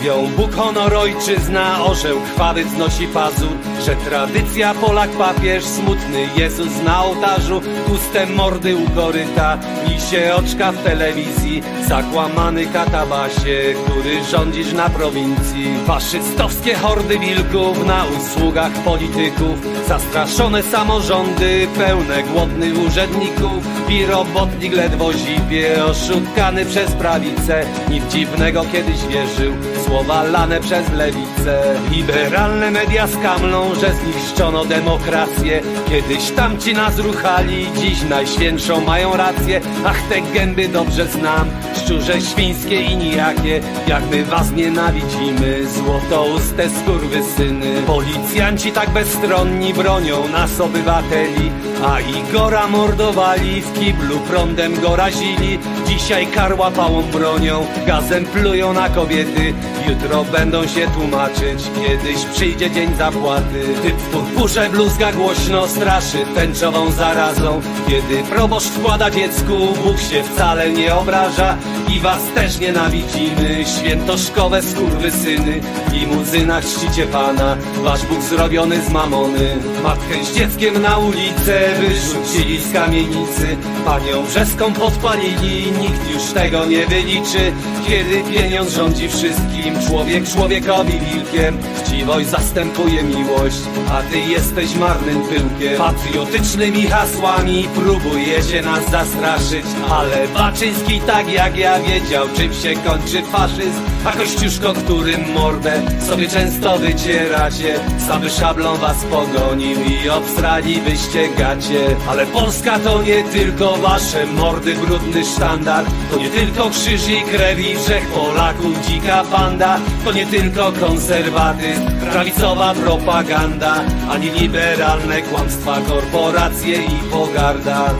Mówią Bóg, honor, ojczyzna, orzeł krwawy wznosi pazur Że tradycja Polak papież, smutny Jezus na ołtarzu Puste mordy u koryta, lisie oczka w telewizji Zakłamany katabasie, który rządzisz na prowincji. Faszystowskie hordy wilków na usługach polityków Zastraszone samorządy, pełne głodnych urzędników I robotnik ledwo zipie, oszukany przez prawicę Nic dziwnego kiedyś wierzył Słowa lane przez lewicę. Liberalne media skamlą, że zniszczono demokrację. Kiedyś tamci nas ruchali, dziś najświętszą mają rację. Ach, te gęby dobrze znam, szczurze świńskie i nijakie. Jak my was nienawidzimy, złotouste skurwysyny. Policjanci tak bezstronni bronią nas obywateli A Igora mordowali, w kiblu prądem go razili. Dzisiaj karła pałą bronią, gazem plują na kobiety. Jutro będą się tłumaczyć, kiedyś przyjdzie dzień zapłaty. Typ w purpurze bluzga głośno straszy tęczową zarazą. Kiedy proboszcz wkłada dziecku, Bóg się wcale nie obraża I was też nienawidzimy, świętoszkowe skurwysyny W limuzynach czcicie Pana, wasz Bóg zrobiony z mamony. Matkę z dzieckiem na ulicę wyrzucili z kamienicy. Panią Brzeską podpalili, nikt już tego nie wyliczy. Kiedy pieniądz rządzi wszystkim, człowiek człowiekowi wilkiem. Chciwość zastępuje miłość, a ty jesteś marnym pyłkiem. Patriotycznymi hasłami próbujecie nas zastraszyć Ale Baczyński tak jak ja wiedział, czym się kończy faszyzm. A Kościuszko, którym mordę sobie często wycieracie Sam by szablą was pogonił i obstrali byście gacie Ale Polska to nie tylko wasze mordy, brudny sztandar. To nie tylko krzyż i krew i wszech Polaków dzika banda To nie tylko konserwatyzm, prawicowa propaganda. Ani liberalne kłamstwa, korporacje i pogarda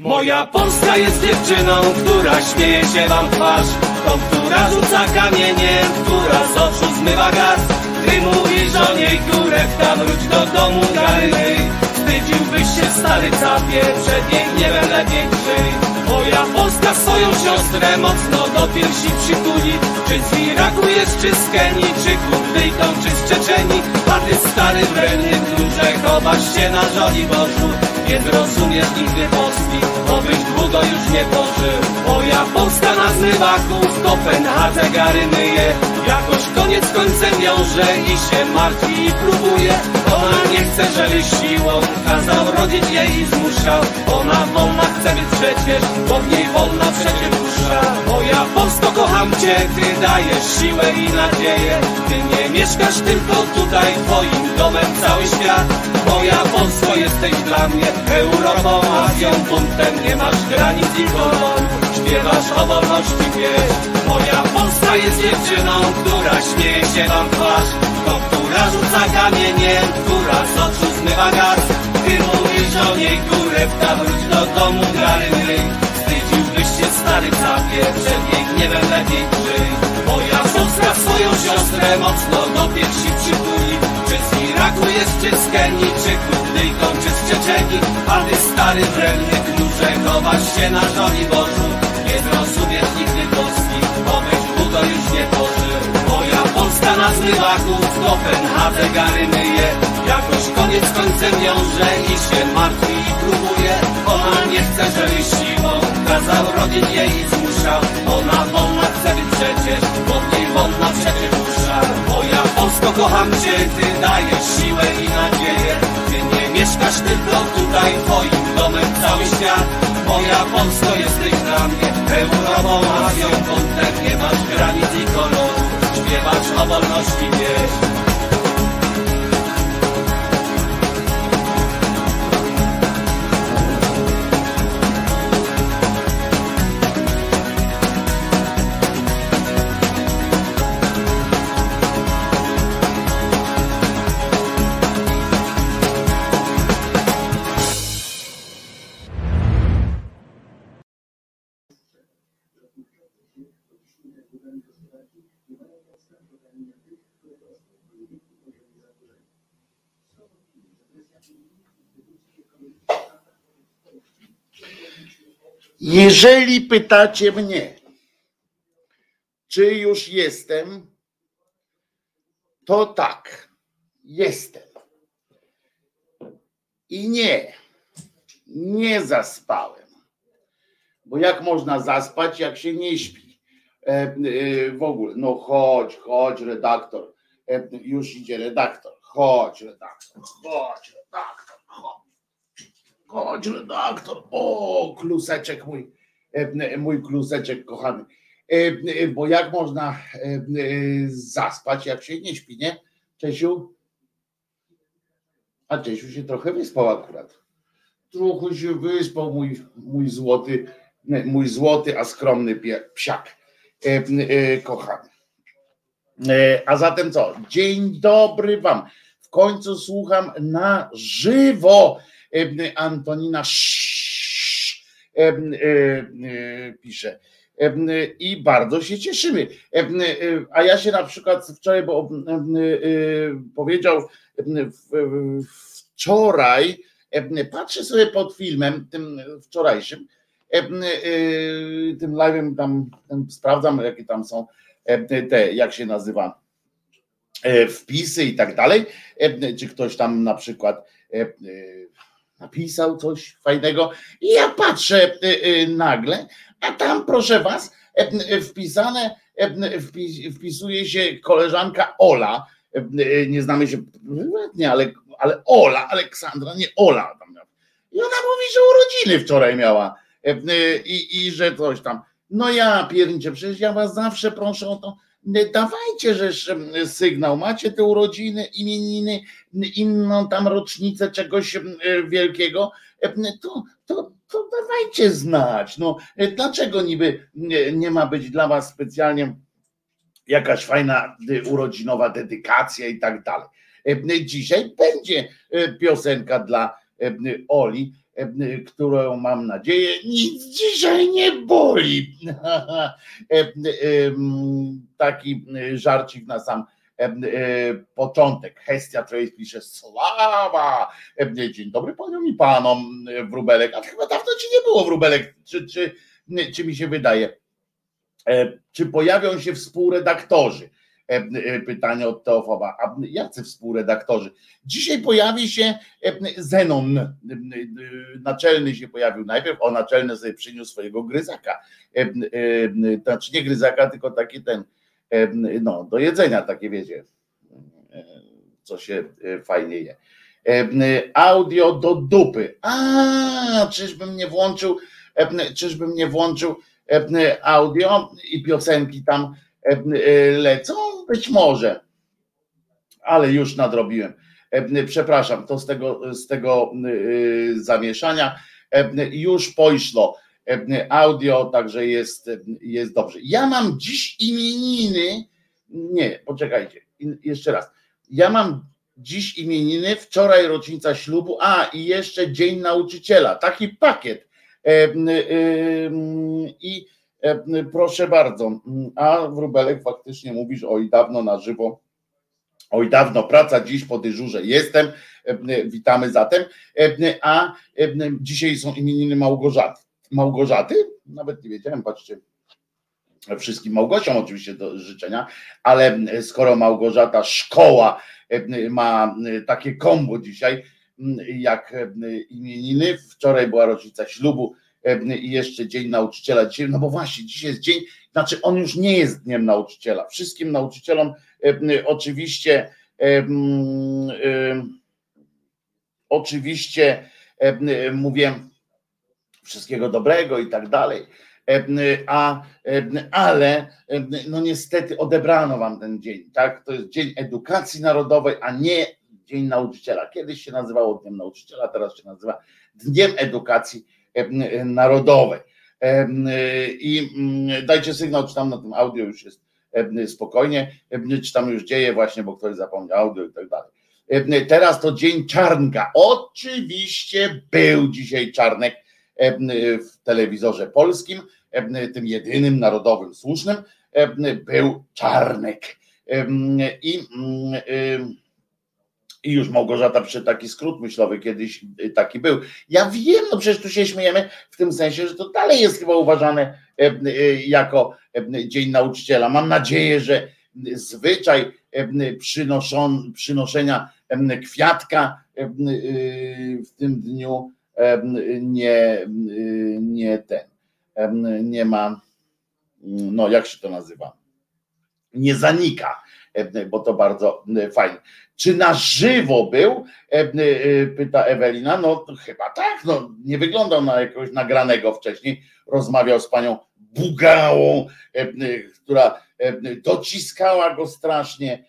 Moja Polska jest dziewczyną, która śmieje się wam w twarz. Tą, która rzuca kamieniem, która z oczu zmywa gaz. Ty mówisz o niej kurewka, wróć do domu Garyny Wstydziłbyś się stary capie, przed jej gniewem lepiej krzyj Moja Polska swoją siostrę mocno do piersi przytuli. Czy z Iraku jest, czy z Kenii, czy Kurdyjką, czy z Czeczeni A ty stary wrenny klucze chowasz się na żoli Bożu Nie zrozumiesz nigdy Polski, bo byś długo już nie pożył. Moja Polska na zmywaku w Kopenhadze gary myje Jakoś koniec końcem wiąże i się martwi i próbuje. Ona nie chce, żebyś siłą kazał rodzić jej i zmuszał. Ona wolna chce być przecież, bo w niej wolna przecież dusza. Moja Polsko, kocham cię, ty dajesz siłę i nadzieję. Ty nie mieszkasz tylko tutaj, twoim domem cały świat. Moja Polsko, jesteś dla mnie Europą, Azją, buntem Nie masz granic i koloru Śpiewasz o wolności pieśń Moja Polska jest dziewczyną, która śmieje się wam twarz. To, która rzuca kamieniem, która z oczu zmywa gaz. Ty mówisz o niej kurewka, wróć do domu Garyny Wstydziłbyś się stary capie, przed jej gniewem lepiej kryj Moja Polska swoją siostrę mocno do piersi przytuli. Czy z Iraku jest, czy z Kenii, czy Kurdyjką, czy z Czeczeni A ty stary wredny knucze, chowasz się na żoli Bożu. Nie zrozumiesz nigdy Polski, długo już nie pożył Moja Polska na zmywaku w Kopenhadze gary myje. Jakoś koniec końcem wiąże i się martwi i próbuje. Ona nie chce, żebyś siłą kazał rodzić jej i zmuszał Ona wolna chce być przecież, w niej wolna przecież dusza Moja Polsko, kocham cię, ty dajesz siłę i nadzieję. Ty nie mieszkasz tylko tutaj, twoim domem cały świat Moja Polsko, jesteś dla mnie Europą, Azją, kątem Nie masz granic i koloru Śpiewasz o wolności wieś Jeżeli pytacie mnie, czy już jestem, to tak, jestem. I nie, nie zaspałem. Bo jak można zaspać, jak się nie śpi? E, e, w ogóle, no chodź, chodź, redaktor. E, już idzie redaktor. Chodź, redaktor, chodź, redaktor. Chodź, redaktor. O, kluseczek mój, e, mój kluseczek kochany. E, e, bo jak można zaspać, jak się nie śpi, nie? Czesiu? A Czesiu się trochę wyspał akurat. Trochę się wyspał mój, mój złoty, mój złoty, a skromny psiak. Kochany. A zatem co? Dzień dobry Wam. W końcu słucham na żywo Antonina pisze. I bardzo się cieszymy. A ja się na przykład wczoraj, bo powiedział wczoraj, patrzę sobie pod filmem, tym wczorajszym, tym live'em tam sprawdzam, jakie tam są te, jak się nazywa, wpisy i tak dalej, czy ktoś tam na przykład napisał coś fajnego i ja patrzę y, y, nagle, a tam proszę was y, wpisane, wpisuje się koleżanka Ola, nie znamy się nie, ale, ale Ola, Aleksandra, nie Ola. I ona mówi, że urodziny wczoraj miała i, i że coś tam. No ja pierniczę, przecież ja was zawsze proszę o to, dawajcie że sygnał, macie te urodziny, imieniny, inną tam rocznicę czegoś wielkiego, to, to, to dawajcie znać. No, dlaczego niby nie ma być dla was specjalnie jakaś fajna urodzinowa dedykacja i tak dalej. Dzisiaj będzie piosenka dla Oli, E, którą mam nadzieję nic dzisiaj nie boli. E, e, taki żarcik na sam początek. Hestia Trace pisze sława. Dzień dobry paniom i panom wróbelek. A chyba dawno ci nie było wróbelek. Czy, czy, czy mi się wydaje? Czy pojawią się współredaktorzy? E, e, pytanie od Teofowa. A jacy współredaktorzy? Dzisiaj pojawi się e, Zenon, naczelny się pojawił najpierw, o naczelny sobie przyniósł swojego gryzaka. Znaczy nie gryzaka, tylko taki ten, no do jedzenia takie wiecie, co się fajnie je. Audio do dupy. A, czyżbym nie włączył, czyżbym nie włączył audio i piosenki tam lecą? Być może, ale już nadrobiłem. E, przepraszam, to z tego, z tego e, zamieszania e, już poszło audio, także jest, jest dobrze. Ja mam dziś imieniny. Nie, poczekajcie, jeszcze raz. Ja mam dziś imieniny, wczoraj rocznica ślubu, a i jeszcze Dzień Nauczyciela. Taki pakiet. I E, proszę bardzo, a Wróbelek faktycznie mówisz oj dawno na żywo, oj dawno praca, dziś po dyżurze jestem, e, witamy zatem, e, a dzisiaj są imieniny Małgorzaty. Małgorzaty? Nawet nie wiedziałem, patrzcie, wszystkim Małgosiom oczywiście do życzenia, ale skoro Małgorzata szkoła ma takie kombo dzisiaj, jak imieniny, wczoraj była rocznica ślubu, i jeszcze Dzień Nauczyciela dzisiaj, no bo właśnie, dzisiaj jest dzień, znaczy on już nie jest Dniem Nauczyciela. Wszystkim nauczycielom oczywiście oczywiście mówię wszystkiego dobrego i tak dalej, a, ale no niestety odebrano wam ten dzień, tak? To jest Dzień Edukacji Narodowej, a nie Dzień Nauczyciela. Kiedyś się nazywało Dniem Nauczyciela, teraz się nazywa Dniem Edukacji narodowej. I mm, dajcie sygnał, czy tam na tym audio już jest spokojnie, czy tam już dzieje właśnie, bo ktoś zapomniał audio i tak dalej. Teraz to dzień czarnka. Oczywiście był dzisiaj czarnek w telewizorze polskim, tym jedynym narodowym słusznym, był czarnek. I I już Małgorzata przy taki skrót myślowy kiedyś y, taki był. Ja wiem, no przecież tu się śmiejemy w tym sensie, że to dalej jest chyba uważane e, y, jako e, Dzień Nauczyciela. Mam nadzieję, że zwyczaj e, przynoszon, przynoszenia kwiatka w tym dniu nie, nie ten, nie ma, no jak się to nazywa, nie zanika E, bo to bardzo e, fajnie. Czy na żywo był? E, pyta Ewelina. No chyba tak, no nie wyglądał na jakiegoś nagranego wcześniej. Rozmawiał z panią Bugałą, która dociskała go strasznie,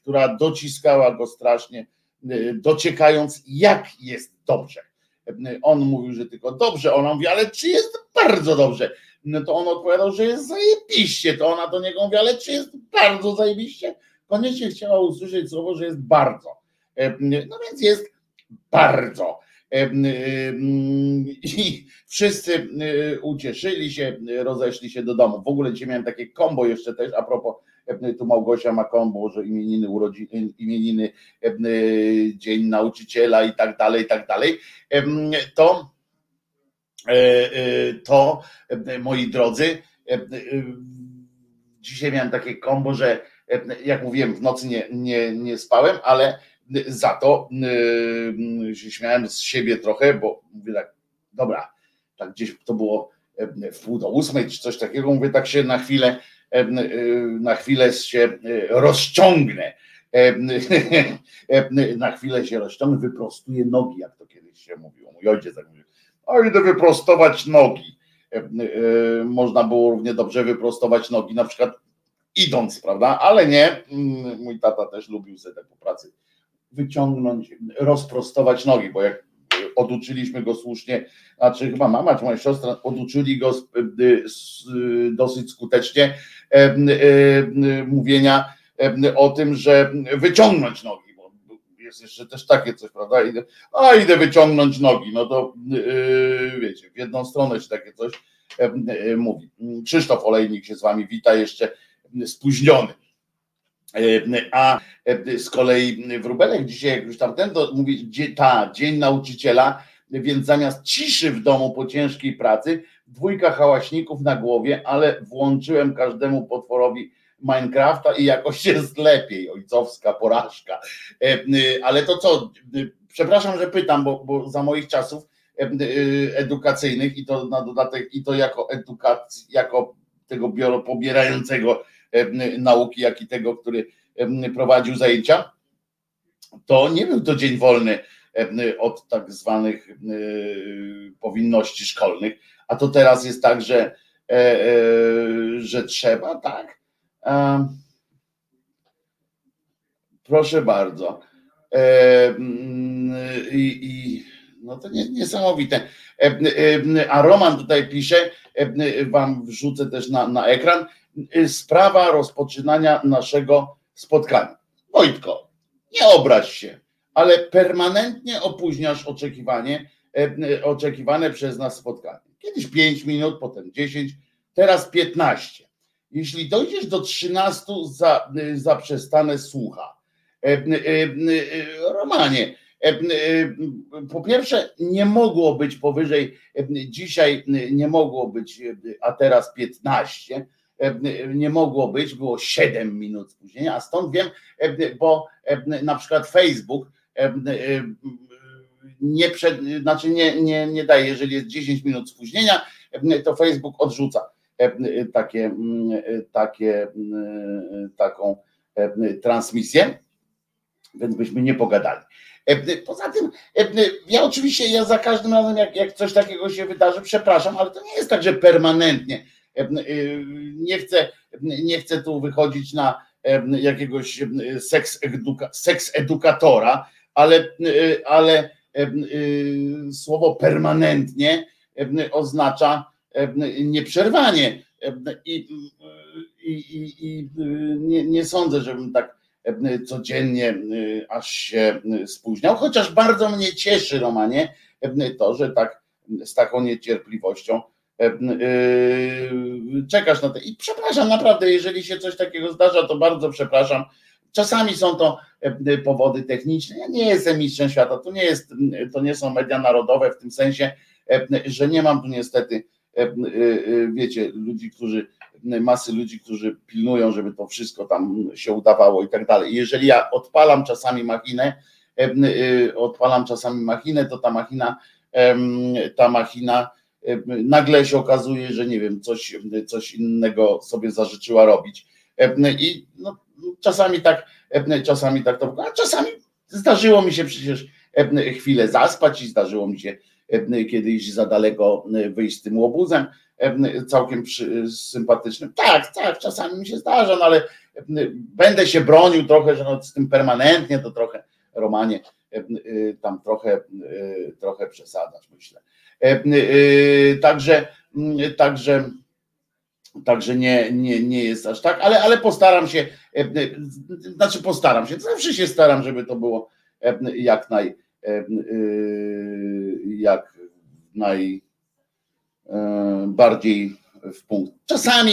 która dociskała go strasznie, dociekając jak jest dobrze. On mówił, że tylko dobrze, ona mówi, ale czy jest bardzo dobrze? No to on odpowiadał, że jest zajebiście, to ona do niego mówi, ale czy jest bardzo zajebiście? Koniecznie chciała usłyszeć słowo, że jest bardzo. E, no więc jest bardzo. E, I wszyscy e, ucieszyli się, rozeszli się do domu. W ogóle dzisiaj miałem takie kombo jeszcze też, a propos, tu Małgosia ma kombo, że imieniny, urodziny, imieniny, dzień nauczyciela i tak dalej, i tak dalej. To E, e, to, e, moi drodzy, dzisiaj miałem takie kombo, że jak mówiłem, w nocy nie, nie, nie spałem, ale za to się śmiałem z siebie trochę, bo mówię tak, dobra, tak gdzieś to było w pół do ósmej czy coś takiego, mówię tak się na chwilę, na chwilę się rozciągnę, na chwilę się rozciągnę, wyprostuję nogi, jak to kiedyś się mówiło, mój ojciec tak mówił, a idę wyprostować nogi. E, e, można było równie dobrze wyprostować nogi, na przykład idąc, prawda? Ale nie. Mm, mój tata też lubił sobie tak po pracy wyciągnąć, rozprostować nogi, bo jak oduczyliśmy go słusznie, znaczy chyba mama czy moja siostra oduczyli go dosyć skutecznie e, mówienia o tym, że wyciągnąć nogi jest jeszcze też takie coś, prawda? Idę, a idę wyciągnąć nogi, no to yy, wiecie, w jedną stronę się takie coś yy, mówi. Krzysztof Olejnik się z wami wita, jeszcze spóźniony. A z kolei Wróbelek dzisiaj, jak już tamten, to mówi, ta, dzień nauczyciela, więc zamiast ciszy w domu po ciężkiej pracy, dwójka hałaśników na głowie, ale włączyłem każdemu potworowi Minecrafta i jakoś jest lepiej, ojcowska porażka. E, e, ale to co, e, przepraszam, że pytam, bo, bo za moich czasów edukacyjnych i to na dodatek, i to jako edukacji, jako tego biuro pobierającego nauki, jak i tego, który prowadził zajęcia, to nie był to dzień wolny od tak zwanych powinności szkolnych, a to teraz jest tak, że, że trzeba, tak? Proszę bardzo. I, i no to niesamowite. A Roman tutaj pisze, wam wrzucę też na, na ekran, sprawa rozpoczynania naszego spotkania. Wojtko, nie obraź się, ale permanentnie opóźniasz oczekiwanie, oczekiwane przez nas spotkanie. Kiedyś 5 minut, potem 10, teraz 15. Jeśli dojdziesz do 13, za, zaprzestanę słucha. E, e, e, Romanie, po pierwsze, nie mogło być powyżej, dzisiaj nie mogło być, a teraz 15, nie mogło być, było 7 minut spóźnienia, a stąd wiem, bo na przykład Facebook nie, przed, znaczy nie, nie, nie daje, jeżeli jest 10 minut spóźnienia, to Facebook odrzuca takie, mm, e, takie, mm, taką e, transmisję, więc byśmy nie pogadali. Poza tym, ja oczywiście, ja za każdym razem, jak, jak coś takiego się wydarzy, przepraszam, ale to nie jest tak, że permanentnie. Nie chcę, nie chcę tu wychodzić na jakiegoś seks, eduka, seks edukatora, ale, ale słowo permanentnie oznacza nieprzerwanie. I, i, i nie, nie sądzę, żebym tak codziennie aż się spóźniał, chociaż bardzo mnie cieszy, Romanie, to, że tak z taką niecierpliwością czekasz na to. I przepraszam, naprawdę, jeżeli się coś takiego zdarza, to bardzo przepraszam. Czasami są to powody techniczne. Ja nie jestem mistrzem świata, to nie, jest, to nie są media narodowe w tym sensie, że nie mam tu niestety, wiecie, ludzi, którzy, masy ludzi, którzy pilnują, żeby to wszystko tam się udawało i tak dalej. Jeżeli ja odpalam czasami machinę, odpalam czasami machinę, to ta machina, ta machina nagle się okazuje, że nie wiem, coś, coś innego sobie zażyczyła robić. I no, czasami tak, czasami tak to, a czasami zdarzyło mi się przecież chwilę zaspać i zdarzyło mi się kiedyś za daleko wyjść z tym łobuzem całkiem przy, sympatycznym. Tak, tak, czasami mi się zdarza, no ale będę się bronił trochę, że no z tym permanentnie to trochę Romanie tam trochę, trochę przesadzasz, myślę. Także, także Także nie, nie, nie jest aż tak, ale, ale postaram się, znaczy postaram się, zawsze się staram, żeby to było jak naj, jak najbardziej w punkt. Czasami,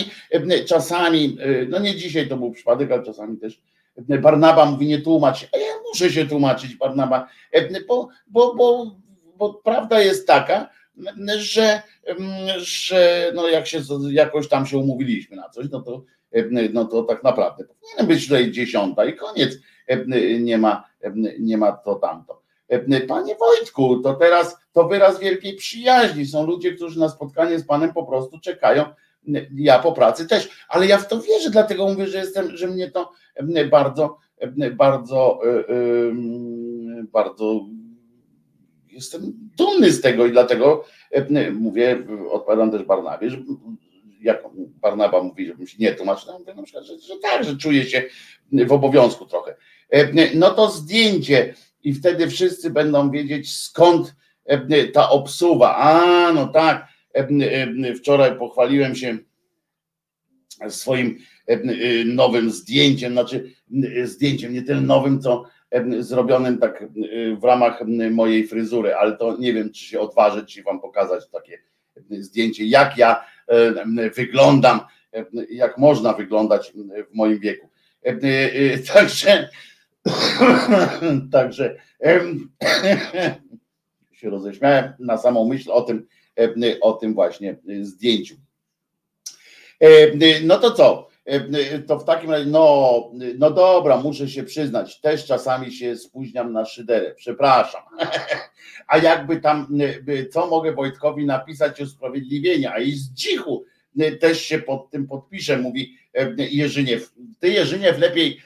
czasami, no nie dzisiaj to był przypadek, ale czasami też Barnaba mówi nie tłumacz, a ja muszę się tłumaczyć Barnaba, bo, bo, bo, bo prawda jest taka, że, że no jak się jakoś tam się umówiliśmy na coś, no to, no to tak naprawdę powinien być tutaj dziesiąta i koniec. Nie ma, nie ma to tamto. Panie Wojtku, to teraz to wyraz wielkiej przyjaźni. Są ludzie, którzy na spotkanie z Panem po prostu czekają. Ja po pracy też, ale ja w to wierzę, dlatego mówię, że jestem, że mnie to bardzo, bardzo, bardzo jestem dumny z tego i dlatego e, mówię, odpowiadam też Barnabie, że jak Barnaba mówi, żebym się nie tłumaczył, mówię na przykład, że, że tak, że czuję się w obowiązku trochę. E, no to zdjęcie i wtedy wszyscy będą wiedzieć skąd e, ta obsuwa. A, no tak, wczoraj pochwaliłem się swoim nowym zdjęciem, znaczy zdjęciem, nie tyle nowym, co zrobionym tak w ramach mojej fryzury, ale to nie wiem, czy się odważyć, czy wam pokazać takie zdjęcie, jak ja wyglądam, jak można wyglądać w moim wieku. Także, także się roześmiałem na samą myśl o tym, o tym właśnie zdjęciu. No to co? E, to w takim razie, no, no dobra, muszę się przyznać, też czasami się spóźniam na szyderę, przepraszam. A jakby tam, co mogę Wojtkowi napisać usprawiedliwienia, a i z dzichu też się pod tym podpiszę, mówi Jerzyniew. Ty Jerzyniew lepiej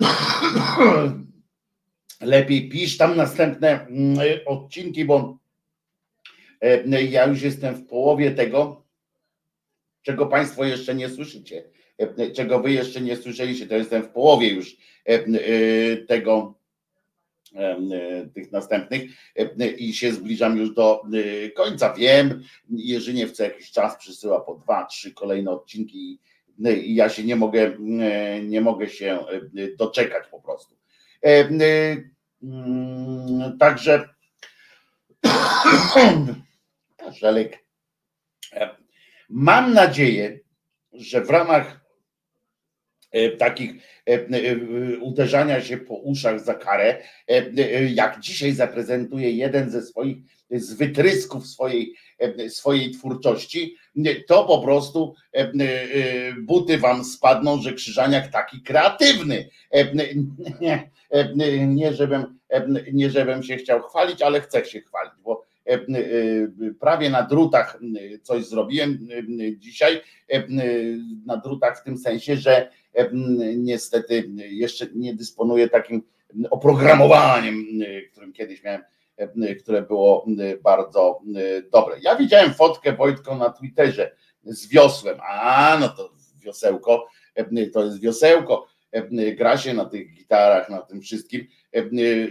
lepiej pisz tam następne mm, odcinki, bo ja już jestem w połowie tego, czego Państwo jeszcze nie słyszycie. E, czego wy jeszcze nie słyszeliście, to jestem w połowie już e, e, tego, tych następnych i się zbliżam już do końca. Wiem, Jerzyniew co jakiś czas przysyła po dwa, trzy kolejne odcinki ja się nie mogę, nie mogę się doczekać po prostu. Mm, także Żelek, mam nadzieję, że w ramach E, takich e, e, uderzania się po uszach za karę, jak dzisiaj zaprezentuje jeden ze swoich z wytrysków swojej, swojej twórczości, to po prostu buty wam spadną, że Krzyżaniak taki kreatywny. Nie żebym, nie żebym się chciał chwalić, ale chcę się chwalić, bo prawie na drutach coś zrobiłem dzisiaj, na drutach w tym sensie, że niestety jeszcze nie dysponuję takim oprogramowaniem, którym kiedyś miałem, które było bardzo dobre. Ja widziałem fotkę Wojtko na Twitterze z wiosłem. A, no to wiosełko, to jest wiosełko. Gra się na tych gitarach, na tym wszystkim.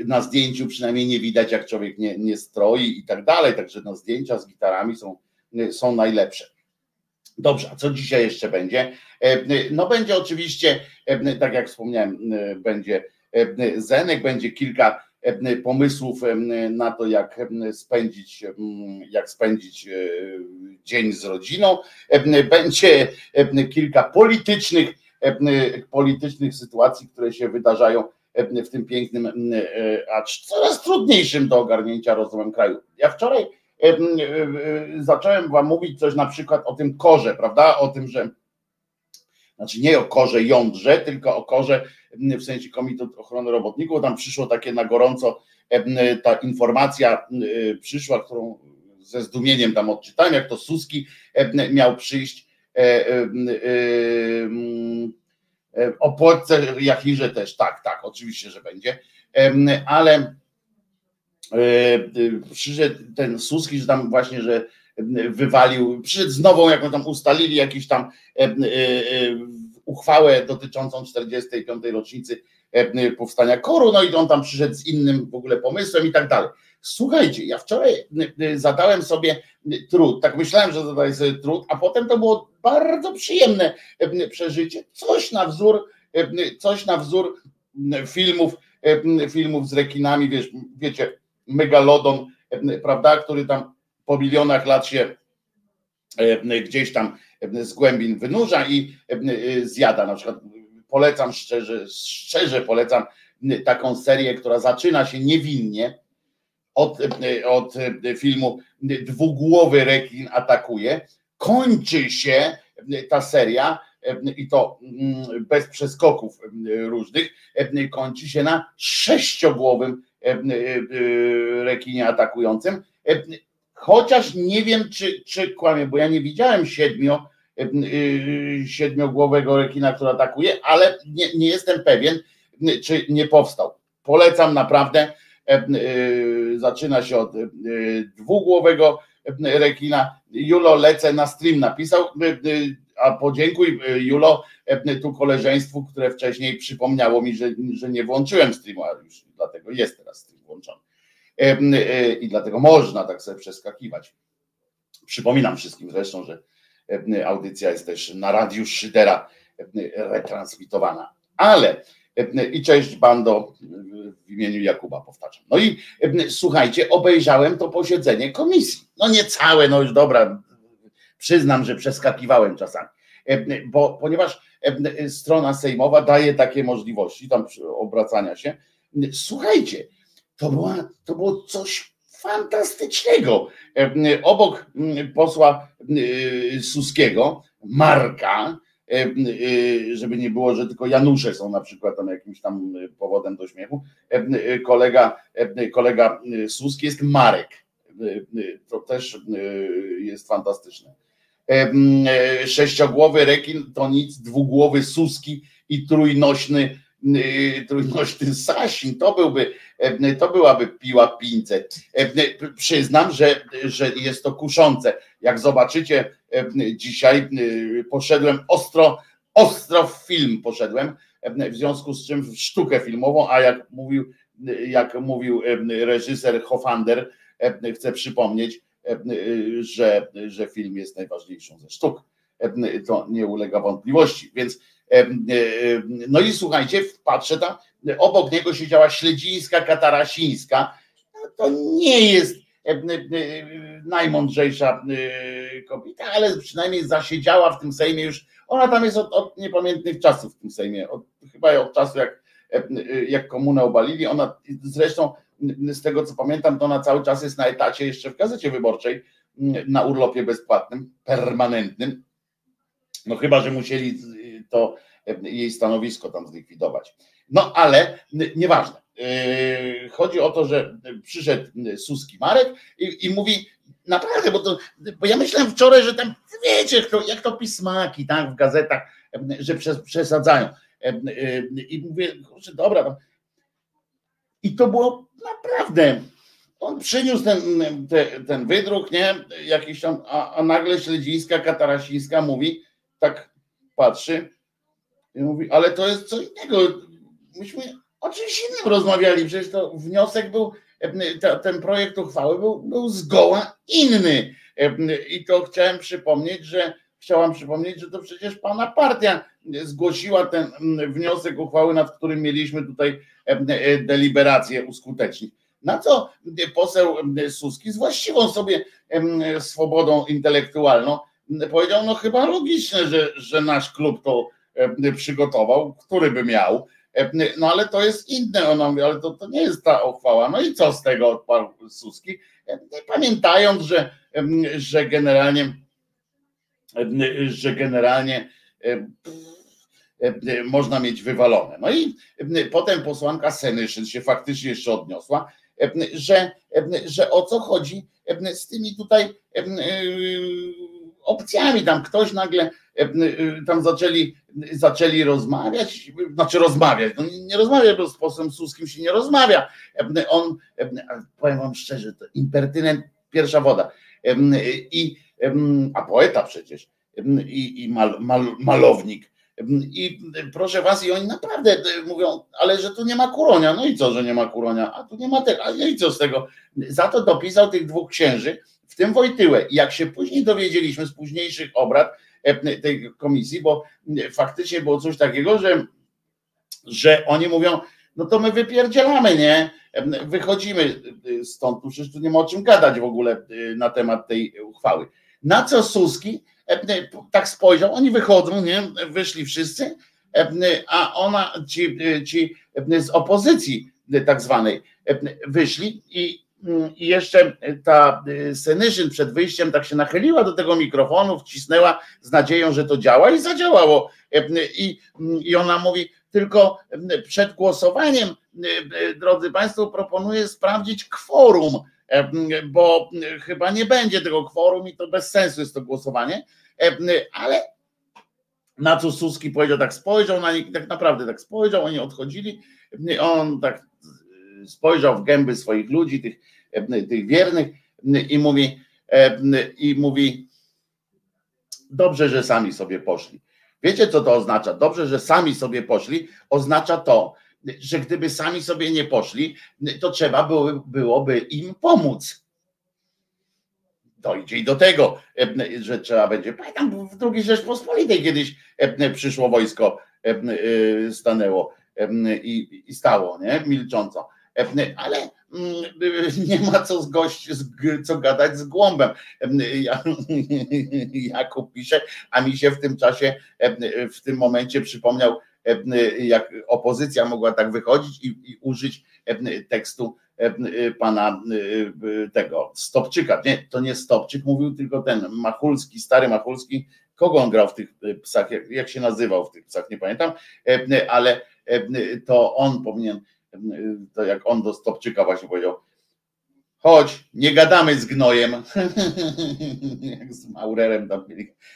Na zdjęciu przynajmniej nie widać, jak człowiek nie, nie stroi i tak dalej. Także no, zdjęcia z gitarami są, są najlepsze. Dobrze, a co dzisiaj jeszcze będzie? E, no będzie oczywiście, e, tak jak wspomniałem, e, będzie Zenek, będzie kilka pomysłów na to, jak spędzić, jak spędzić dzień z rodziną. Będzie kilka politycznych politycznych sytuacji, które się wydarzają w tym pięknym, a coraz trudniejszym do ogarnięcia rozumem kraju. Ja wczoraj zacząłem wam mówić coś na przykład o tym korze, prawda? O tym, że znaczy nie o korze jądrze, tylko o korze w sensie Komitet Ochrony Robotników, tam przyszło takie na gorąco, ta informacja przyszła, którą ze zdumieniem tam odczytałem, jak to Suski miał przyjść e, o Płotce Jachirze też, tak, tak, oczywiście, że będzie, ale E, przyszedł ten Suski, że tam właśnie, że wywalił, przyszedł z nową, jaką tam ustalili jakiś tam e, e, uchwałę dotyczącą 45. rocznicy powstania koru, no i on tam przyszedł z innym w ogóle pomysłem i tak dalej. Słuchajcie, ja wczoraj zadałem sobie trud, tak myślałem, że zadaję sobie trud, a potem to było bardzo przyjemne przeżycie, coś na wzór, coś na wzór filmów, filmów z rekinami, wiesz, wiecie, megalodon, prawda, który tam po milionach lat się gdzieś tam z głębin wynurza i zjada. Na przykład polecam szczerze, szczerze polecam taką serię, która zaczyna się niewinnie od, od filmu Dwugłowy rekin atakuje. Kończy się ta seria i to mm, bez przeskoków różnych, kończy się na sześciogłowym E, e, rekinie atakującym. E, chociaż nie wiem, czy, czy kłamie, bo ja nie widziałem siedmiogłowego rekina, który atakuje, ale nie, nie jestem pewien, czy nie powstał. Polecam naprawdę. Zaczyna się od dwugłowego rekina. Julo lecę na stream napisał, a podziękuj Julo tu koleżeństwu, które wcześniej przypomniało mi, że, że nie włączyłem streamu, ale już dlatego jest teraz stream włączony. E, I dlatego można tak sobie przeskakiwać. Przypominam wszystkim zresztą, że audycja jest też na Radiu Szydera retransmitowana. Ale i cześć bando w imieniu Jakuba powtarzam. No i słuchajcie, obejrzałem to posiedzenie komisji. No nie całe, no już dobra, przyznam, że przeskakiwałem czasami. Bo ponieważ strona sejmowa daje takie możliwości tam obracania się, Słuchajcie, to, była, to było coś fantastycznego. Obok posła Suskiego, Marka, żeby nie było, że tylko Janusze są na przykład tam jakimś tam powodem do śmiechu, kolega, kolega Suski jest Marek. To też jest fantastyczne. Sześciogłowy rekin to nic, dwugłowy Suski i trójnośny trójnośny Sasin, to byłby, e, to byłaby piła 500. E, przyznam, że, że jest to kuszące. Jak zobaczycie, e, dzisiaj poszedłem ostro, ostro w film poszedłem, w związku z czym w sztukę filmową, a jak mówił, jak mówił reżyser Hofander, chcę przypomnieć, że, że film jest najważniejszą ze sztuk. To nie ulega wątpliwości. Więc no i słuchajcie, patrzę tam, obok niego siedziała Śledzińska, Katarasińska. No to nie jest najmądrzejsza kobieta, ale przynajmniej zasiedziała w tym Sejmie już. Ona tam jest od, od niepamiętnych czasów w tym Sejmie, od, chyba od czasu jak, jak komunę obalili. Ona zresztą z tego co pamiętam, to ona cały czas jest na etacie jeszcze w gazecie wyborczej na urlopie bezpłatnym, permanentnym. No chyba, że musieli to jej stanowisko tam zlikwidować. No ale nieważne. Yy, chodzi o to, że przyszedł Suski Marek i, i mówi, naprawdę, bo, to, bo ja myślałem wczoraj, że tam, wiecie, jak to, jak to pismaki tak, w gazetach, że przesadzają. I mówię, kurczę, dobra. I to było naprawdę. On przyniósł ten, ten, ten wydruk, nie? Jakiś tam, a, a nagle Śledzińska, Katarasińska mówi, tak patrzy, i mówi, ale to jest co innego. Myśmy o czymś innym rozmawiali, przecież to wniosek był, ten projekt uchwały był, był zgoła inny. I to chciałem przypomnieć, że chciałam przypomnieć, że to przecież pana partia zgłosiła ten wniosek uchwały, nad którym mieliśmy tutaj deliberację uskutecznić. Na co poseł Suski z właściwą sobie swobodą intelektualną powiedział, no chyba logiczne, że, że nasz klub to przygotował, który by miał. No ale to jest inne, ona mówi, ale to, to nie jest ta uchwała. No i co z tego odparł Suski? Pamiętając, że, że generalnie że generalnie można mieć wywalone. No i potem posłanka Senyszyn się faktycznie jeszcze odniosła, że, że o co chodzi z tymi tutaj opcjami. Tam ktoś nagle tam zaczęli, zaczęli rozmawiać, znaczy rozmawiać, no nie rozmawia, bo z posłem Suskim się nie rozmawia. On, powiem wam szczerze, to impertynent pierwsza woda. I, a poeta przecież, i, i mal, mal, malownik. I proszę was, i oni naprawdę mówią, ale że tu nie ma kuronia. No i co, że nie ma kuronia? A tu nie ma tego, a i co z tego? Za to dopisał tych dwóch księży, w tym Wojtyłę. I jak się później dowiedzieliśmy z późniejszych obrad tej komisji, bo faktycznie było coś takiego, że, że oni mówią, no to my wypierdzielamy, nie? Wychodzimy stąd, tu przecież tu nie ma o czym gadać w ogóle na temat tej uchwały. Na co Suski tak spojrzał, oni wychodzą, nie? Wyszli wszyscy, a ona, ci, ci z opozycji tak zwanej wyszli i, i jeszcze ta Senyszyn przed wyjściem tak się nachyliła do tego mikrofonu, wcisnęła z nadzieją, że to działa i zadziałało. I, i ona mówi, tylko przed głosowaniem, drodzy Państwo, proponuję sprawdzić kworum bo chyba nie będzie tego kworum i to bez sensu jest to głosowanie, ale na co Suski powiedział, tak spojrzał na nich, tak naprawdę tak spojrzał, oni odchodzili, on tak spojrzał w gęby swoich ludzi, tych, tych wiernych i mówi, i mówi, dobrze, że sami sobie poszli. Wiecie, co to oznacza? Dobrze, że sami sobie poszli, oznacza to, że gdyby sami sobie nie poszli, to trzeba byłoby, byłoby im pomóc. Dojdzie i do tego, że trzeba będzie. Pamiętam w II Rzeczpospolitej kiedyś przyszło wojsko, stanęło i stało, nie? Milcząco. Ale nie ma co, z gość, co gadać z głąbem. Jakub pisze, a mi się w tym czasie, w tym momencie przypomniał jak opozycja mogła tak wychodzić i, i użyć tekstu pana tego Stopczyka. Nie, to nie Stopczyk mówił, tylko ten Machulski, stary Machulski. Kogo on grał w tych psach? Jak, jak się nazywał w tych psach? Nie pamiętam, ale to on powinien, to jak on do Stopczyka właśnie powiedział, chodź, nie gadamy z gnojem, jak z Maurerem tam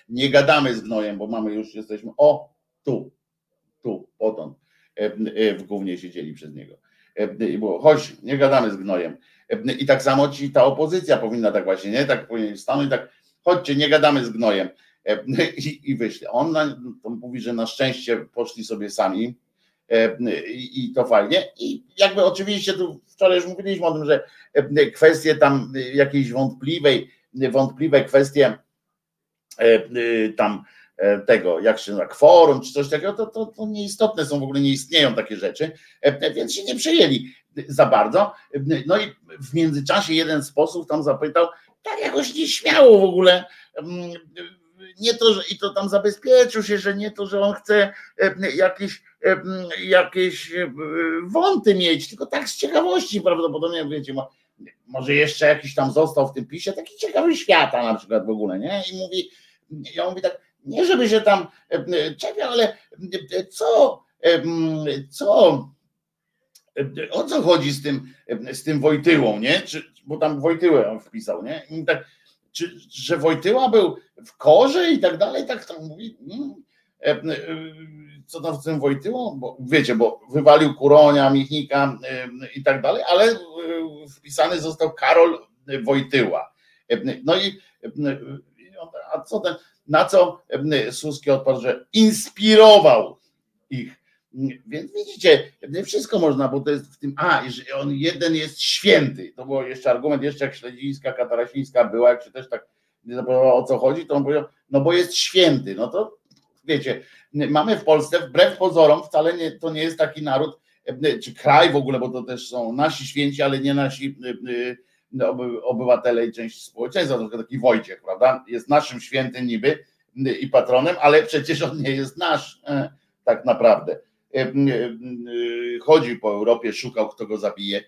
nie gadamy z gnojem, bo mamy już, jesteśmy, o, tu, tu, potąd w głównie siedzieli przez niego. I było, chodź, nie gadamy z gnojem. I tak samo ci ta opozycja powinna tak właśnie, nie? Tak powinien stanąć, tak, chodźcie, nie gadamy z gnojem. I, i wyszli. On na, mówi, że na szczęście poszli sobie sami i, i to fajnie. I jakby oczywiście tu wczoraj już mówiliśmy o tym, że kwestie tam jakiejś wątpliwej, wątpliwe kwestie tam E, tego, jak się nazywa, kworum czy coś takiego, to, to, to nieistotne są, w ogóle nie istnieją takie rzeczy, e, więc się nie przejęli za bardzo. No i w międzyczasie jeden z posłów tam zapytał, tak jakoś nieśmiało w ogóle, mm, nie to, że i to tam zabezpieczył się, że nie to, że on chce e, jakieś, jakieś wąty mieć, tylko tak z ciekawości prawdopodobnie, wiecie, może jeszcze jakiś tam został w tym pisie, taki ciekawy świata na przykład w ogóle, nie? I mówi, ja mówi tak, nie żeby się tam e, czepiał, ale e, co, e, co, o co chodzi z tym, z tym Wojtyłą, nie? Czy, bo tam Wojtyłę on wpisał, nie? I tak, czy, że Wojtyła był w korze i tak dalej, tak tam mówi. Hmm, co tam z tym Wojtyłą? Bo wiecie, bo wywalił Kuronia, Michnika i tak dalej, ale wpisany został Karol Wojtyła. No i a co ten, na co Suski odparł, że inspirował ich. Więc widzicie, wszystko można, bo to jest w tym, a, że on jeden jest święty. To był jeszcze argument, jeszcze jak Śledzińska, Katarasińska była, jak się też tak zapytała o co chodzi, to on powiedział, no bo jest święty. No to wiecie, mamy w Polsce, wbrew pozorom, wcale nie, to nie jest taki naród, czy kraj w ogóle, bo to też są nasi święci, ale nie nasi obywatele i część społeczeństwa, na taki Wojciech, prawda? Jest naszym świętym niby, i patronem, ale przecież on nie jest nasz tak naprawdę. Chodzi po Europie, szukał, kto go zabije,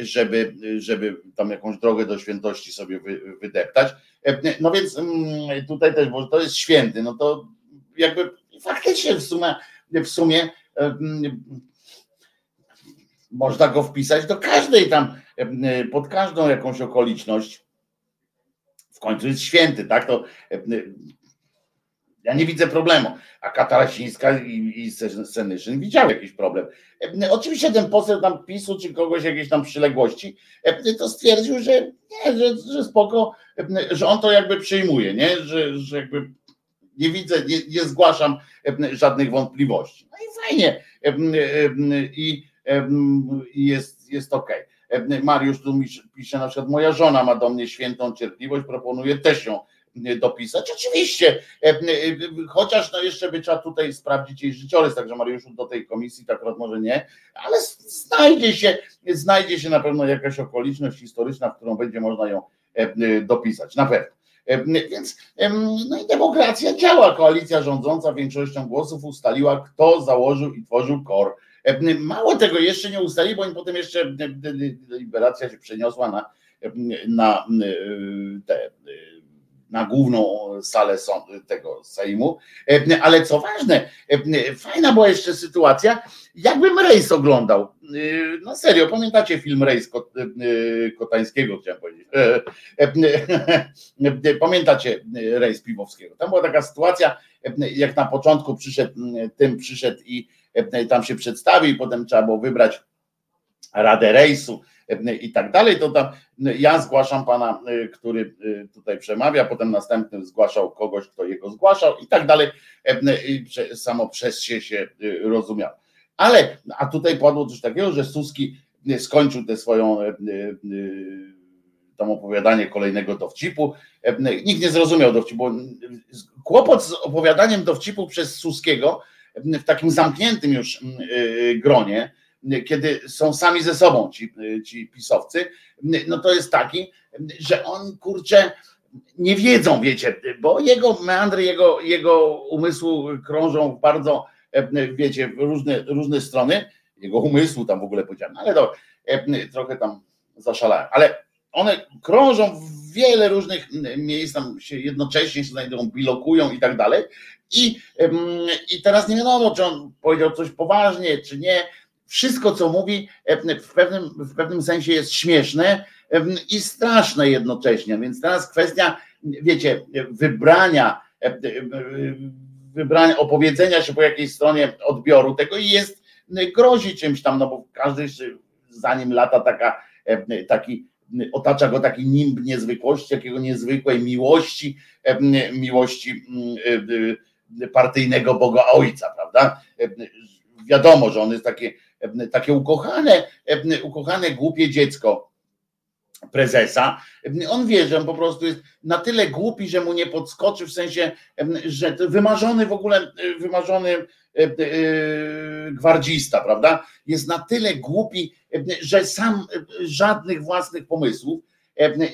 żeby, żeby tam jakąś drogę do świętości sobie wydeptać. No więc tutaj też, bo to jest święty, no to jakby faktycznie w sumie, w sumie można go wpisać do każdej tam, pod każdą jakąś okoliczność. W końcu jest święty, tak? To ja nie widzę problemu. A Katarasińska i, i Senyszyn widział jakiś problem. Oczywiście ten poseł tam PiSu czy kogoś jakiejś tam przyległości to stwierdził, że nie, że, że spoko, że on to jakby przyjmuje, nie? Że, że jakby nie widzę, nie, nie zgłaszam żadnych wątpliwości. No i fajnie. I, jest, jest okej. Okay. Mariusz tu pisze na przykład, moja żona ma do mnie świętą cierpliwość, proponuję też ją dopisać. Oczywiście, chociaż no jeszcze by trzeba tutaj sprawdzić jej życiorys, także Mariuszu do tej komisji tak akurat może nie, ale znajdzie się, znajdzie się na pewno jakaś okoliczność historyczna, w którą będzie można ją dopisać, na pewno. Więc no i demokracja działa. Koalicja rządząca większością głosów ustaliła, kto założył i tworzył KOR. Mało tego jeszcze nie ustali, bo potem jeszcze deliberacja się przeniosła na, na te na główną salę tego Sejmu. Ale co ważne, fajna była jeszcze sytuacja, jakbym rejs oglądał. No serio, pamiętacie film Rejs Kotańskiego, chciałem powiedzieć. Pamiętacie Rejs Piwowskiego. Tam była taka sytuacja, jak na początku przyszedł, tym przyszedł i tam się przedstawił potem trzeba było wybrać Radę Rejsu i tak dalej, to tam ja zgłaszam pana, y, który y, tutaj przemawia, potem następny zgłaszał kogoś, kto jego zgłaszał i tak dalej, i samo przez się się rozumiał. Ale, a tutaj padło coś takiego, że Suski skończył tę swoją tam opowiadanie kolejnego dowcipu. Nikt nie zrozumiał dowcipu. Kłopot z opowiadaniem dowcipu przez Suskiego w takim zamkniętym już gronie, kiedy są sami ze sobą ci, ci pisowcy, no to jest taki, że on kurczę nie wiedzą, wiecie, bo jego meandry, jego, jego umysłu krążą bardzo, wiecie, w różne, różne strony, jego umysłu tam w ogóle powiedziałem, ale to trochę tam zaszalałem, ale one krążą w wiele różnych miejsc, tam się jednocześnie znajdują, bilokują i tak dalej. I, I teraz nie wiadomo, czy on powiedział coś poważnie, czy nie wszystko, co mówi, e, w pewnym, w pewnym sensie jest śmieszne e, i straszne jednocześnie. Więc teraz kwestia, wiecie, wybrania, e, wybrania, opowiedzenia się po jakiejś stronie odbioru tego i jest, grozi czymś tam, no bo każdy, zanim lata taka, taki, otacza go taki nimb niezwykłości, jakiego niezwykłej miłości, miłości partyjnego Boga Ojca, prawda? Wiadomo, że on jest takie takie ukochane, ukochane głupie dziecko prezesa. On wie, że on po prostu jest na tyle głupi, że mu nie podskoczy, w sensie, że wymarzony w ogóle, wymarzony gwardzista, prawda? Jest na tyle głupi, że sam żadnych własnych pomysłów,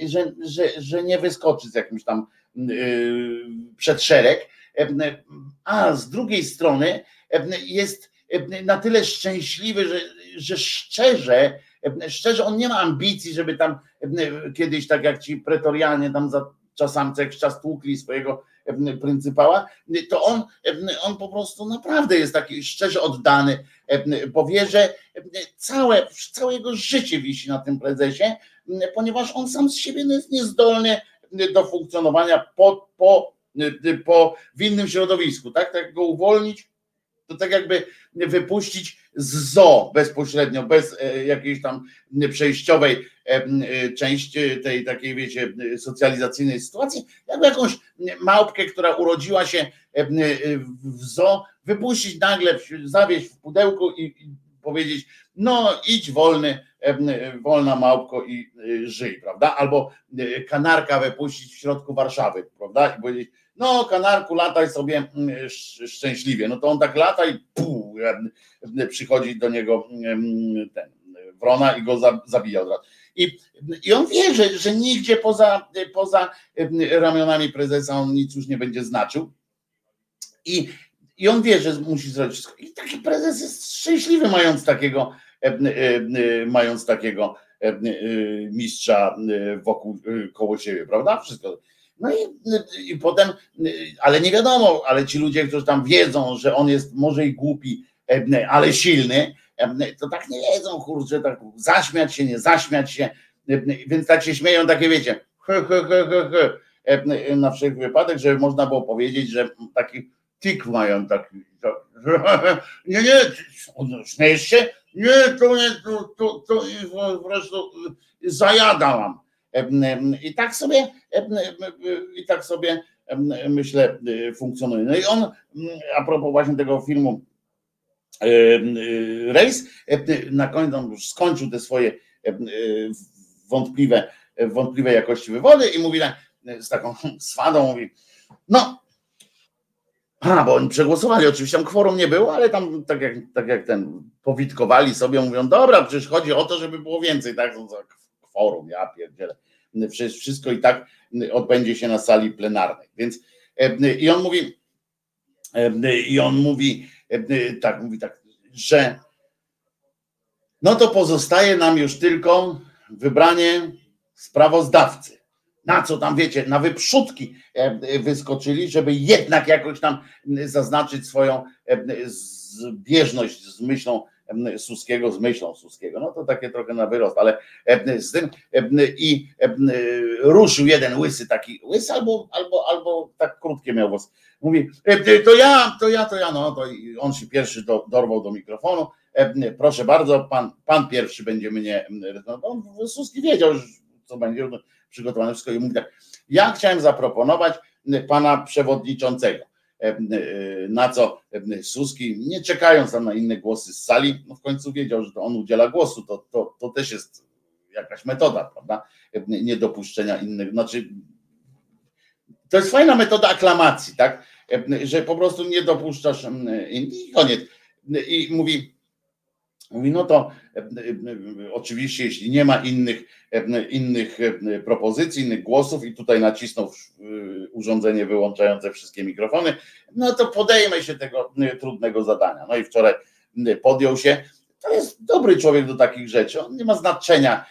że, że, że nie wyskoczy z jakimś tam przed szereg. A z drugiej strony jest na tyle szczęśliwy, że, że szczerze, szczerze on nie ma ambicji, żeby tam kiedyś, tak jak ci pretorianie tam za czasami co jakiś czas tłukli swojego pryncypała, to on, on po prostu naprawdę jest taki szczerze oddany, powie, że całe, całe jego życie wisi na tym prezesie, ponieważ on sam z siebie jest niezdolny do funkcjonowania po, po, po w innym środowisku, tak? Tak go uwolnić, to tak jakby wypuścić z zoo bezpośrednio, bez e, jakiejś tam przejściowej e, e, części tej takiej, wiecie, socjalizacyjnej sytuacji, jakby jakąś małpkę, która urodziła się w zoo, wypuścić nagle, zawieźć w pudełku i powiedzieć, no idź wolny, wolna małpko i żyj, prawda? Albo kanarka wypuścić w środku Warszawy, prawda? I powiedzieć, no kanarku lataj sobie mm, szczęśliwie, no to on tak lata i pół, przychodzi do niego ten wrona i go zabija od razu. I, i on wie, że, że nigdzie poza, poza ramionami prezesa on nic już nie będzie znaczył. I, i on wie, że musi zrobić wszystko. I taki prezes jest szczęśliwy, mając takiego, mając takiego mistrza wokół koło siebie, prawda? Wszystko. No i, i potem, ale nie wiadomo, ale ci ludzie, którzy tam wiedzą, że on jest może i głupi, ale silny, to tak nie wiedzą, kurczę, tak zaśmiać się, nie zaśmiać się, więc tak się śmieją, takie wiecie, na wszelki wypadek, żeby można było powiedzieć, że taki tik mają taki, nie, nie, śmiejesz się? Nie, to nie, to, to, to po prostu zajada mam. I tak sobie, i tak sobie myślę, funkcjonuje. No i on, a propos właśnie tego filmu Rejs, na końcu on już skończył te swoje wątpliwe, wątpliwej jakości wywody i mówi z taką swadą, mówi, no, a, bo oni przegłosowali, oczywiście tam kworum nie było, ale tam tak jak, tak jak ten powitkowali sobie, mówią, dobra, przecież chodzi o to, żeby było więcej, tak, kworum, ja pierdzielę wszystko i tak odbędzie się na sali plenarnej. Więc i on mówi, i on mówi, tak, mówi tak, że no to pozostaje nam już tylko wybranie sprawozdawcy. Na co tam wiecie, na wyprzódki wyskoczyli, żeby jednak jakoś tam zaznaczyć swoją zbieżność z myślą Suskiego z myślą Suskiego. No to takie trochę na wyrost, ale z tym i ruszył jeden łysy taki, łysy albo, albo, albo tak krótkie miał włos. Mówi, to ja, to ja, to ja, no to on się pierwszy do, dorwał do mikrofonu. Proszę bardzo, pan, pan pierwszy będzie mnie. On Suski wiedział, co będzie przygotowane wszystko i mówi tak. Ja chciałem zaproponować pana przewodniczącego. E, na co Suski, nie czekając tam na inne głosy z sali, no w końcu wiedział, że to on udziela głosu, to, to, to też jest jakaś metoda, prawda? Niedopuszczenia innych, znaczy to jest fajna metoda aklamacji, tak? Że po prostu nie dopuszczasz i koniec. I mówi, Mówi, no to e, e, oczywiście, jeśli nie ma innych, e, innych propozycji, innych głosów, i tutaj nacisnął urządzenie wyłączające wszystkie mikrofony, no to podejmę się tego trudnego zadania. No i wczoraj podjął się. To jest dobry człowiek do takich rzeczy. On nie ma znaczenia,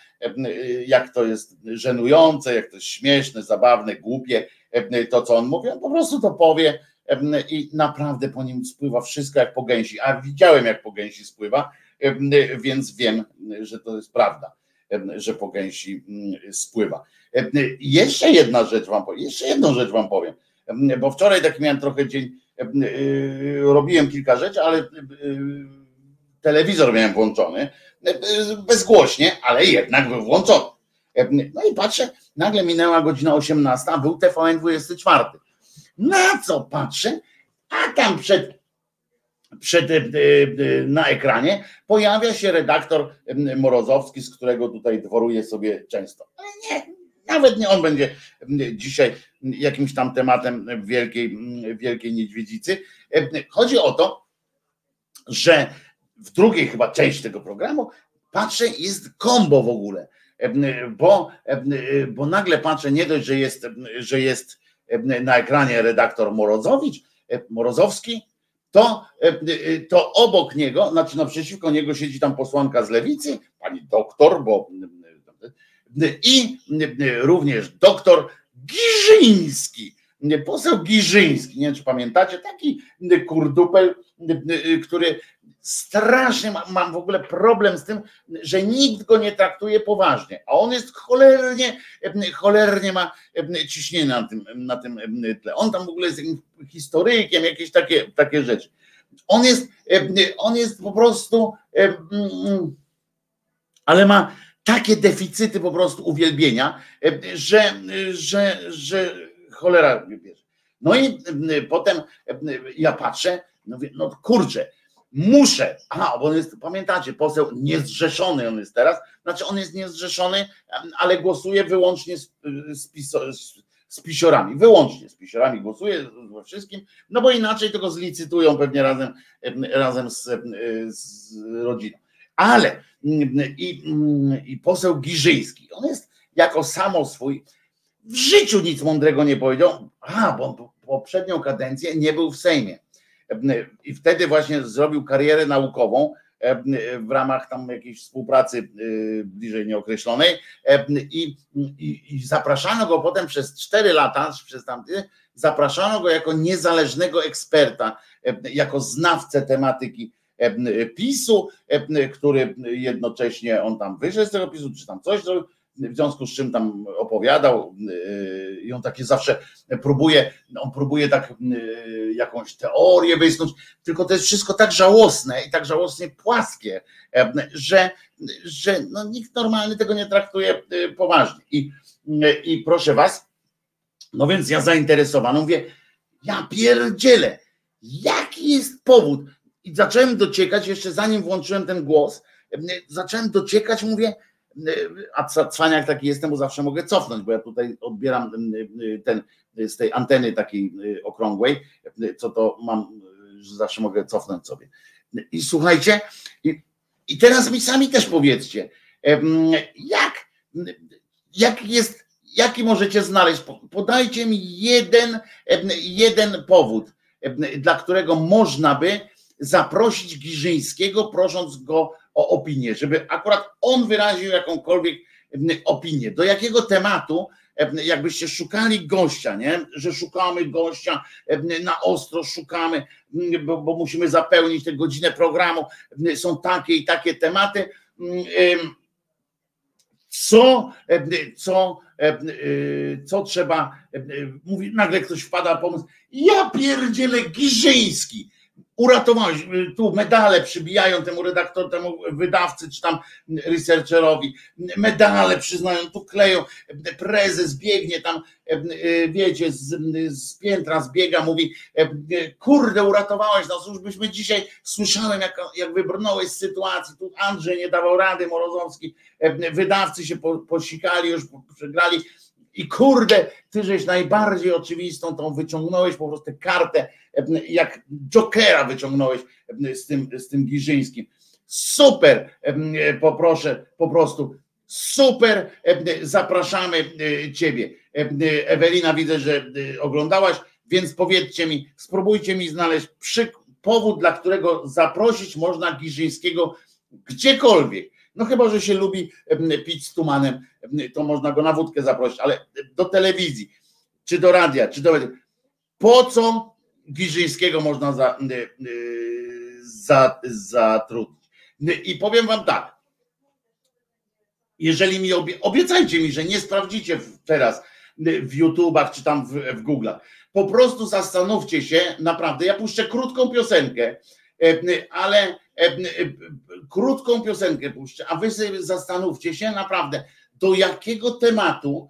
jak to jest żenujące, jak to jest śmieszne, zabawne, głupie, to co on mówi. On po prostu to powie i naprawdę po nim spływa wszystko jak po gęsi. A widziałem, jak po gęsi spływa więc wiem, że to jest prawda, że po gęsi mm, spływa. Jeszcze jedna rzecz wam powiem, jeszcze jedną rzecz wam powiem, bo wczoraj taki miałem trochę dzień, y, robiłem kilka rzeczy, ale y, telewizor miałem włączony, bezgłośnie, ale jednak był włączony. No i patrzę, nagle minęła godzina 18, a był TVN 24. Na co patrzę? A tam przed przed, e, e, na ekranie pojawia się redaktor Morozowski, z którego tutaj dworuje sobie często. Ale nie, nawet nie on będzie dzisiaj jakimś tam tematem wielkiej, wielkiej niedźwiedzicy. Chodzi o to, że w drugiej chyba części tego programu patrzę, jest kombo w ogóle, bo, bo nagle patrzę, nie dość, że jest, że jest na ekranie redaktor Morozowicz, Morozowski, to, e, e, to obok niego, znaczy naprzeciwko niego siedzi tam posłanka z lewicy, pani doktor, bo i również doktor Giżyński, poseł Giżyński, nie wiem czy pamiętacie, taki kurdupel, który strasznie mam, w ogóle problem z tym, że nikt go nie traktuje poważnie, a on jest cholernie, cholernie ma ciśnienie na tym, na tym tle. On tam w ogóle jest historykiem, jakieś takie, takie rzeczy. On jest, on jest po prostu, ale ma takie deficyty po prostu uwielbienia, że, że, że cholera bierze. No i potem ja patrzę, no, no kurczę, muszę, a bo on jest, pamiętacie, poseł niezrzeszony on jest teraz, znaczy on jest niezrzeszony, ale głosuje wyłącznie z, z, z, z pisiorami, wyłącznie z pisiorami głosuje we wszystkim, no bo inaczej tego zlicytują pewnie razem, razem z, z rodziną. Ale i, i poseł Giżyński, on jest jako samo swój, w życiu nic mądrego nie powiedział, a bo poprzednią kadencję nie był w Sejmie. I wtedy właśnie zrobił karierę naukową w ramach tam jakiejś współpracy y, bliżej nieokreślonej. I, i, i zapraszano go potem przez cztery lata, przez tamty, zapraszano go jako niezależnego eksperta, jako znawcę tematyki PiSu, który jednocześnie on tam wyszedł z tego PiSu, czy tam coś zrobił, w związku z czym tam opowiadał yy, i on takie zawsze próbuje, on próbuje tak yy, jakąś teorię wysnuć, tylko to jest wszystko tak żałosne i tak żałosnie płaskie, że, że no, nikt normalny tego nie traktuje yy, poważnie. I, I proszę was, no więc ja zainteresowany mówię, ja pierdzielę, jaki jest powód? I zacząłem dociekać, jeszcze zanim włączyłem ten głos, zacząłem dociekać, mówię, a cwaniak taki jestem, bo zawsze mogę cofnąć, bo ja tutaj odbieram ten z tej anteny takiej okrągłej, co to mam, że zawsze mogę cofnąć sobie. I słuchajcie, i, i teraz mi sami też powiedzcie, jak, jak jest, jaki możecie znaleźć, podajcie mi jeden, jeden powód, dla którego można by zaprosić Giżyńskiego, prosząc go o opinię, żeby akurat on wyraził jakąkolwiek opinię. Do jakiego tematu, jakbyście szukali gościa, nie? że szukamy gościa, na ostro szukamy, bo, bo musimy zapełnić tę godzinę programu, są takie i takie tematy. Co, co, co trzeba, mówi, nagle ktoś wpada pomysł, ja pierdzielę Giżyński, uratowałeś, tu medale przybijają temu redaktor, temu wydawcy, czy tam researcherowi, medale przyznają, tu kleją, prezes biegnie tam, wiecie, z, z piętra zbiega, mówi, kurde, uratowałeś nas, już byśmy dzisiaj, słyszałem jak, jak wybrnąłeś z sytuacji, tu Andrzej nie dawał rady, Morozowski, wydawcy się posikali, już przegrali, i kurde, ty żeś najbardziej oczywistą tą wyciągnąłeś po prostu kartę, jak Jokera wyciągnąłeś z tym, z tym Giżyńskim. Super, poproszę, po prostu super, zapraszamy e, ciebie. Ewelina, widzę, że e, oglądałaś, więc powiedzcie mi, spróbujcie mi znaleźć przy, powód, dla którego zaprosić można Giżyńskiego gdziekolwiek no chyba, że się lubi pić z tumanem, to można go na wódkę zaprosić, ale do telewizji, czy do radia, czy do. Po co Giżyńskiego można za, za, zatrudnić? I powiem wam tak. Jeżeli mi obie, obiecajcie mi, że nie sprawdzicie teraz w YouTubach czy tam w, w Google'ach. Po prostu zastanówcie się, naprawdę. Ja puszczę krótką piosenkę, ale krótką piosenkę puszczę, a wy sobie zastanówcie się naprawdę, do jakiego tematu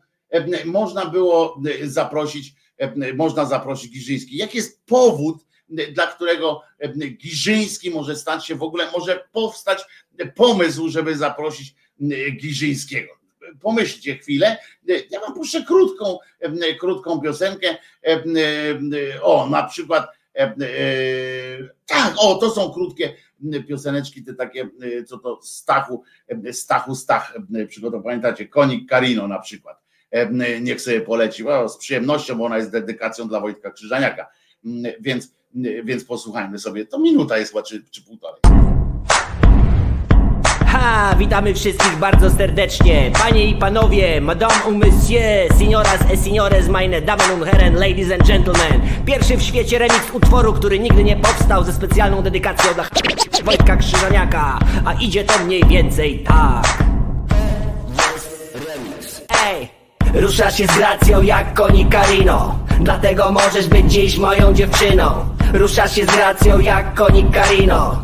można było zaprosić, można zaprosić Giżyński. Jaki jest powód, dla którego Giżyński może stać się w ogóle, może powstać pomysł, żeby zaprosić Giżyńskiego. Pomyślcie chwilę. Ja wam puszczę krótką, krótką piosenkę. O, na przykład tak, o, to są krótkie pioseneczki, te takie, co to Stachu, Stachu Stach przygotował, pamiętacie, Konik Karino na przykład. Niech sobie poleci, o, z przyjemnością, bo ona jest dedykacją dla Wojtka Krzyżaniaka. Więc, więc posłuchajmy sobie, to minuta jest czy, czy półtorej. Witamy wszystkich bardzo serdecznie. Panie i panowie, madame ou monsieur Signoras et signores, meine Damen und Herren Ladies and gentlemen. Pierwszy w świecie remix utworu, który nigdy nie powstał Ze specjalną dedykacją dla Wojtka Krzyżaniaka. A idzie to mniej więcej tak. Ej! Ruszasz się z gracją jak koni Karino. Dlatego możesz być dziś moją dziewczyną. Ruszasz się z gracją jak koni Karino.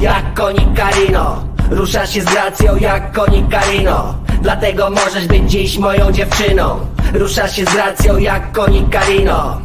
Jak konik Karino Ruszasz się z gracją jak konik Karino. Dlatego możesz być dziś moją dziewczyną. Ruszasz się z gracją jak konik Karino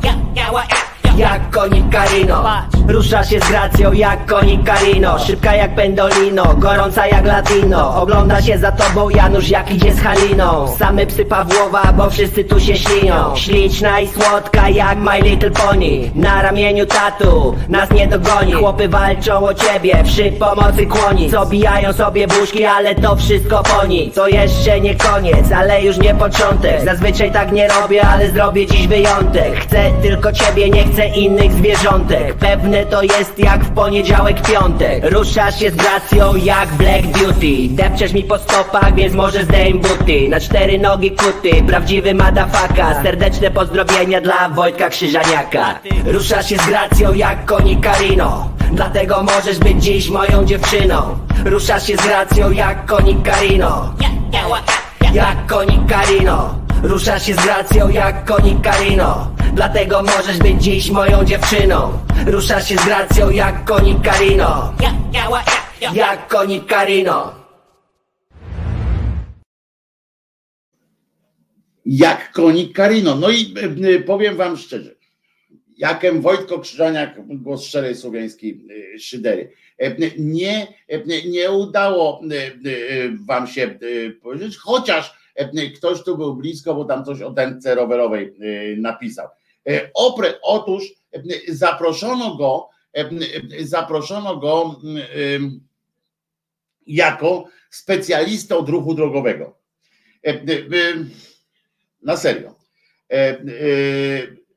jak konik Karino. Rusza się z gracją jak konik Karino. Szybka jak pendolino, gorąca jak latino. Ogląda się za tobą Janusz jak idzie z Haliną. Same psy Pawłowa, bo wszyscy tu się ślinią Śliczna i słodka jak My Little Pony. Na ramieniu tatu, nas nie dogoni. Chłopy walczą o ciebie, przy pomocy kłoni. Co bijają sobie buźki, ale to wszystko po nic To jeszcze nie koniec, ale już nie początek. Zazwyczaj tak nie robię, ale zrobię dziś wyjątek. Chcę tylko ciebie, nie chcę innych zwierzątek. Pewne to jest jak w poniedziałek, piątek. Ruszasz się z gracją jak Black Beauty. Depczesz mi po stopach, więc może zdejm buty. Na cztery nogi kuty, prawdziwy madafaka. Serdeczne pozdrowienia dla Wojtka Krzyżaniaka. Ruszasz się z gracją jak konik Karino. Dlatego możesz być dziś moją dziewczyną. Ruszasz się z gracją jak konik Karino. Jak konik Karino Ruszasz się z gracją jak konik Karino. Dlatego możesz być dziś moją dziewczyną. Ruszasz się z gracją jak konik Karino. Jak konik Karino. Jak konik Karino. No i e, powiem wam szczerze, jakem Wojtko Krzyżaniak, głos szczerej słowiańskiej e, szydery. E, Nie, nie udało wam się powiedzieć, chociaż ktoś tu był blisko, bo tam coś o dętce rowerowej napisał. Opre, otóż zaproszono go, zaproszono go jako specjalistę od ruchu drogowego. Na serio.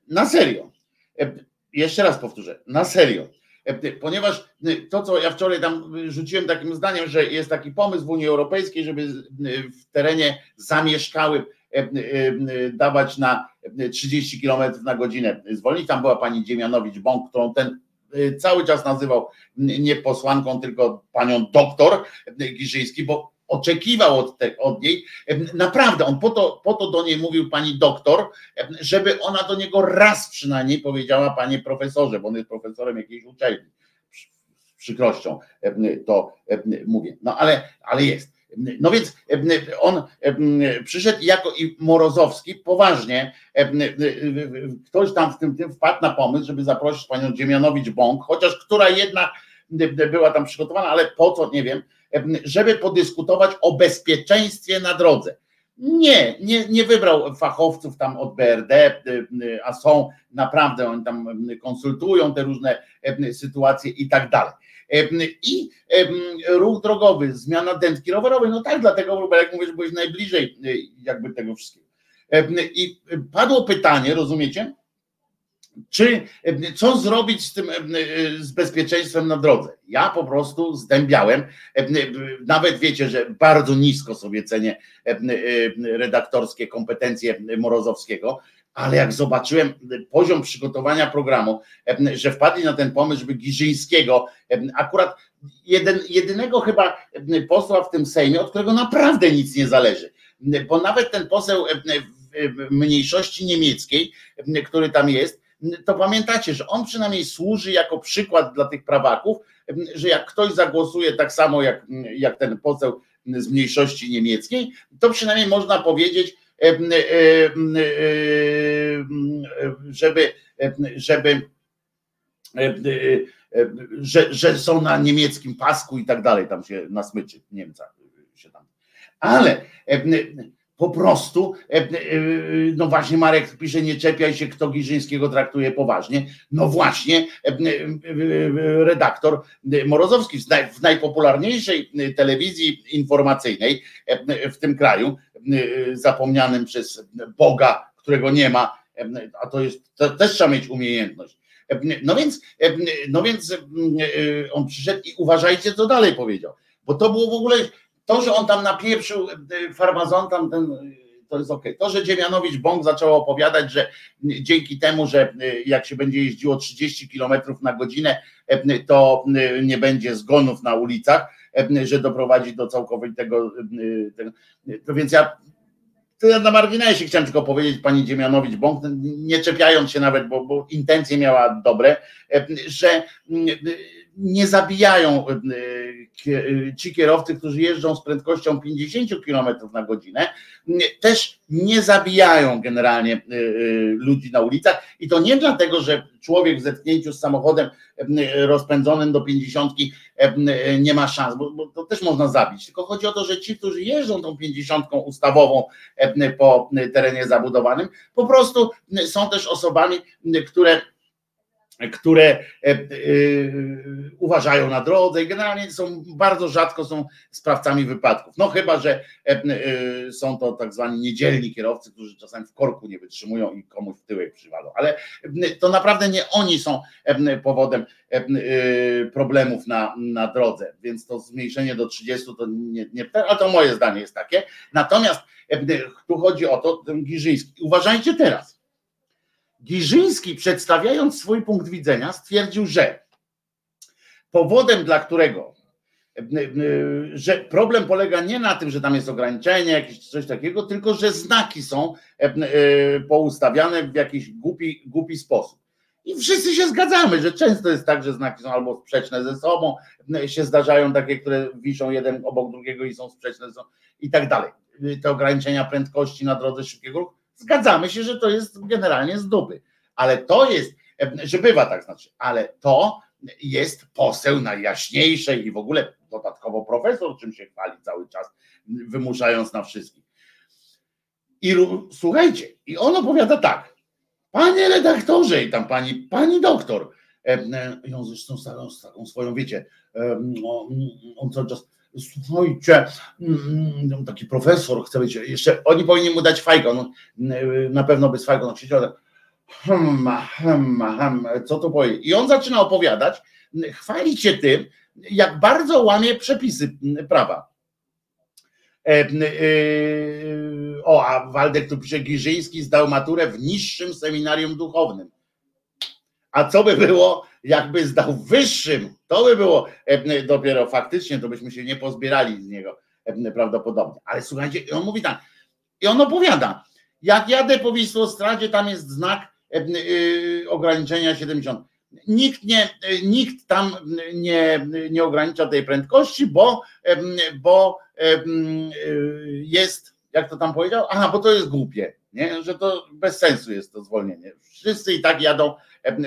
Na serio. Jeszcze raz powtórzę, na serio. Ponieważ to, co ja wczoraj tam rzuciłem takim zdaniem, że jest taki pomysł w Unii Europejskiej, żeby w terenie zamieszkały dawać na 30 km na godzinę zwolnić. Tam była pani Dziemianowicz-Bąk, którą ten cały czas nazywał nie posłanką, tylko panią doktor Giżyński, bo oczekiwał od, te, od niej, naprawdę on po to, po to do niej mówił pani doktor, żeby ona do niego raz przynajmniej powiedziała panie profesorze, bo on jest profesorem jakiejś uczelni. Z przykrością to mówię. No ale, ale jest. No więc on przyszedł jako i Morozowski, poważnie, ktoś tam w tym, tym wpadł na pomysł, żeby zaprosić panią Dziemianowicz-Bąk, chociaż która jedna była tam przygotowana, ale po co, nie wiem, żeby podyskutować o bezpieczeństwie na drodze. Nie, nie, nie wybrał fachowców tam od BRD, a są naprawdę, oni tam konsultują te różne sytuacje i tak dalej. I ruch drogowy, zmiana dętki rowerowej, no tak, dlatego, jak mówię, że byłeś najbliżej jakby tego wszystkiego. I padło pytanie, rozumiecie? Czy co zrobić z tym z bezpieczeństwem na drodze? Ja po prostu zdębiałem, nawet wiecie, że bardzo nisko sobie cenię redaktorskie kompetencje Morozowskiego, ale jak zobaczyłem poziom przygotowania programu, że wpadli na ten pomysł, żeby Giżyńskiego, akurat jeden, jedynego chyba posła w tym Sejmie, od którego naprawdę nic nie zależy, bo nawet ten poseł mniejszości niemieckiej, który tam jest, to pamiętacie, że on przynajmniej służy jako przykład dla tych prawaków, że jak ktoś zagłosuje tak samo jak, jak ten poseł z mniejszości niemieckiej, to przynajmniej można powiedzieć, żeby, żeby że, że są na niemieckim pasku i tak dalej, tam się na smyczy Niemca się tam. Ale po prostu, e, e, no właśnie Marek pisze, nie czepiaj się, kto Giżyńskiego traktuje poważnie. No właśnie e, redaktor Morozowski w najpopularniejszej telewizji informacyjnej w tym kraju, zapomnianym przez Boga, którego nie ma, a to jest, to też trzeba mieć umiejętność. No więc, no więc on przyszedł i uważajcie, co dalej powiedział, bo to było w ogóle to, że on tam napieprzył e, farmazon, tam ten, e, to jest ok. To, że Dziemianowicz Bąk zaczął opowiadać, że dzięki temu, że e, jak się będzie jeździło 30 km na godzinę, to nie będzie zgonów na ulicach, że doprowadzi do całkowitego. To więc ja ja na marginesie chciałem tylko powiedzieć pani Dziemianowicz Bąk, nie czepiając się nawet, bo, bo intencje miała dobre, że nie zabijają ci kierowcy, którzy jeżdżą z prędkością 50 km na godzinę, też nie zabijają generalnie ludzi na ulicach. I to nie dlatego, że człowiek w zetknięciu z samochodem rozpędzonym do 50 nie ma szans, bo, bo to też można zabić, tylko chodzi o to, że ci, którzy jeżdżą tą 50 ustawową po terenie zabudowanym, po prostu są też osobami, które które e, e, uważają na drodze i generalnie są bardzo rzadko są sprawcami wypadków. No chyba, że e, są to tak zwani niedzielni kierowcy, którzy czasami w korku nie wytrzymują i komuś w tyłek przywalą, ale to naprawdę nie oni są powodem problemów na, na drodze, więc to zmniejszenie do 30 to nie, nie ale to moje zdanie jest takie. Natomiast tu chodzi o to, ten Giżyński. Uważajcie teraz Giżyński, przedstawiając swój punkt widzenia, stwierdził, że powodem, dla którego e, e, że problem polega nie na tym, że tam jest ograniczenie, jakieś coś takiego, tylko że znaki są e, poustawiane w jakiś głupi, głupi sposób. I wszyscy się zgadzamy, że często jest tak, że znaki są albo sprzeczne ze sobą, się zdarzają takie, które wiszą jeden obok drugiego i są sprzeczne ze sobą i tak dalej. Te ograniczenia prędkości na drodze szybkiego ruchu Zgadzamy się, że to jest generalnie z dupy. Ale to jest, że bywa tak znaczy, ale to jest poseł najjaśniejszej i w ogóle dodatkowo profesor, czym się chwali cały czas, wymuszając na wszystkich. I słuchajcie, i on opowiada tak. Panie redaktorze, i tam pani, pani doktor, i on zresztą z taką swoją, wiecie, on cały czas słuchajcie, mm, taki profesor chce być, jeszcze oni powinni mu dać fajkę, on na pewno by z fajką siedział, hmm, co to powie. I on zaczyna opowiadać, chwalić się tym, jak bardzo łamie przepisy prawa. E, e, o, a Waldek tu pisze, Giżyński zdał maturę w niższym seminarium duchownym. A co by było, jakby zdał wyższym, to by było e, dopiero faktycznie, to byśmy się nie pozbierali z niego e, prawdopodobnie. Ale słuchajcie, on mówi tak, i on opowiada, jak jadę po Wisłostradzie, tam jest znak e, ograniczenia 70. Nikt, nie, nikt tam nie, nie ogranicza tej prędkości, bo, bo jest, jak to tam powiedział? Aha, bo to jest głupie, nie? że to bez sensu jest to zwolnienie. Wszyscy i tak jadą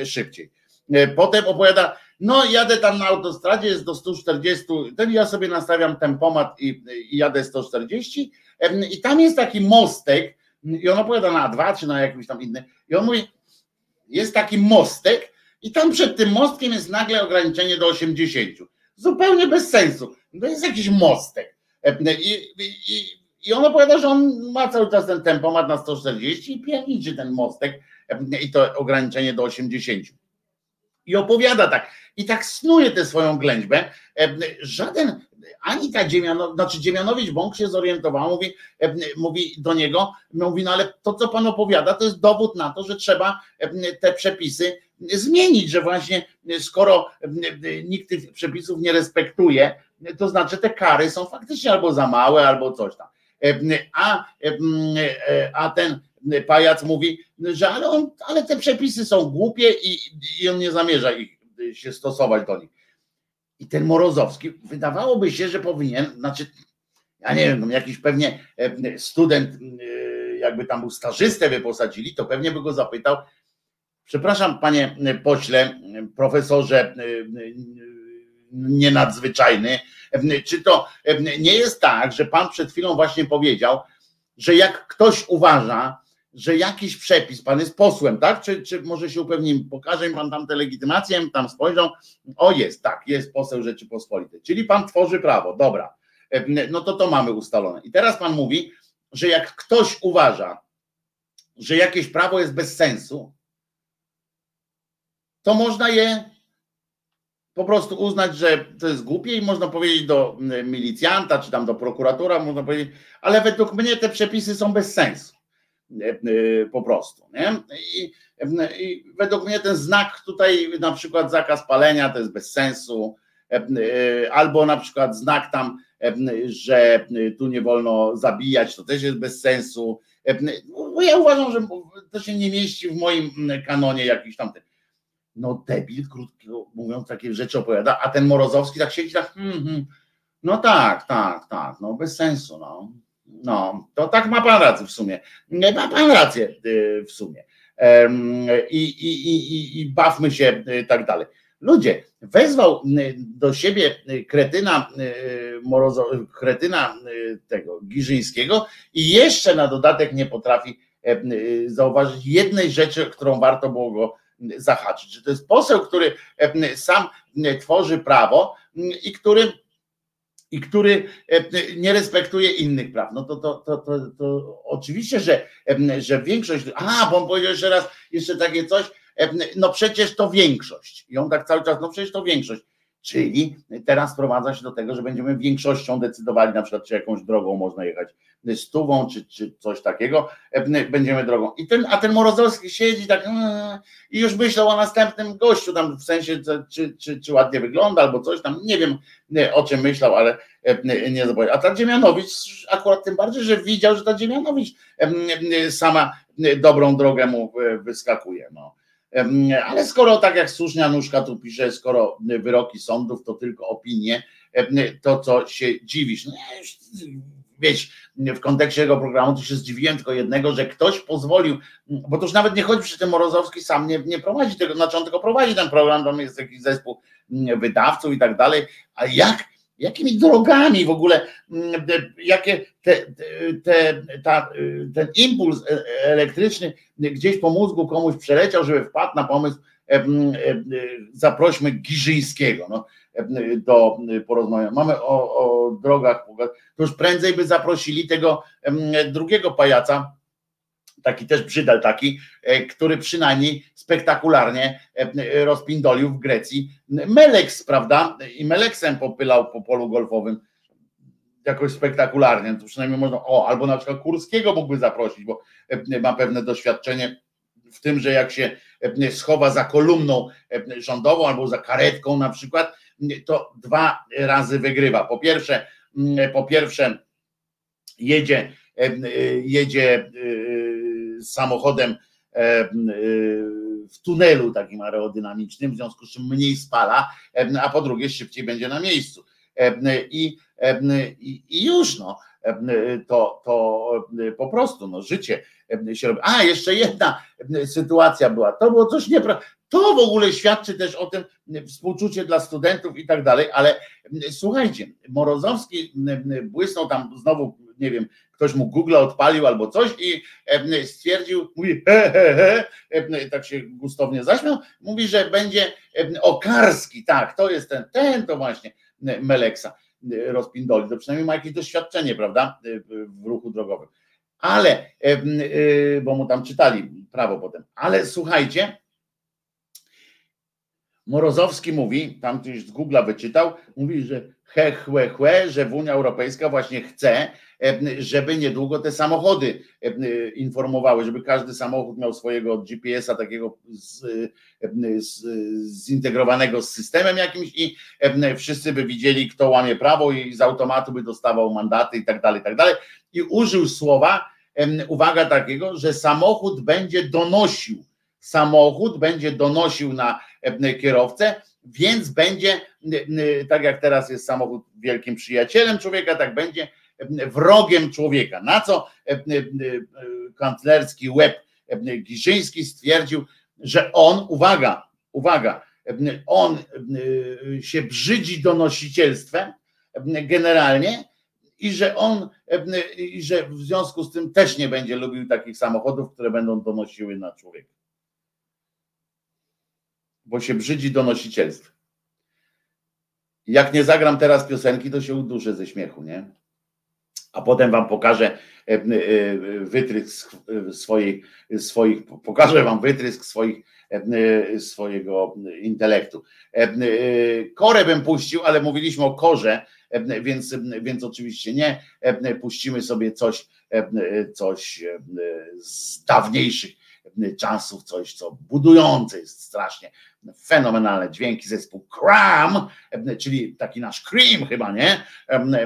szybciej. E, potem opowiada, no jadę tam na autostradzie, jest do 140, ten ja sobie nastawiam tempomat i, i jadę 140 i tam jest taki mostek i on opowiada na A2 czy na jakimś tam inny i on mówi, jest taki mostek i tam przed tym mostkiem jest nagle ograniczenie do 80. Zupełnie bez sensu. To jest jakiś mostek. I, i, i on opowiada, że on ma cały czas ten tempomat na 140 i pierniczy ten mostek i to ograniczenie do 80 i opowiada tak. I tak snuje tę swoją ględźbę. E, żaden, ani ta Dziemianowicz, znaczy Dziemianowicz Bąk się zorientował, mówi, e, mówi do niego, mówi, no ale to, co pan opowiada, to jest dowód na to, że trzeba e, te przepisy zmienić, że właśnie skoro nikt tych przepisów nie respektuje, to znaczy te kary są faktycznie albo za małe, albo coś tam. A, a ten pajac mówi, że ale, on, ale te przepisy są głupie i, i on nie zamierza ich się stosować do nich. I ten Morozowski, wydawałoby się, że powinien, znaczy, ja nie wiem, no jakiś pewnie e, student, e, jakby tam był stażystę wyposadzili, to pewnie by go zapytał, przepraszam panie pośle, profesorze nienadzwyczajny, czy to nie jest tak, że pan przed chwilą właśnie powiedział, że jak ktoś uważa, że jakiś przepis, pan jest posłem, tak? Czy, czy może się upewnimy, pokaże mi pan tam tę legitymację, tam spojrzał, o jest, tak, jest poseł Rzeczypospolitej, czyli pan tworzy prawo, dobra, e, no to to mamy ustalone. I teraz pan mówi, że jak ktoś uważa, że jakieś prawo jest bez sensu, to można je po prostu uznać, że to jest głupie i można powiedzieć do milicjanta, czy tam do prokuratora, można powiedzieć, ale według mnie te przepisy są bez sensu. E, e, po prostu. Nie? I, I, według mnie ten znak tutaj, na przykład zakaz palenia, to jest bez sensu, e, albo na przykład znak tam, że tu nie wolno zabijać, to też jest bez sensu. Ja uważam, że to się nie mieści w moim kanonie jakiś tamtym. no debil, krótko mówiąc, takie rzeczy opowiada, a ten Morozowski tak siedzi tak, hmm, hmm. no tak, tak, tak, no bez sensu, no. No, to tak ma pan rację w sumie. Ma pan rację y, w sumie. I, i, i, i bawmy się y, tak dalej. Ludzie, wezwał y, do siebie kretyna, Morozo, kretyna tego Giżyńskiego i jeszcze na dodatek nie potrafi zauważyć jednej rzeczy, którą warto było go zahaczyć. Że to jest poseł, który sam tworzy prawo i który i który nie respektuje innych praw. No to, to, to, to, to oczywiście, że, że większość. A, bo on powiedział jeszcze raz, jeszcze takie coś, no przecież to większość. I on tak cały czas, no przecież to większość. Czyli teraz sprowadza się do tego, że będziemy większością decydowali na przykład, czy jakąś drogą można jechać stówą, czy, czy coś takiego, będziemy drogą. I ten, a ten Morozowski siedzi tak yy, i już myślał o następnym gościu, tam w sensie, czy, czy, czy ładnie wygląda, albo coś tam, nie wiem o czym myślał, ale nie zobaczył. A ta Dziemianowicz akurat tym bardziej, że widział, że ta Dziemianowicz sama dobrą drogę mu wyskakuje. No. Ale skoro, tak jak słusznie Anuszka tu pisze, skoro wyroki sądów to tylko opinie, to co się dziwisz? No, wiesz, w kontekście tego programu to się zdziwiłem tylko jednego, że ktoś pozwolił, bo to już nawet nie chodzi, że ten Morozowski sam nie, nie prowadzi tego, znaczy on tylko prowadzi ten program, tam jest jakiś zespół wydawców i tak dalej, a jak jakimi drogami w ogóle, mm, jakie te, te, ta, ten impuls e, elektryczny gdzieś po mózgu komuś przeleciał, żeby wpadł na pomysł, e, e, zaprośmy Giżyńskiego no, do porozmawiania. Mamy o, o drogach, to już prędzej by zaprosili tego drugiego pajaca, taki też brzydal taki, e, który przynajmniej spektakularnie e, rozpindolił w Grecji Meleks, prawda? I Meleksem popylał po polu golfowym jakoś spektakularnie, to przynajmniej można, o, albo na przykład Kurskiego mógłby zaprosić, bo e, ma pewne doświadczenie w tym, że jak się schowa za kolumną rządową albo za karetką na przykład, to dwa razy wygrywa. Po pierwsze, po pierwsze jedzie, jedzie samochodem e, e, w tunelu takim aerodynamicznym, w związku z czym mniej spala, e, a po drugie szybciej będzie na miejscu. I, i już no, to, to po prostu no, życie się robi. A, jeszcze jedna sytuacja była, to było coś nieprawdopodobnego. To w ogóle świadczy też o tym współczucie dla studentów i tak dalej, ale słuchajcie, Morozowski błysnął tam znowu, nie wiem, ktoś mu Google odpalił albo coś i stwierdził, mówi he, he, he, tak się gustownie zaśmiał, mówi, że będzie Okarski, tak, to jest ten, ten to właśnie Meleksa rozpindoli, to przynajmniej ma jakieś doświadczenie, prawda, w ruchu drogowym. Ale, y, bo mu tam czytali prawo potem, ale słuchajcie, Morozowski mówi, tam ktoś z Google'a wyczytał, mówi, że he, chłe, chłe, że w Unia Europejska właśnie chce, żeby niedługo te samochody informowały, żeby każdy samochód miał swojego GPS-a takiego z, z, zintegrowanego z systemem jakimś i wszyscy by widzieli, kto łamie prawo i z automatu by dostawał mandaty i tak dalej, i tak dalej. I użył słowa, uwaga takiego, że samochód będzie donosił, samochód będzie donosił na kierowcę, więc będzie, tak jak teraz jest samochód wielkim przyjacielem człowieka, tak będzie wrogiem człowieka. Na co e, e, kanclerski łeb Giżyński stwierdził, że on, uwaga, uwaga, on się brzydzi donosicielstwem generalnie i że on, i że w związku z tym też nie będzie lubił takich samochodów, które będą donosiły na człowieka. Bo się brzydzi donosicielstwem. Jak nie zagram teraz piosenki, to się uduszę ze śmiechu, nie? a potem wam pokażę e, e, wytrysk swojej, swoich, pokażę wam wytrysk swoich, e, swojego intelektu. Korę bym puścił, ale mówiliśmy o korze, więc, więc oczywiście nie. Puścimy sobie coś, coś z dawniejszych czasów, coś co budujące jest strasznie fenomenalne dźwięki zespół Kram, czyli taki nasz Cream chyba, nie?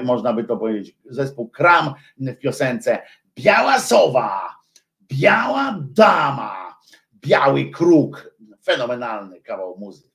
Można by to powiedzieć, zespół Kram w piosence Biała sowa, biała dama, biały kruk. fenomenalny kawał muzyki.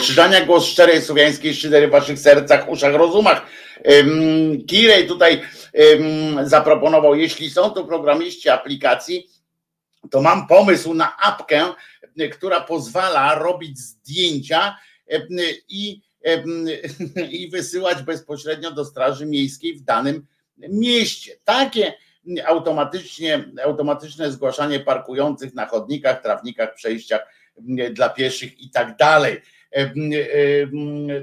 Wojtko Krzyżania, głos szczerej słowiańskiej szydery w waszych sercach, uszach, rozumach. Kirej tutaj zaproponował, jeśli są tu programiści aplikacji, to mam pomysł na apkę, która pozwala robić zdjęcia i, i wysyłać bezpośrednio do Straży Miejskiej w danym mieście. Takie automatycznie, automatyczne zgłaszanie parkujących na chodnikach, trawnikach, przejściach dla pieszych i tak dalej.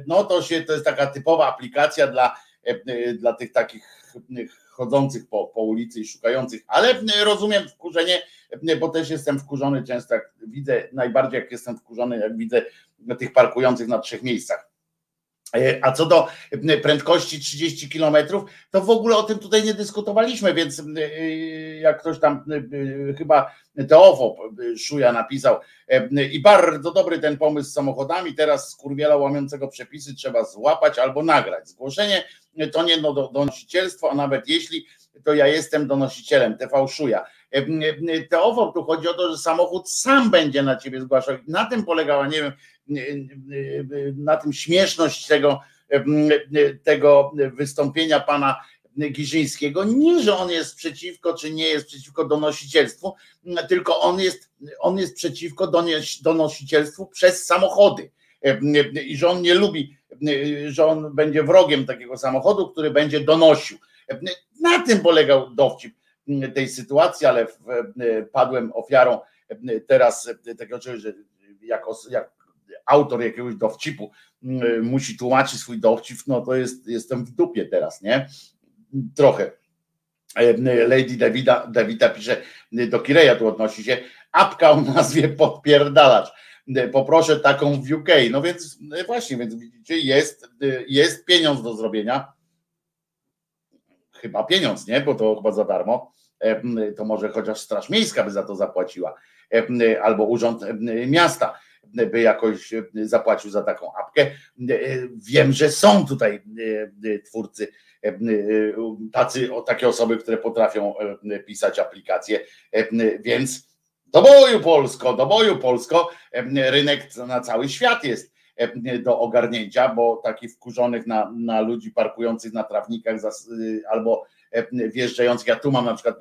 No to się to jest taka typowa aplikacja dla, dla tych takich chodzących po, po ulicy i szukających, ale rozumiem wkurzenie, bo też jestem wkurzony często, jak widzę, najbardziej jak jestem wkurzony, jak widzę tych parkujących na trzech miejscach. E, a co do prędkości 30 km, to w ogóle o tym tutaj nie dyskutowaliśmy, więc e, jak ktoś tam e, chyba Teofo Szuja napisał i bardzo dobry ten pomysł z samochodami, teraz skurwiela łamiącego przepisy trzeba złapać albo nagrać. Zgłoszenie to nie donosicielstwo, a nawet jeśli, to ja jestem donosicielem, TV Szuja. Teofo, tu chodzi o to, że samochód sam będzie na ciebie zgłaszał. Na tym polegała, nie wiem, na tym śmieszność tego, tego wystąpienia pana Giżyńskiego. Nie, że on jest przeciwko, czy nie jest przeciwko donosicielstwu, tylko on jest, on jest przeciwko donosicielstwu przez samochody. I że on nie lubi, że on będzie wrogiem takiego samochodu, który będzie donosił. Na tym polegał dowcip tej sytuacji, ale padłem ofiarą teraz takiego czegoś, że jak, jak autor jakiegoś dowcipu mm, musi tłumaczyć swój dowcip, no to jest, jestem w dupie teraz, nie? Trochę. E, Lady Davida, Davida pisze, do Kireja tu odnosi się, apka o nazwie podpierdalacz. E, poproszę taką w UK. No więc e, właśnie, więc widzicie, jest, jest pieniądz do zrobienia. Chyba pieniądz, nie? Bo to chyba za darmo. To może chociaż Straż Miejska by za to zapłaciła, albo Urząd Miasta by jakoś e, zapłacił za taką apkę. E, wiem, że są tutaj e, twórcy, tacy, takie osoby, które potrafią pisać aplikacje, więc do boju Polsko, do boju Polsko, rynek na cały świat jest do ogarnięcia, bo takich wkurzonych na, na ludzi parkujących na trawnikach albo wjeżdżających, ja tu mam na przykład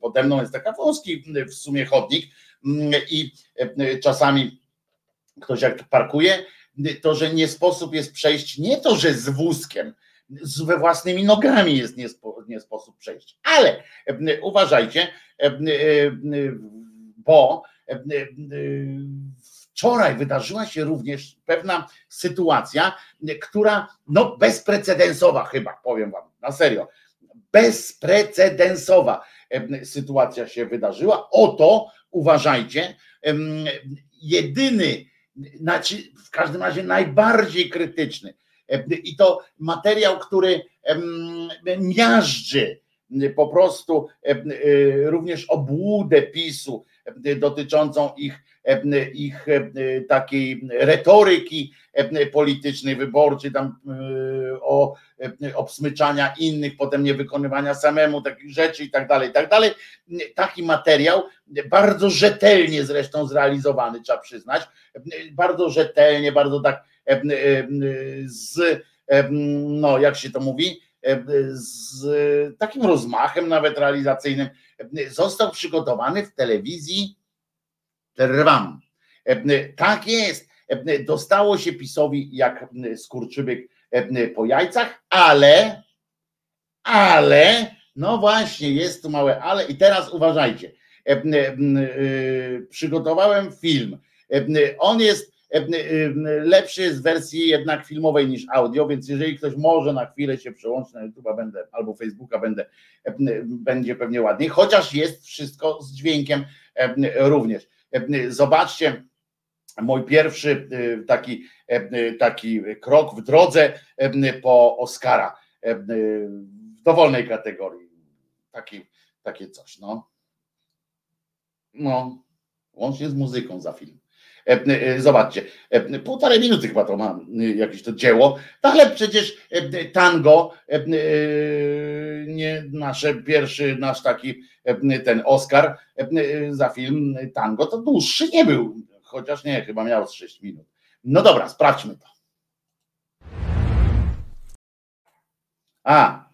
pode mną jest taka wąski w sumie chodnik i czasami ktoś jak parkuje, to że nie sposób jest przejść, nie to, że z wózkiem, we własnymi nogami jest nie, spo, nie sposób przejść. Ale e, uważajcie, e, e, bo wczoraj wydarzyła się również pewna sytuacja, która no bezprecedensowa chyba, powiem wam, na serio, bezprecedensowa sytuacja się wydarzyła. Oto, uważajcie, jedyny w każdym razie najbardziej krytyczny. I to materiał, który miażdży po prostu również obłudę PiSu dotyczącą ich, ich takiej retoryki politycznej, wyborczej, tam o obsmyczania innych, potem niewykonywania samemu takich rzeczy i tak dalej, i tak dalej. Taki materiał, bardzo rzetelnie zresztą zrealizowany, trzeba przyznać, bardzo rzetelnie, bardzo tak z, no jak się to mówi, z takim rozmachem nawet realizacyjnym, został przygotowany w telewizji Trwam. Tak jest. Dostało się PiSowi jak skurczybyk po jajcach, ale, ale, no właśnie, jest tu małe ale i teraz uważajcie. Przygotowałem film. On jest lepszy jest w wersji jednak filmowej niż audio, więc jeżeli ktoś może na chwilę się przełączyć na YouTube będę albo Facebooka będę, będzie pewnie ładniej, chociaż jest wszystko z dźwiękiem również. Zobaczcie, mój pierwszy taki, taki krok w drodze po Oscara w dowolnej kategorii. Taki, takie coś, no. No, łącznie z muzyką za film. E, e, zobaczcie, e, półtorej minuty chyba to ma jakieś to dzieło, no ale przecież tango, nie nasze pierwszy, nasz taki ten Oscar za film tango, to dłuższy nie był, chociaż nie, chyba miał z 6 minut. No dobra, sprawdźmy to. A,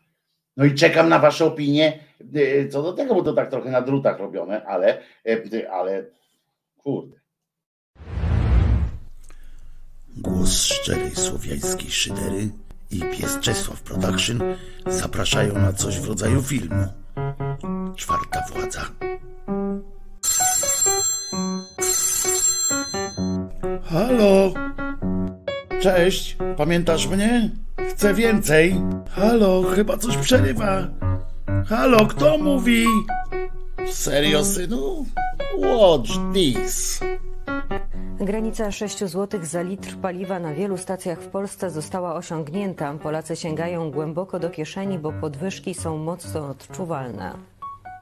no i czekam na Wasze opinie co do tego, bo to tak trochę na drutach robione, ale, ale kurde. Głos szczerej słowiańskiej szydery i pies Czesław Production zapraszają na coś w rodzaju filmu. Czwarta władza. Halo? Cześć, pamiętasz mnie? Chcę więcej. Halo, chyba coś przerywa. Halo, kto mówi? Serio, synu? Watch this. Granica 6 zł za litr paliwa na wielu stacjach w Polsce została osiągnięta. Polacy sięgają głęboko do kieszeni, bo podwyżki są mocno odczuwalne.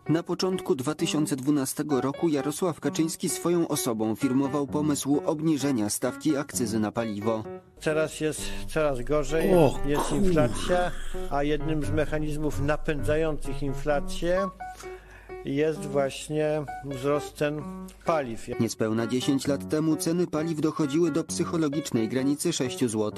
Na początku 2012 roku Jarosław Kaczyński swoją osobą firmował pomysł obniżenia stawki akcyzy na paliwo. Teraz jest coraz gorzej, O, jest inflacja, a jednym z mechanizmów napędzających inflację jest właśnie wzrost cen paliw. Niespełna 10 lat temu ceny paliw dochodziły do psychologicznej granicy 6 zł.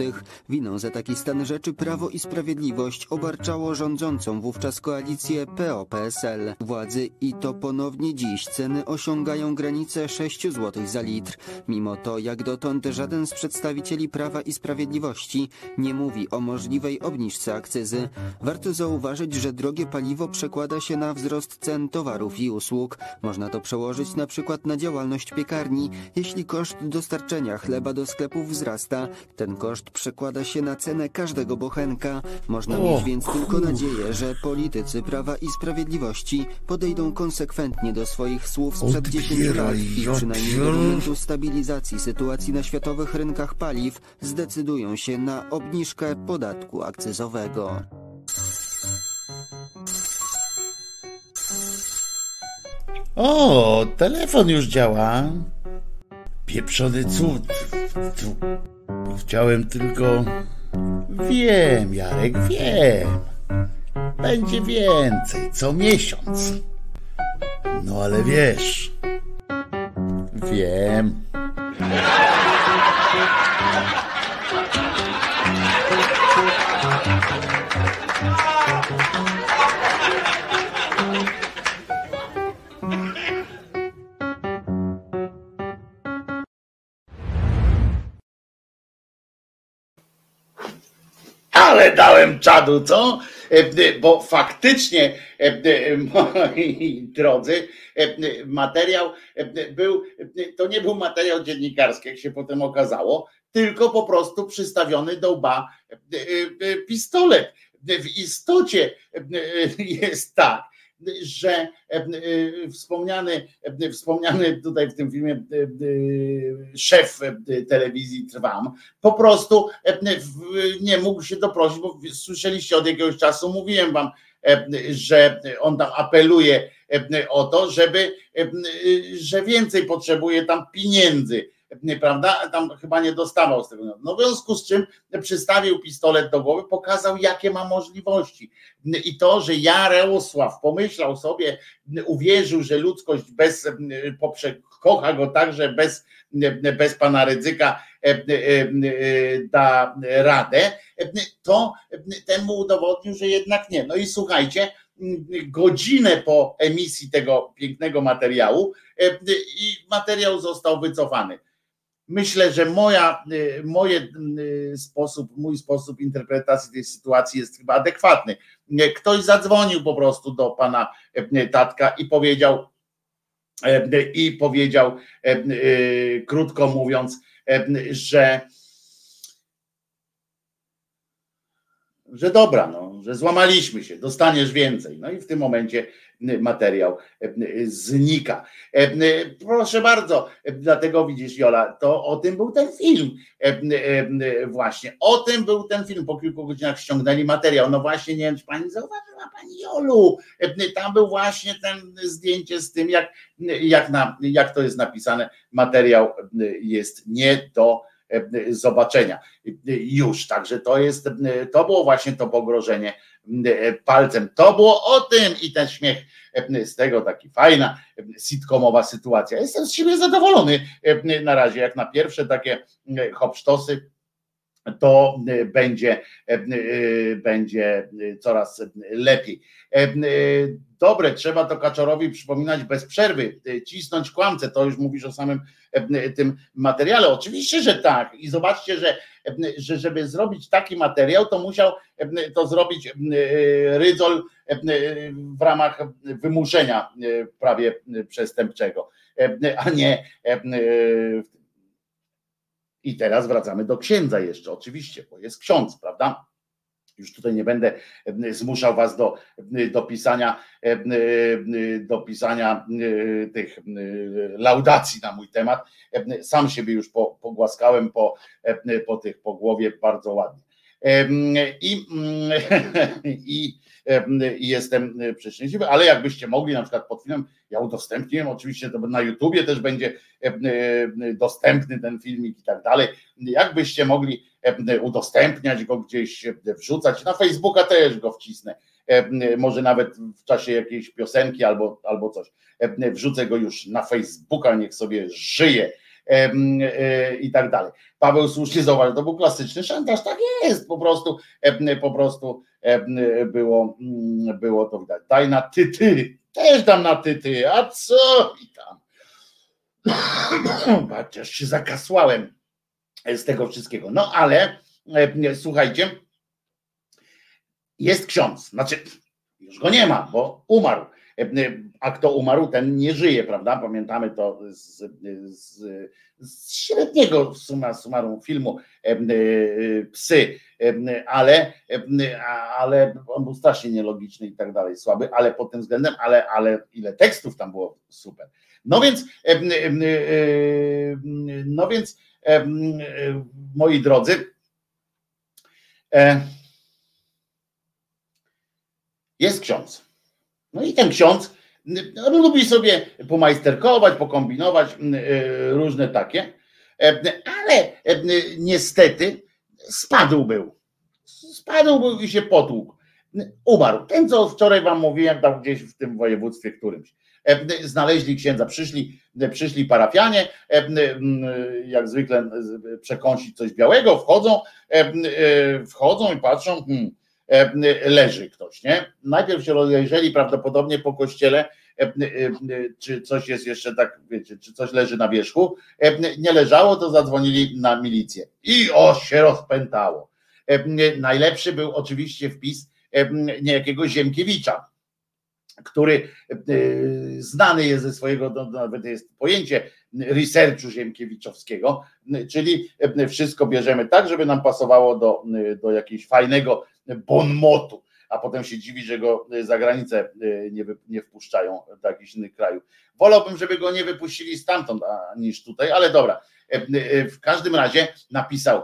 Winą za taki stan rzeczy Prawo i Sprawiedliwość obarczało rządzącą wówczas koalicję PO-PSL. Władzy i to ponownie dziś ceny osiągają granicę 6 zł za litr. Mimo to, jak dotąd żaden z przedstawicieli Prawa i Sprawiedliwości nie mówi o możliwej obniżce akcyzy. Warto zauważyć, że drogie paliwo przekłada się na wzrost cen towarów i usług. Można to przełożyć na przykład na działalność piekarni. Jeśli koszt dostarczenia chleba do sklepów wzrasta, ten koszt przekłada się na cenę każdego bochenka. Można mieć więc tylko nadzieję, że politycy Prawa i Sprawiedliwości podejdą konsekwentnie do swoich słów sprzed 10 lat i przynajmniej do momentu stabilizacji sytuacji na światowych rynkach paliw zdecydują się na obniżkę podatku akcyzowego. O, telefon już działa. Pieprzony cud. Chciałem tylko. Wiem, Jarek, wiem. Będzie więcej, co miesiąc. No ale wiesz. Wiem. Ale dałem czadu, co? E, e, Bo faktycznie, e, moi drodzy, materiał był, to nie był materiał dziennikarski, jak się potem okazało, tylko po prostu przystawiony do łba pistolet. W istocie jest tak, że e, e, wspomniany, e, wspomniany tutaj w tym filmie szef telewizji Trwam po prostu nie mógł się doprosić, bo słyszeliście od jakiegoś czasu, mówiłem wam, że on tam apeluje o to, żeby, że więcej potrzebuje tam pieniędzy, prawda? Tam chyba nie dostawał z tego. No w związku z czym przystawił pistolet do głowy, pokazał jakie ma możliwości. I to, że Jarosław pomyślał sobie, uwierzył, że ludzkość bez, poprze, kocha go także bez, bez pana ryzyka e, e, e, da radę, to temu udowodnił, że jednak nie. No i słuchajcie, godzinę po emisji tego pięknego materiału i materiał został wycofany. Myślę, że moja, e, moje e, sposób, mój sposób interpretacji tej sytuacji jest chyba adekwatny. E, Ktoś zadzwonił po prostu do pana tatka i powiedział, i powiedział, krótko mówiąc, że że dobra, no, że złamaliśmy się, dostaniesz więcej. No i w tym momencie y, materiał y, znika. E, y, Proszę bardzo, e, dlatego widzisz, Jola, to o tym był ten film. E, e, Właśnie, o tym był ten film. Po kilku godzinach ściągnęli materiał. No właśnie, nie wiem, czy pani zauważyła, pani Jolu, e, tam był właśnie ten zdjęcie z tym, jak, jak, na, jak to jest napisane. Materiał jest nie do zobaczenia już. Także to jest, to było właśnie to pogrożenie palcem. To było o tym i ten śmiech z tego taki fajna sitcomowa sytuacja. Jestem z siebie zadowolony na razie, jak na pierwsze takie hopsztosy to będzie, będzie coraz lepiej. Dobre, trzeba to Kaczorowi przypominać bez przerwy, cisnąć kłamce, to już mówisz o samym tym materiale. Oczywiście, że tak. I zobaczcie, że, że żeby zrobić taki materiał, to musiał to zrobić Rydzol w ramach wymuszenia prawie przestępczego, a nie i teraz wracamy do księdza jeszcze, oczywiście, bo jest ksiądz, prawda? Już tutaj nie będę zmuszał was do, do pisania, do pisania tych laudacji na mój temat. Sam siebie już pogłaskałem po, po tych po głowie bardzo ładnie. I, i, i jestem przeszczęśliwy, ale jakbyście mogli na przykład pod filmem, ja udostępniłem, oczywiście to na YouTubie też będzie dostępny ten filmik i tak dalej, jakbyście mogli udostępniać go gdzieś, wrzucać, na Facebooka też go wcisnę, może nawet w czasie jakiejś piosenki albo, albo coś, wrzucę go już na Facebooka, niech sobie żyje, E, i tak dalej. Paweł słusznie zauważył, to był klasyczny szantaż, tak jest, po prostu, po prostu było, mm, było to widać. Daj na ty, ty, też dam na ty, ty, a co i tam. Chociaż się zakasłałem z tego wszystkiego. No ale słuchajcie, jest ksiądz, znaczy już go nie ma, bo umarł a kto umarł, ten nie żyje, prawda? Pamiętamy to z, z, z średniego suma summarum filmu e, Psy, ale, ale on był strasznie nielogiczny i tak dalej, słaby, ale pod tym względem, ale, ale ile tekstów tam było super. No więc, no więc, moi drodzy, e, jest ksiądz. No i ten ksiądz no, lubi sobie pomajsterkować, pokombinować y, różne takie, e, ale e, niestety spadł był. Spadł był i się potłukł. Umarł. Ten, co wczoraj wam mówiłem, tam gdzieś w tym województwie którymś. E, znaleźli księdza, przyszli, przyszli parafianie, jak zwykle przekąsić coś białego, wchodzą, wchodzą i patrzą, hmm, E, leży ktoś, nie? Najpierw się rozejrzeli prawdopodobnie po kościele, e, e, czy coś jest jeszcze tak, wiecie, czy coś leży na wierzchu. Nie leżało, to zadzwonili na milicję. I o się rozpętało. Najlepszy był oczywiście wpis niejakiego Ziemkiewicza, który znany jest ze swojego, no, nawet jest pojęcie researchu ziemkiewiczowskiego, czyli wszystko bierzemy tak, żeby nam pasowało do, do jakiegoś fajnego bonmotu, a potem się dziwi, że go za granicę e, nie, nie wpuszczają do jakichś innych krajów. Wolałbym, żeby go nie wypuścili stamtąd niż tutaj, ale dobra. E, e, w każdym razie napisał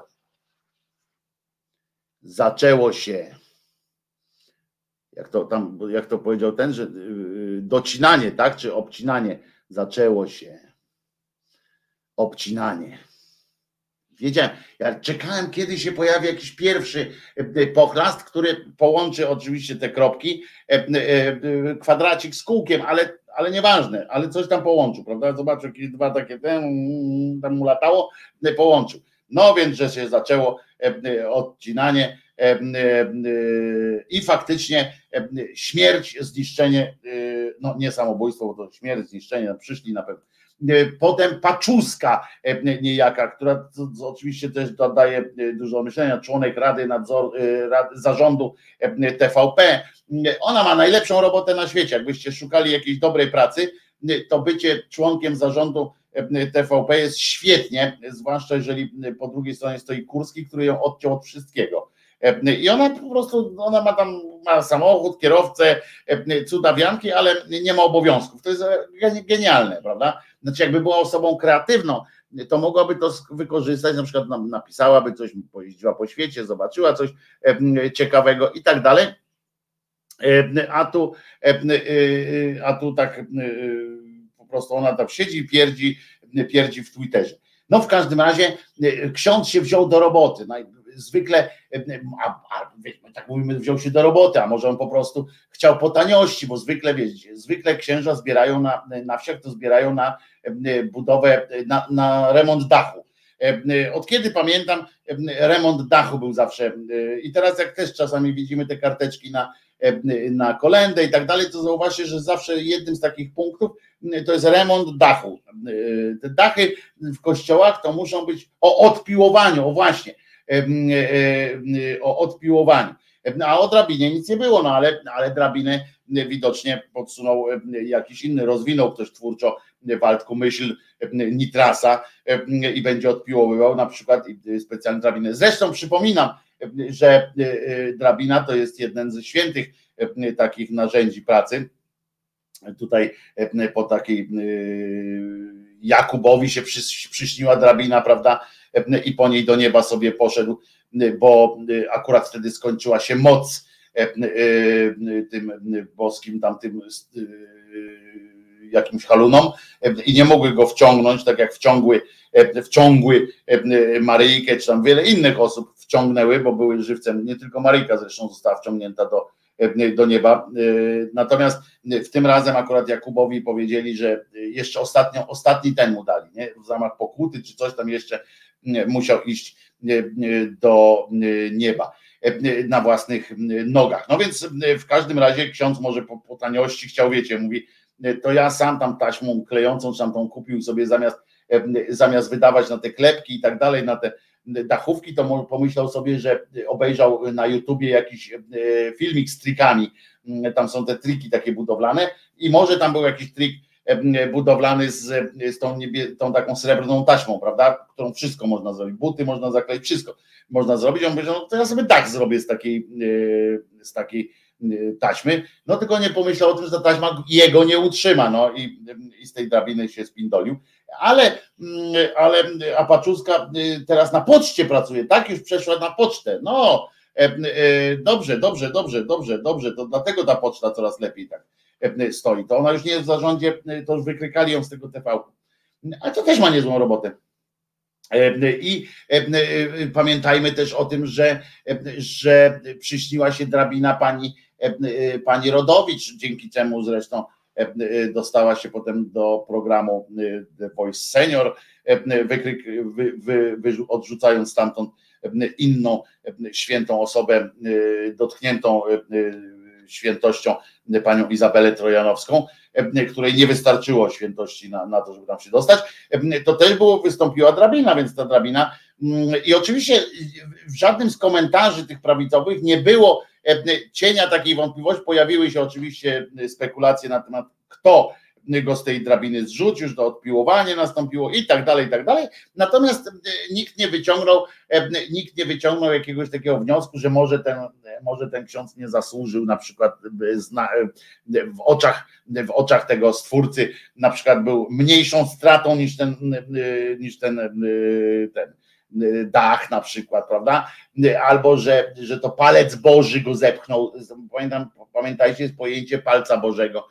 zaczęło się jak to tam, jak to powiedział ten, że docinanie, tak, czy obcinanie zaczęło się obcinanie. Wiedziałem, ja czekałem, kiedy się pojawi jakiś pierwszy e, pochlast, który połączy oczywiście te kropki, e, e, kwadracik z kółkiem, ale, ale nieważne, ale coś tam połączył, prawda? Zobaczył jakieś dwa takie, tam mu latało, połączył. No więc, że się zaczęło odcinanie i faktycznie śmierć, zniszczenie, no nie samobójstwo, bo to śmierć, zniszczenie, przyszli na pewno E, potem Paczuska e, niejaka, która oczywiście też daje e, dużo myślenia, członek Rady Nadzor, Zarządu TVP. Ona ma najlepszą robotę na świecie. Jakbyście szukali jakiejś dobrej pracy, to bycie członkiem zarządu TVP jest świetnie, zwłaszcza jeżeli po drugiej stronie stoi Kurski, który ją odciął od wszystkiego. I ona po prostu, ona ma tam ma samochód, kierowcę, cudawianki, ale nie ma obowiązków. To jest genialne, prawda? Znaczy, jakby była osobą kreatywną, to mogłaby to wykorzystać, na przykład napisałaby coś, pojeździła po świecie, zobaczyła coś ciekawego i tak dalej. A tu, a tu tak po prostu ona tam siedzi i pierdzi, pierdzi w Twitterze. No w każdym razie ksiądz się wziął do roboty. No, zwykle, a, a, tak mówimy, wziął się do roboty, a może on po prostu chciał po taniości, bo zwykle, wiecie, zwykle księża zbierają na, na wsiach, to zbierają na budowę, na, na remont dachu. Od kiedy pamiętam, remont dachu był zawsze. I teraz, jak też czasami widzimy te karteczki na, na kolendę i tak dalej, to zauważcie, że zawsze jednym z takich punktów to jest remont dachu. Te dachy w kościołach to muszą być o odpiłowaniu, o właśnie, o odpiłowaniu. A o drabinie nic nie było, no ale, ale drabinę widocznie podsunął jakiś inny, rozwinął ktoś twórczo Waldku myśl Nitrasa i będzie odpiłowywał na przykład specjalne drabiny. Zresztą przypominam, że drabina to jest jeden ze świętych takich narzędzi pracy. Tutaj po takiej Jakubowi się przyśniła drabina, prawda? I po niej do nieba sobie poszedł, bo akurat wtedy skończyła się moc tym boskim tamtym jakimś halunom i nie mogły go wciągnąć, tak jak wciągły, wciągły Maryjkę, czy tam wiele innych osób wciągnęły, bo były żywcem, nie tylko Maryjka zresztą została wciągnięta do, do nieba. Natomiast w tym razem akurat Jakubowi powiedzieli, że jeszcze ostatnio, ostatni ten mu dali, nie? w zamach pokuty czy coś tam jeszcze musiał iść do nieba na własnych nogach. No więc w każdym razie ksiądz może po, po taniości chciał, wiecie, mówi, to ja sam tam taśmą klejącą, czy tam tą kupił sobie zamiast, zamiast wydawać na te klepki i tak dalej, na te dachówki, to pomyślał sobie, że obejrzał na YouTubie jakiś filmik z trikami, tam są te triki takie budowlane i może tam był jakiś trik budowlany z, z tą, niebie, tą taką srebrną taśmą, prawda, którą wszystko można zrobić, buty można zakleić, wszystko można zrobić, on powiedział, no to ja sobie dach zrobię z takiej, z takiej taśmy, no tylko nie pomyślał o tym, że ta taśma jego nie utrzyma, no i, i z tej drabiny się spindolił, ale, ale Apaczuska teraz na poczcie pracuje, tak już przeszła na pocztę, no dobrze, dobrze, dobrze, dobrze, dobrze, to dlatego ta poczta coraz lepiej tak stoi, to ona już nie jest w zarządzie, to już wykrykali ją z tego TV, ale to też ma niezłą robotę. I pamiętajmy też o tym, że, że przyśniła się drabina pani pani Rodowicz, dzięki czemu zresztą dostała się potem do programu The Voice Senior, wykryk, wy, wy, wy, odrzucając stamtąd inną świętą osobę dotkniętą świętością panią Izabelę Trojanowską, której nie wystarczyło świętości na, na to, żeby tam się dostać, to też było, wystąpiła drabina, więc ta drabina i oczywiście w żadnym z komentarzy tych prawicowych nie było cienia takiej wątpliwości. Pojawiły się oczywiście spekulacje na temat, kto go z tej drabiny zrzucił, już to odpiłowanie nastąpiło i tak dalej, i tak dalej. Natomiast nikt nie wyciągnął, nikt nie wyciągnął jakiegoś takiego wniosku, że może ten, może ten ksiądz nie zasłużył na przykład w oczach, w oczach tego stwórcy, na przykład był mniejszą stratą niż ten, niż ten, ten dach na przykład, prawda? Albo że, że to palec Boży go zepchnął. Pamiętam, pamiętajcie, jest pojęcie palca Bożego.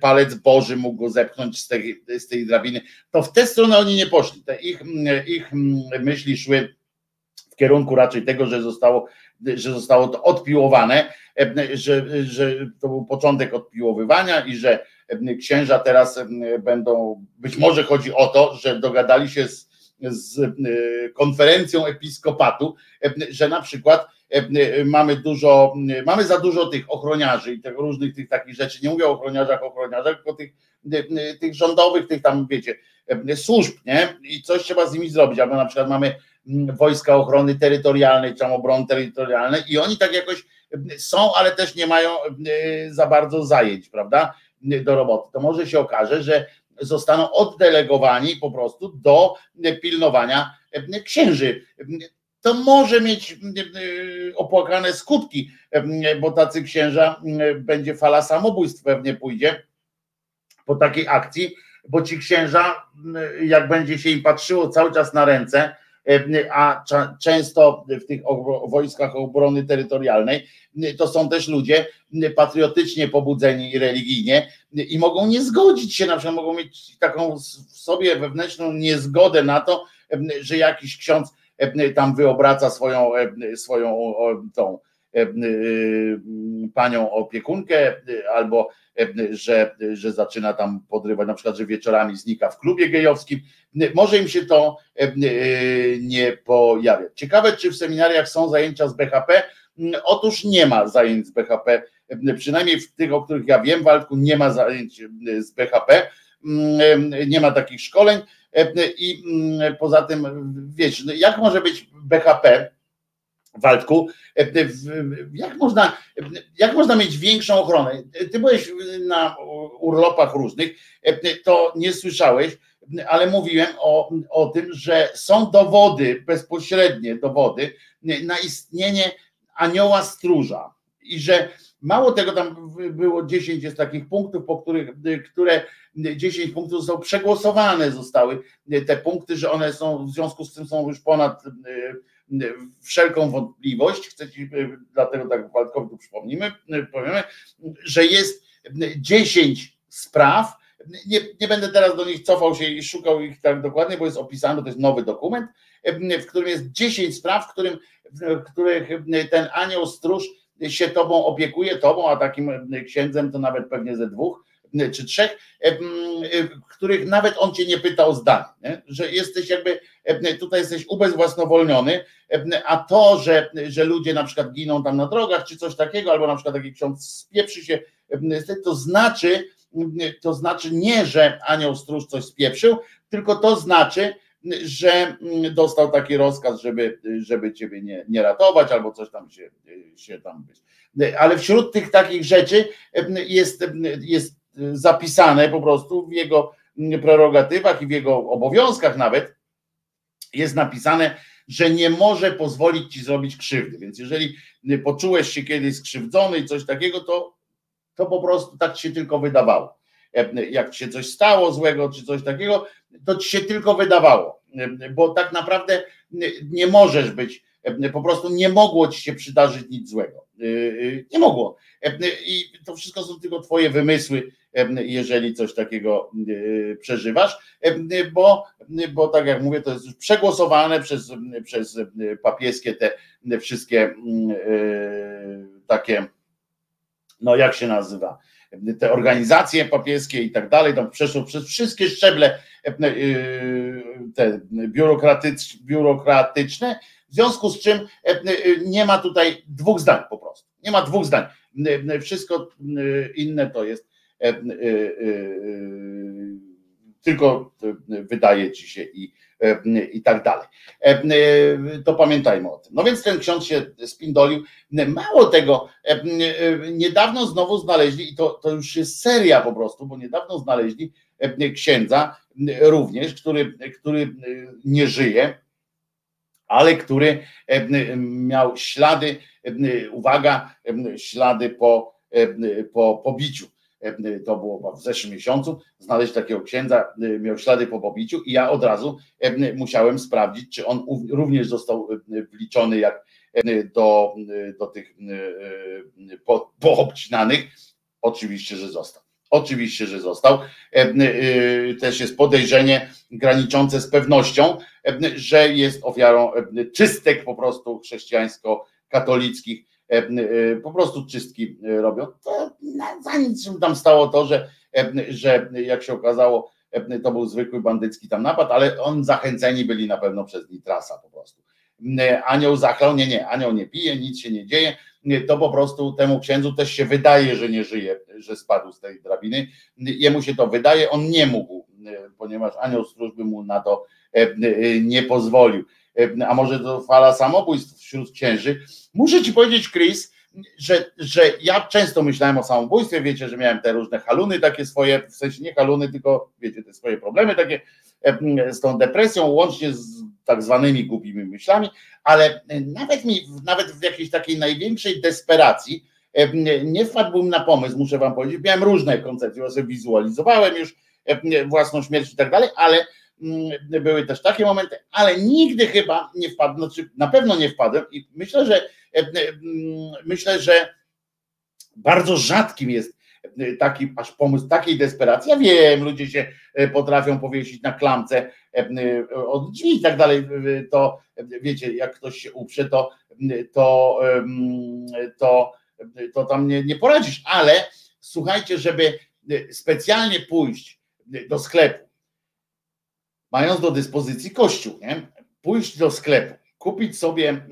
Palec Boży mógł go zepchnąć z tej, z tej drabiny. To w tę stronę oni nie poszli. Te ich, ich myśli szły w kierunku raczej tego, że zostało, że zostało to odpiłowane, że, że to był początek odpiłowywania i że księża teraz będą, być może chodzi o to, że dogadali się z z e, konferencją episkopatu, e, że na przykład e, mamy dużo, mamy za dużo tych ochroniarzy i tych różnych tych takich rzeczy. Nie mówię o ochroniarzach, ochroniarzach, tylko tych, tych rządowych, tych tam, wiecie, służb, nie? I coś trzeba z nimi zrobić. Albo na przykład mamy wojska ochrony terytorialnej, czy tam obrony terytorialnej i oni tak jakoś są, ale też nie mają za bardzo zajęć, prawda? Do roboty. To może się okaże, że zostaną oddelegowani po prostu do pilnowania księży. To może mieć opłakane skutki, bo tacy księża będzie fala samobójstw pewnie pójdzie po takiej akcji, bo ci księża, jak będzie się im patrzyło cały czas na ręce, a cza, często w tych wojskach obrony terytorialnej to są też ludzie patriotycznie pobudzeni religijnie i mogą nie zgodzić się, na przykład mogą mieć taką w sobie wewnętrzną niezgodę na to, że jakiś ksiądz tam wyobraca swoją, swoją tą panią opiekunkę, albo że, że zaczyna tam podrywać, na przykład, że wieczorami znika w klubie gejowskim. Może im się to nie pojawia. Ciekawe, czy w seminariach są zajęcia z BHP. Otóż nie ma zajęć z BHP, przynajmniej w tych, o których ja wiem, Waldku, nie ma zajęć z BHP, nie ma takich szkoleń i poza tym, wiecie, no jak może być BHP, Waldku, jak można, jak można mieć większą ochronę? Ty byłeś na urlopach różnych, to nie słyszałeś, ale mówiłem o, o tym, że są dowody, bezpośrednie dowody na istnienie anioła stróża i że mało tego, tam było 10 jest takich punktów, po których, które 10 punktów zostało przegłosowane, zostały te punkty, że one są, w związku z tym są już ponad wszelką wątpliwość. Chcę dlatego tak Waldkowi przypomnimy, powiemy, że jest 10 spraw. Nie, nie będę teraz do nich cofał się i szukał ich tak dokładnie, bo jest opisane, to jest nowy dokument, w którym jest 10 spraw, w, którym, w których ten anioł stróż się tobą opiekuje, tobą, a takim księdzem to nawet pewnie ze dwóch czy trzech, których nawet on cię nie pyta o zdanie, nie? że jesteś jakby, tutaj jesteś ubezwłasnowolniony, a to, że, że ludzie na przykład giną tam na drogach, czy coś takiego, albo na przykład taki ksiądz spieprzy się, to znaczy, to znaczy nie, że anioł stróż coś spieprzył, tylko to znaczy, że dostał taki rozkaz, żeby, żeby ciebie nie, nie ratować, albo coś tam się, się tam być. Ale wśród tych takich rzeczy jest, jest zapisane po prostu w jego prerogatywach i w jego obowiązkach nawet jest napisane, że nie może pozwolić ci zrobić krzywdy. Więc jeżeli poczułeś się kiedyś skrzywdzony i coś takiego, to, to po prostu tak ci się tylko wydawało. Jak ci się coś stało złego czy coś takiego, to ci się tylko wydawało, bo tak naprawdę nie możesz być, po prostu nie mogło ci się przydarzyć nic złego. Nie mogło. I to wszystko są tylko twoje wymysły, jeżeli coś takiego przeżywasz, bo, bo tak jak mówię, to jest już przegłosowane przez, przez papieskie te wszystkie takie, no jak się nazywa, te organizacje papieskie i tak dalej, tam przeszło przez wszystkie szczeble te biurokratyczne, w związku z czym nie ma tutaj dwóch zdań po prostu. Nie ma dwóch zdań. Wszystko inne to jest E, e, e, tylko wydaje ci się i, i tak dalej. To pamiętajmy o tym. No więc ten ksiądz się spindolił. Mało tego, niedawno znowu znaleźli, i to, to już jest seria po prostu, bo niedawno znaleźli księdza również, który, który nie żyje, ale który miał ślady, uwaga, ślady po, po pobiciu E, to było w zeszłym miesiącu, znaleźć takiego księdza, e, miał ślady po pobiciu i ja od razu e, musiałem sprawdzić, czy on również został wliczony jak do, do tych poobcinanych. Oczywiście, że został. Oczywiście, że został. Też jest podejrzenie graniczące z pewnością, że jest ofiarą czystek po prostu chrześcijańsko-katolickich E, e, po prostu czystki e, robią. To za nic się tam stało to, że, że jak się okazało, to był zwykły bandycki tam napad, ale on zachęceni byli na pewno przez Nitrasa po prostu. Anioł zachlał, nie, nie, anioł nie pije, nic się nie dzieje, to po prostu temu księdzu też się wydaje, że nie żyje, że spadł z tej drabiny. Jemu się to wydaje, on nie mógł, ponieważ anioł stróż by mu na to nie pozwolił. A może to fala samobójstw wśród księży, Muszę ci powiedzieć, Chris, że, że ja często myślałem o samobójstwie, wiecie, że miałem te różne haluny takie swoje, w sensie nie haluny, tylko wiecie, te swoje problemy takie z tą depresją, łącznie z tak zwanymi głupimi myślami, ale nawet mi, nawet w jakiejś takiej największej desperacji nie wpadłbym na pomysł, muszę wam powiedzieć, miałem różne koncepcje, sobie wizualizowałem już własną śmierć i tak dalej, ale mm, były też takie momenty, ale nigdy chyba nie wpadłem, znaczy na pewno nie wpadłem i myślę, że myślę, że bardzo rzadkim jest taki aż pomysł takiej desperacji. Ja wiem, ludzie się potrafią powiesić na klamce od drzwi i tak dalej. To wiecie, jak ktoś się uprze, to, to, to, to tam nie, nie poradzisz, ale słuchajcie, żeby specjalnie pójść do sklepu, mając do dyspozycji kościół, nie? pójść do sklepu, kupić sobie,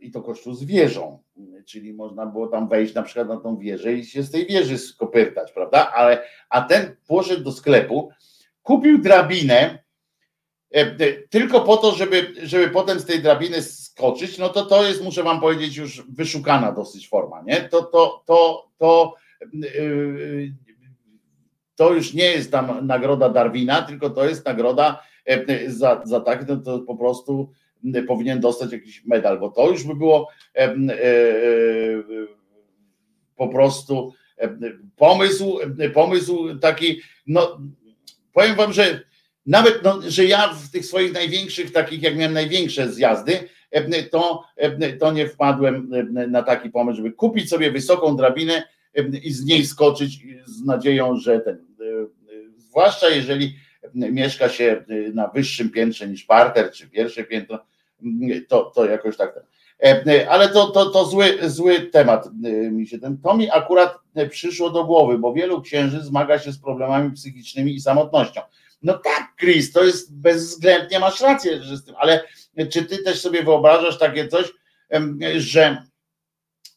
i to kościół z wieżą, czyli można było tam wejść na przykład na tą wieżę i się z tej wieży skopyrtać, prawda? Ale, a ten poszedł do sklepu, kupił drabinę, e, tylko po to, żeby, żeby potem z tej drabiny skoczyć, no to to jest, muszę wam powiedzieć, już wyszukana dosyć forma, nie? To, to, to, to, yy, to już nie jest tam nagroda Darwina, tylko to jest nagroda e, za, za tak, no to po prostu powinien dostać jakiś medal, bo to już by było e, e, po prostu pomysł, pomysł taki, no powiem wam, że nawet, no, że ja w tych swoich największych, takich jak miałem największe zjazdy, to, to nie wpadłem na taki pomysł, żeby kupić sobie wysoką drabinę i z niej skoczyć z nadzieją, że ten, zwłaszcza jeżeli mieszka się na wyższym piętrze niż parter czy pierwsze piętro, to, to jakoś tak. Ale to, to, to zły, zły temat mi się ten. To mi akurat przyszło do głowy, bo wielu księży zmaga się z problemami psychicznymi i samotnością. No tak, Chris, to jest bezwzględnie masz rację, że z tym, ale czy ty też sobie wyobrażasz takie coś, że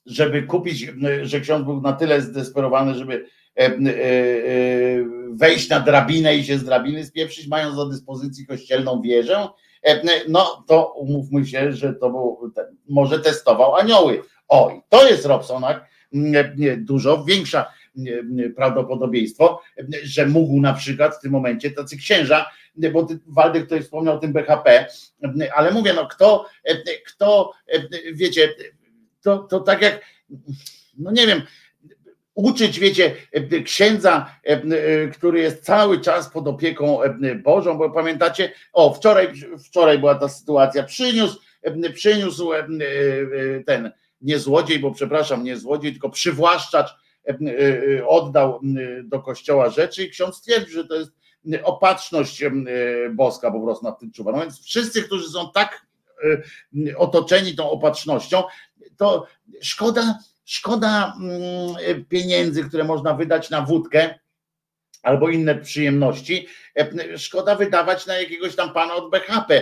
żeby kupić, że ksiądz był na tyle zdesperowany, żeby e, e, e, wejść na drabinę i się z drabiny spieprzyć, mając do dyspozycji kościelną wieżę, no to umówmy się, że to był, może testował anioły. Oj, to jest Robsonak, dużo większa prawdopodobieństwo, że mógł na przykład w tym momencie tacy księża, bo Waldek tutaj wspomniał o tym BHP, ale mówię, no kto, kto wiecie, to, to tak jak, no nie wiem, uczyć, wiecie, księdza, który jest cały czas pod opieką Bożą, bo pamiętacie, o, wczoraj, wczoraj była ta sytuacja, przyniósł, przyniósł ten, nie złodziej, bo przepraszam, nie złodziej, tylko przywłaszczacz, oddał do kościoła rzeczy i ksiądz stwierdził, że to jest opatrzność boska po prostu nad tym czuwa. No więc wszyscy, którzy są tak otoczeni tą opatrznością, to szkoda, szkoda mm, pieniędzy, które można wydać na wódkę albo inne przyjemności. E, szkoda wydawać na jakiegoś tam pana od BHP,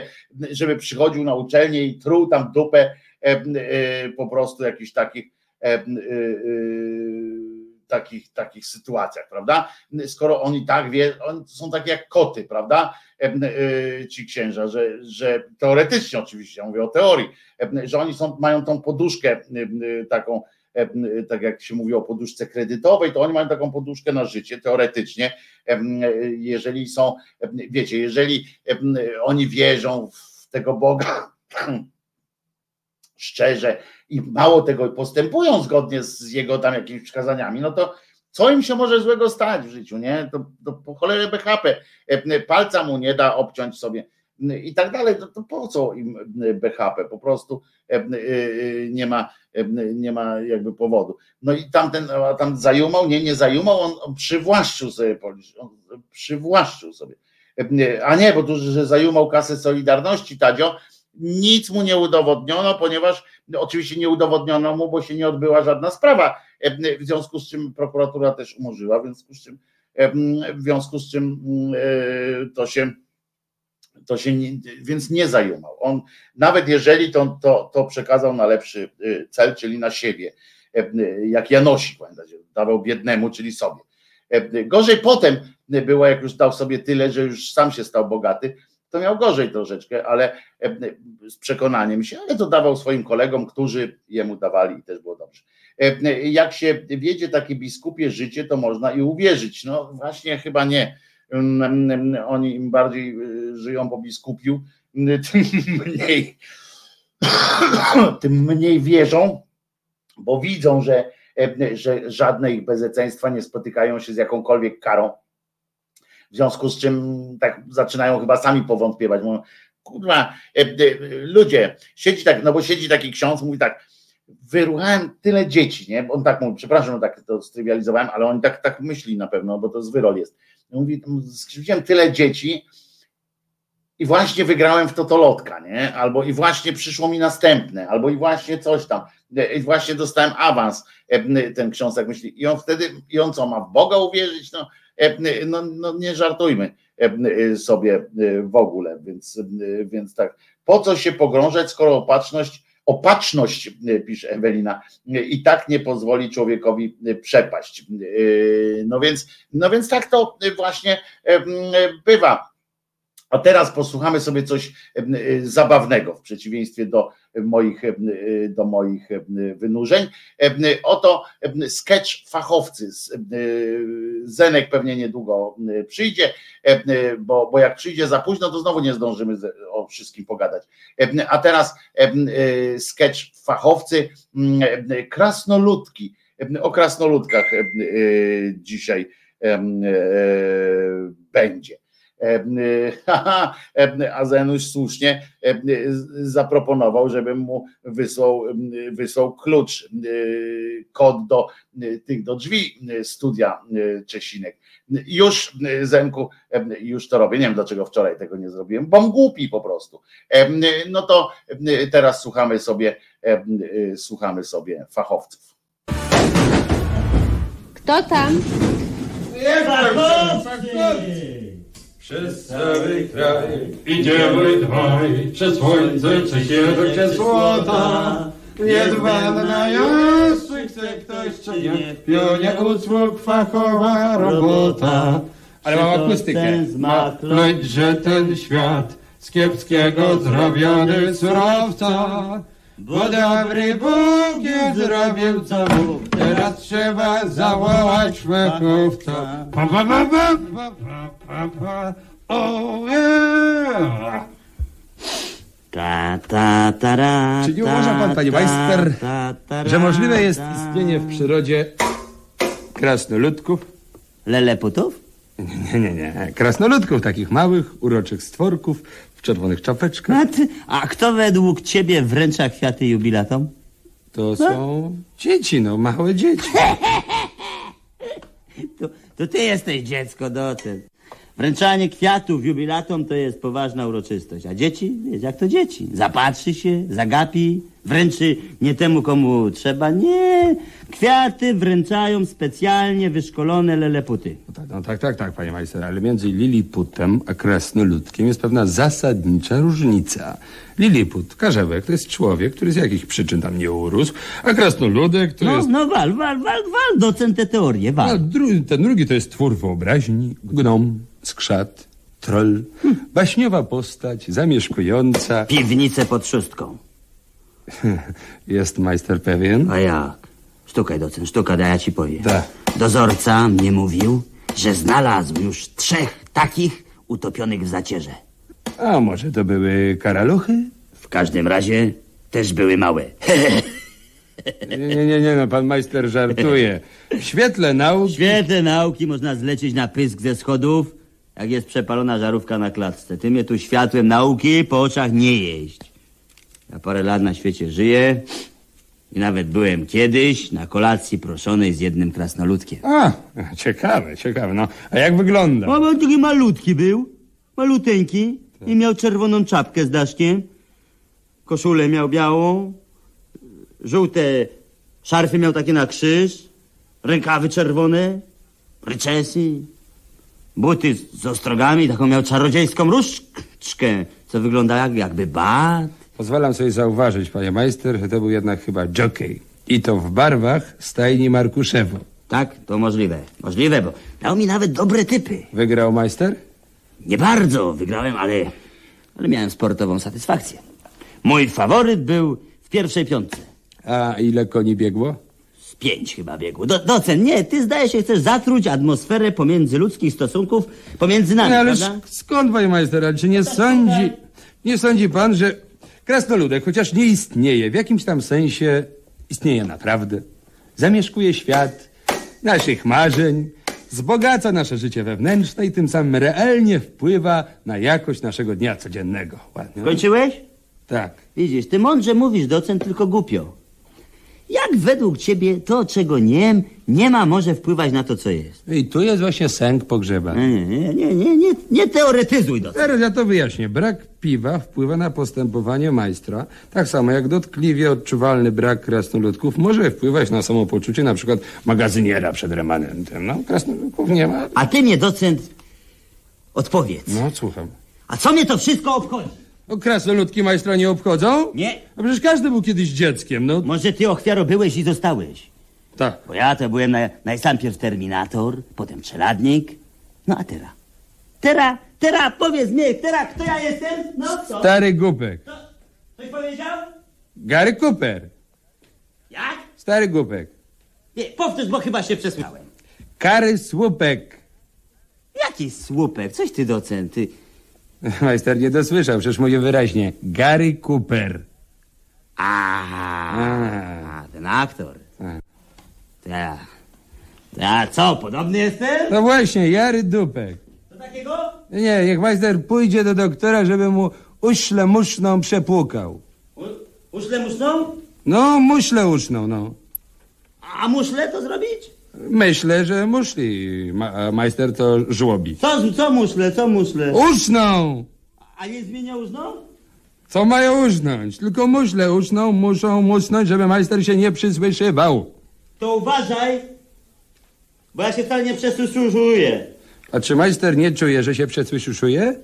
żeby przychodził na uczelnię i truł tam dupę e, e, po prostu jakichś takich takich, takich sytuacjach, prawda? Skoro oni tak wie, oni są takie jak koty, prawda? Ci księża, że, że teoretycznie oczywiście, ja mówię o teorii, że oni są, mają tą poduszkę taką, tak jak się mówi o poduszce kredytowej, to oni mają taką poduszkę na życie, teoretycznie, jeżeli są, wiecie, jeżeli oni wierzą w tego Boga szczerze i mało tego postępują zgodnie z jego tam jakimiś przykazaniami, no to co im się może złego stać w życiu, nie? To, to po cholerę BHP, palca mu nie da obciąć sobie i tak dalej, to, to po co im BHP? Po prostu e, e, nie ma, nie ma jakby powodu. No i tamten, tam zajumał, nie, nie zajumał, on, on przywłaszczył sobie, on przywłaszczył sobie. A nie, bo tu, że zajumał kasę Solidarności, Tadzio, nic mu nie udowodniono, ponieważ oczywiście nie udowodniono mu, bo się nie odbyła żadna sprawa, w związku z czym prokuratura też umorzyła, w związku z czym, w związku z czym e, to się to się nie, więc nie zajumał. On, nawet jeżeli to, to, to przekazał na lepszy y, cel, czyli na siebie, e, jak Janosik, pamiętacie, dawał biednemu, czyli sobie. E, gorzej potem było, jak już dał sobie tyle, że już sam się stał bogaty, to miał gorzej troszeczkę, ale e, z przekonaniem się, ale to dawał swoim kolegom, którzy jemu dawali i też było dobrze. Jak się wiedzie takie biskupie życie, to można i uwierzyć. No właśnie chyba nie oni im bardziej y, żyją po biskupiu, tym mniej, tym mniej wierzą, bo widzą, że, że żadne ich bezeceństwa nie spotykają się z jakąkolwiek karą, W związku z czym tak zaczynają chyba sami powątpiewać. Mówią, kurwa, e, e, ludzie, siedzi tak, no bo siedzi taki ksiądz, mówi tak, wyruchałem tyle dzieci, nie? On tak mówi, przepraszam, tak to strywializowałem, ale on tak, tak myśli na pewno, bo to z wyrol jest. Mówi, skrzywdziłem tyle dzieci i właśnie wygrałem w totolotka, nie? Albo i właśnie przyszło mi następne, albo i właśnie coś tam, e, i właśnie dostałem awans, e, ten ksiądz tak myśli. I on wtedy, i on co, ma w Boga uwierzyć? No, e, no, no nie żartujmy sobie w ogóle, więc, więc tak, po co się pogrążać, skoro opatrzność opatrzność, pisze Ewelina, i tak nie pozwoli człowiekowi przepaść. No więc, no więc tak to właśnie bywa. A teraz posłuchamy sobie coś zabawnego w przeciwieństwie do moich, do moich wynurzeń. Oto sketch fachowcy. Zenek pewnie niedługo przyjdzie, bo, bo jak przyjdzie za późno, to znowu nie zdążymy o wszystkim pogadać. A teraz sketch fachowcy krasnoludki. O krasnoludkach dzisiaj będzie. A Zenuś słusznie zaproponował, żebym mu wysłał, wysłał klucz, kod do tych do drzwi studia Czesinek. Już Zenku, już to robię. Nie wiem dlaczego wczoraj tego nie zrobiłem, bo głupi po prostu. No to teraz słuchamy sobie, słuchamy sobie fachowców. Kto tam? Przez cały kraj idziemy dwaj, przez słońce czy sierdzie złota. Niedbana jeszcze chce ktoś czy nie, w pionie usług fachowa robota. Ale mam akustykę. Lecz, że ten świat z kiepskiego zrobiony surowca, bo dobry Bóg nie zrobił co mógł, teraz trzeba zawołać fachowca. Pa, pa, pa, pa, pa, pa, pa, pa. Oh yeah! Ta, ta, ta, ra, Czy nie uważa pan, panie majster, że możliwe jest istnienie w przyrodzie krasnoludków? Leleputów? Nie, nie, nie. Krasnoludków, takich małych, uroczych stworków w czerwonych czapeczkach. A, ty, a kto według ciebie wręcza kwiaty jubilatom? To są dzieci, no, małe dzieci. To, to ty jesteś dziecko, docent. Wręczanie kwiatów jubilatom to jest poważna uroczystość. A dzieci, wiesz, jak to dzieci. Zapatrzy się, zagapi, wręczy nie temu, komu trzeba. Nie, kwiaty wręczają specjalnie wyszkolone leleputy. No tak, no tak, tak, tak, panie majster, ale między Liliputem a krasnoludkiem jest pewna zasadnicza różnica. Liliput, karzełek, to jest człowiek, który z jakichś przyczyn tam nie urósł, a krasnoludek to No, jest... no wal, wal, wal, wal, docent te teorie, A wal. dru- ten drugi to jest twór wyobraźni, gnom, skrzat, troll, baśniowa postać, zamieszkująca. Piwnicę pod szóstką. Jest majster pewien? A jak? Sztukaj, docent, sztuka, daj ja ci powiem. Tak. Dozorca mnie mówił, że znalazł już trzech takich utopionych w zacierze. A może to były karaluchy? W każdym razie też były małe. Nie, nie, nie, nie, no pan majster żartuje. W świetle nauki... W świetle nauki można zlecieć na pysk ze schodów, jak jest przepalona żarówka na klatce. Ty mnie tu światłem nauki po oczach nie jeść. Ja parę lat na świecie żyję i nawet byłem kiedyś na kolacji proszonej z jednym krasnoludkiem. A, ciekawe, ciekawe, no. A jak wygląda? O, on taki malutki był, maluteńki i miał czerwoną czapkę z daszkiem, koszulę miał białą, żółte szarfy miał takie na krzyż, rękawy czerwone, ryczesy, buty z- ostrogami, taką miał czarodziejską różdżkę, co wygląda jak, jakby bat. Pozwalam sobie zauważyć, panie majster, że to był jednak chyba jockey. I to w barwach stajni Markuszewo. Tak, to możliwe, możliwe, bo dał mi nawet dobre typy. Wygrał majster? Nie bardzo wygrałem, ale, ale miałem sportową satysfakcję. Mój faworyt był w pierwszej piątce. A ile koni biegło? Pięć chyba biegło. Do, docen, nie, ty zdaje się chcesz zatruć atmosferę pomiędzy ludzkich stosunków, pomiędzy nami, No, ale prawda? sk- skąd, panie majster, ale czy nie sądzi, nie sądzi pan, że krasnoludek, chociaż nie istnieje, w jakimś tam sensie istnieje naprawdę. Zamieszkuje świat naszych marzeń, wzbogaca nasze życie wewnętrzne i tym samym realnie wpływa na jakość naszego dnia codziennego. Ładnie. Kończyłeś? Tak. Widzisz, ty mądrze mówisz, docent, tylko głupio. Jak według ciebie to, czego nie, nie ma, może wpływać na to, co jest? I tu jest właśnie sęk pogrzeba. Nie, nie, nie, nie, nie, teoretyzuj, docent. Teraz ja to wyjaśnię. Brak piwa wpływa na postępowanie majstra, tak samo jak dotkliwie odczuwalny brak krasnoludków może wpływać na samopoczucie na przykład magazyniera przed remanentem. No, krasnoludków nie ma. A ty mnie, docent, odpowiedz. No, słucham. A co mnie to wszystko obchodzi? No, krasnoludki majstra nie obchodzą? Nie. No przecież każdy był kiedyś dzieckiem, no. Może ty ofiaro byłeś i zostałeś. Tak. Bo ja to byłem na, najpierw Terminator, potem Czeladnik, no a teraz? Teraz, teraz, powiedz mi, teraz kto ja jestem? No co? Stary głupek. Coś powiedział? Gary Cooper. Jak? Stary głupek. Nie, powtórz, bo chyba się przesłałem. Kary słupek. Jaki słupek? Coś ty, docent, ty... Majster nie dosłyszał, przecież mówię wyraźnie. Gary Cooper. A, ten aktor. Tak. Tak, co, podobny jestem? No właśnie, Jary Dupek. To takiego? Nie, niech majster pójdzie do doktora, żeby mu uśle muszną przepłukał. Uszle muszną? No, muszle uszną, no. A muszle to zrobić? Myślę, że muszli. Ma, majster to żłobi. Co, co muszle, co muszle? Uszną! A nie zmienia uszną? Co mają usznąć? Tylko muszle uszną, muszą musnąć, żeby majster się nie przysłyszywał. To uważaj, bo ja się wcale nie przesłyszuję. A czy majster nie czuje, że się przesłyszuje?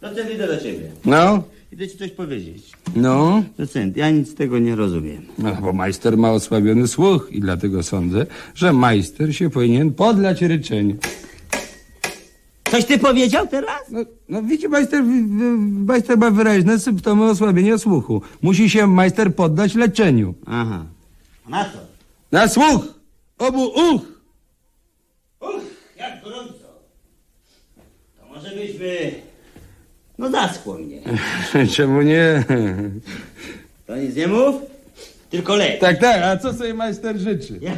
Docent, idę do ciebie. No, Idę ci coś powiedzieć. no. Docent, ja nic z tego nie rozumiem. No, bo majster ma osłabiony słuch i dlatego sądzę, że majster się powinien podlać ryczeń. Coś ty powiedział teraz? No, no widzi, majster, majster ma wyraźne symptomy osłabienia słuchu. Musi się majster poddać leczeniu. Aha. A na co? Na słuch! Obu uch! Uch, jak gorąco. To może byśmy... No zaschło mnie. Czemu nie? To nic nie mów, tylko leć. Tak, tak, a co sobie majster życzy? Ja,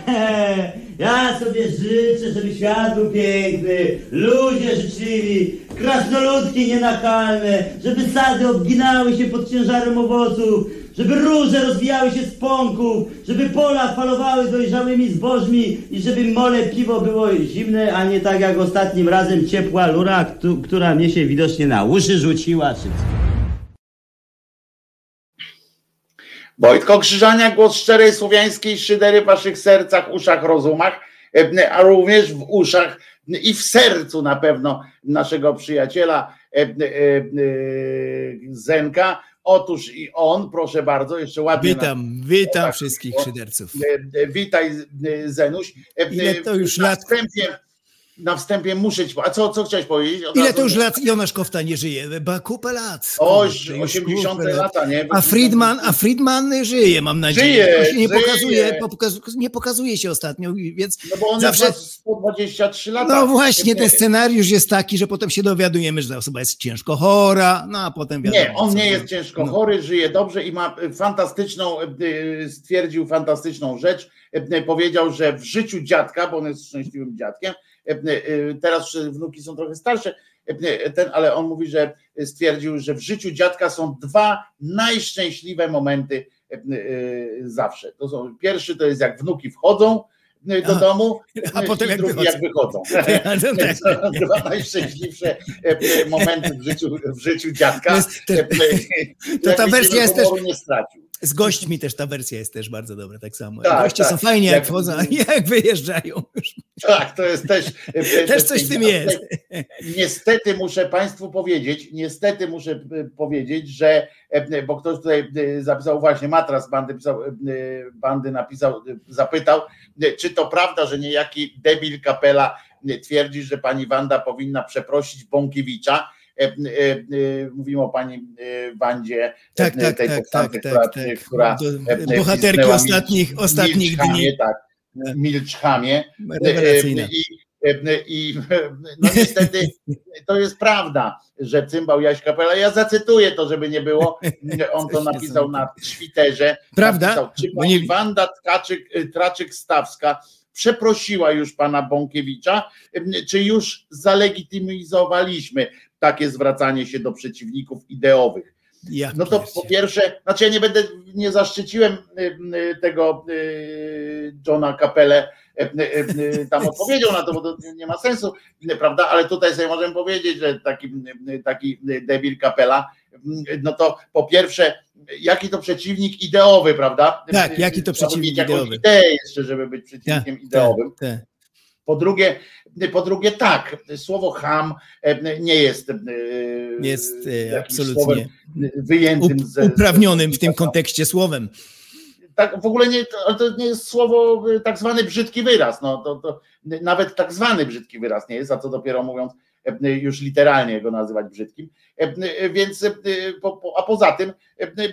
ja sobie życzę, żeby świat był piękny, ludzie życzliwi, krasnoludki nienachalne, żeby sady obginały się pod ciężarem owoców, żeby róże rozwijały się z pąków, żeby pola falowały dojrzałymi zbożmi i żeby mole piwo było zimne, a nie tak jak ostatnim razem ciepła lura, któ- która mnie się widocznie na uszy rzuciła. Czy... Wojtko Krzyżania, głos szczerej słowiańskiej szydery w waszych sercach, uszach, rozumach, e, a również w uszach i w sercu na pewno naszego przyjaciela e, e, Zenka. Otóż i on, proszę bardzo, jeszcze ładnie. Witam, witam Tak. wszystkich szyderców. Witaj, Zenuś. Ile to już na lat? Wstępie, na wstępie muszę ci. A co, co chciałeś powiedzieć? Od Ile to już lat Jonasz Kofta nie żyje? Ba kupę lat. Oś, Kurde, już 80 kupę lata, nie? A Friedman, a Friedman żyje, mam nadzieję. Żyje, się nie żyje. pokazuje, pokazuje, nie pokazuje się ostatnio, więc No bo on zawsze... ma 123 lata. No właśnie, ten scenariusz jest taki, że potem się dowiadujemy, że ta osoba jest ciężko chora, no a potem wiadomo. Nie, on nie jest ciężko No. chory, żyje dobrze i ma fantastyczną, y, stwierdził fantastyczną rzecz. Y, Powiedział, że w życiu dziadka, bo on jest szczęśliwym dziadkiem, teraz już wnuki są trochę starsze, y, ten, ale on mówi, że stwierdził, że w życiu dziadka są dwa najszczęśliwe momenty zawsze. To są, pierwszy to jest jak wnuki wchodzą do domu, a potem jak wychodzą. jak wychodzą. No tak. To Dwa najszczęśliwsze momenty w życiu, w życiu dziadka. To to ta wersja jest też- nie stracił. Z gośćmi też ta wersja jest też bardzo dobra, tak samo. Tak, Goście tak. są fajnie jak Jak- wchodzą, jak wyjeżdżają. Tak, to jest też. Też coś w tym jest. Niestety muszę Państwu powiedzieć, niestety muszę y, powiedzieć, że, e, bo ktoś tutaj zapisał właśnie, matras bandy, pisał, bandy napisał, zapytał, czy to prawda, że niejaki debil kapela twierdzi, że pani Wanda powinna przeprosić Bąkiewicza. E, e, e, Mówimy o pani Wandzie, Tak, tak, tej tak, tak, która, tak, tak. która Do- e, bohaterki ostatnich- ostatnich Milcz Hamie, dni. Tak, Milcz Hamie. Rewelacyjna. I, i no niestety to jest prawda, że cymbał Jaś Kapela. Ja zacytuję to, żeby nie było. On to napisał na Twitterze. Prawda? Napisał, czy pani Wanda Traczyk-Stawska przeprosiła już pana Bąkiewicza, czy już zalegitymizowaliśmy takie zwracanie się do przeciwników ideowych? No to po pierwsze, znaczy ja nie będę, nie zaszczyciłem y, y, tego y, Johna y, tam odpowiedzią na to, bo to nie ma sensu, prawda? Ale tutaj sobie możemy powiedzieć, że taki, taki debil Capella, y, no to po pierwsze, jaki to przeciwnik ideowy, prawda? Tak, jaki to Trzeba przeciwnik ideowy. ideę jeszcze, żeby być przeciwnikiem ideowym. Tak. Po drugie, po drugie tak, słowo ham e, nie jest, e, Jest e, absolutnie wyjętym ze, uprawnionym w tym kontekście słowem. tak, w ogóle nie, to, nie jest słowo, tak zwany brzydki wyraz. No, to, to nawet tak zwany brzydki wyraz nie jest, a co dopiero mówiąc już literalnie go nazywać brzydkim. Więc, a poza tym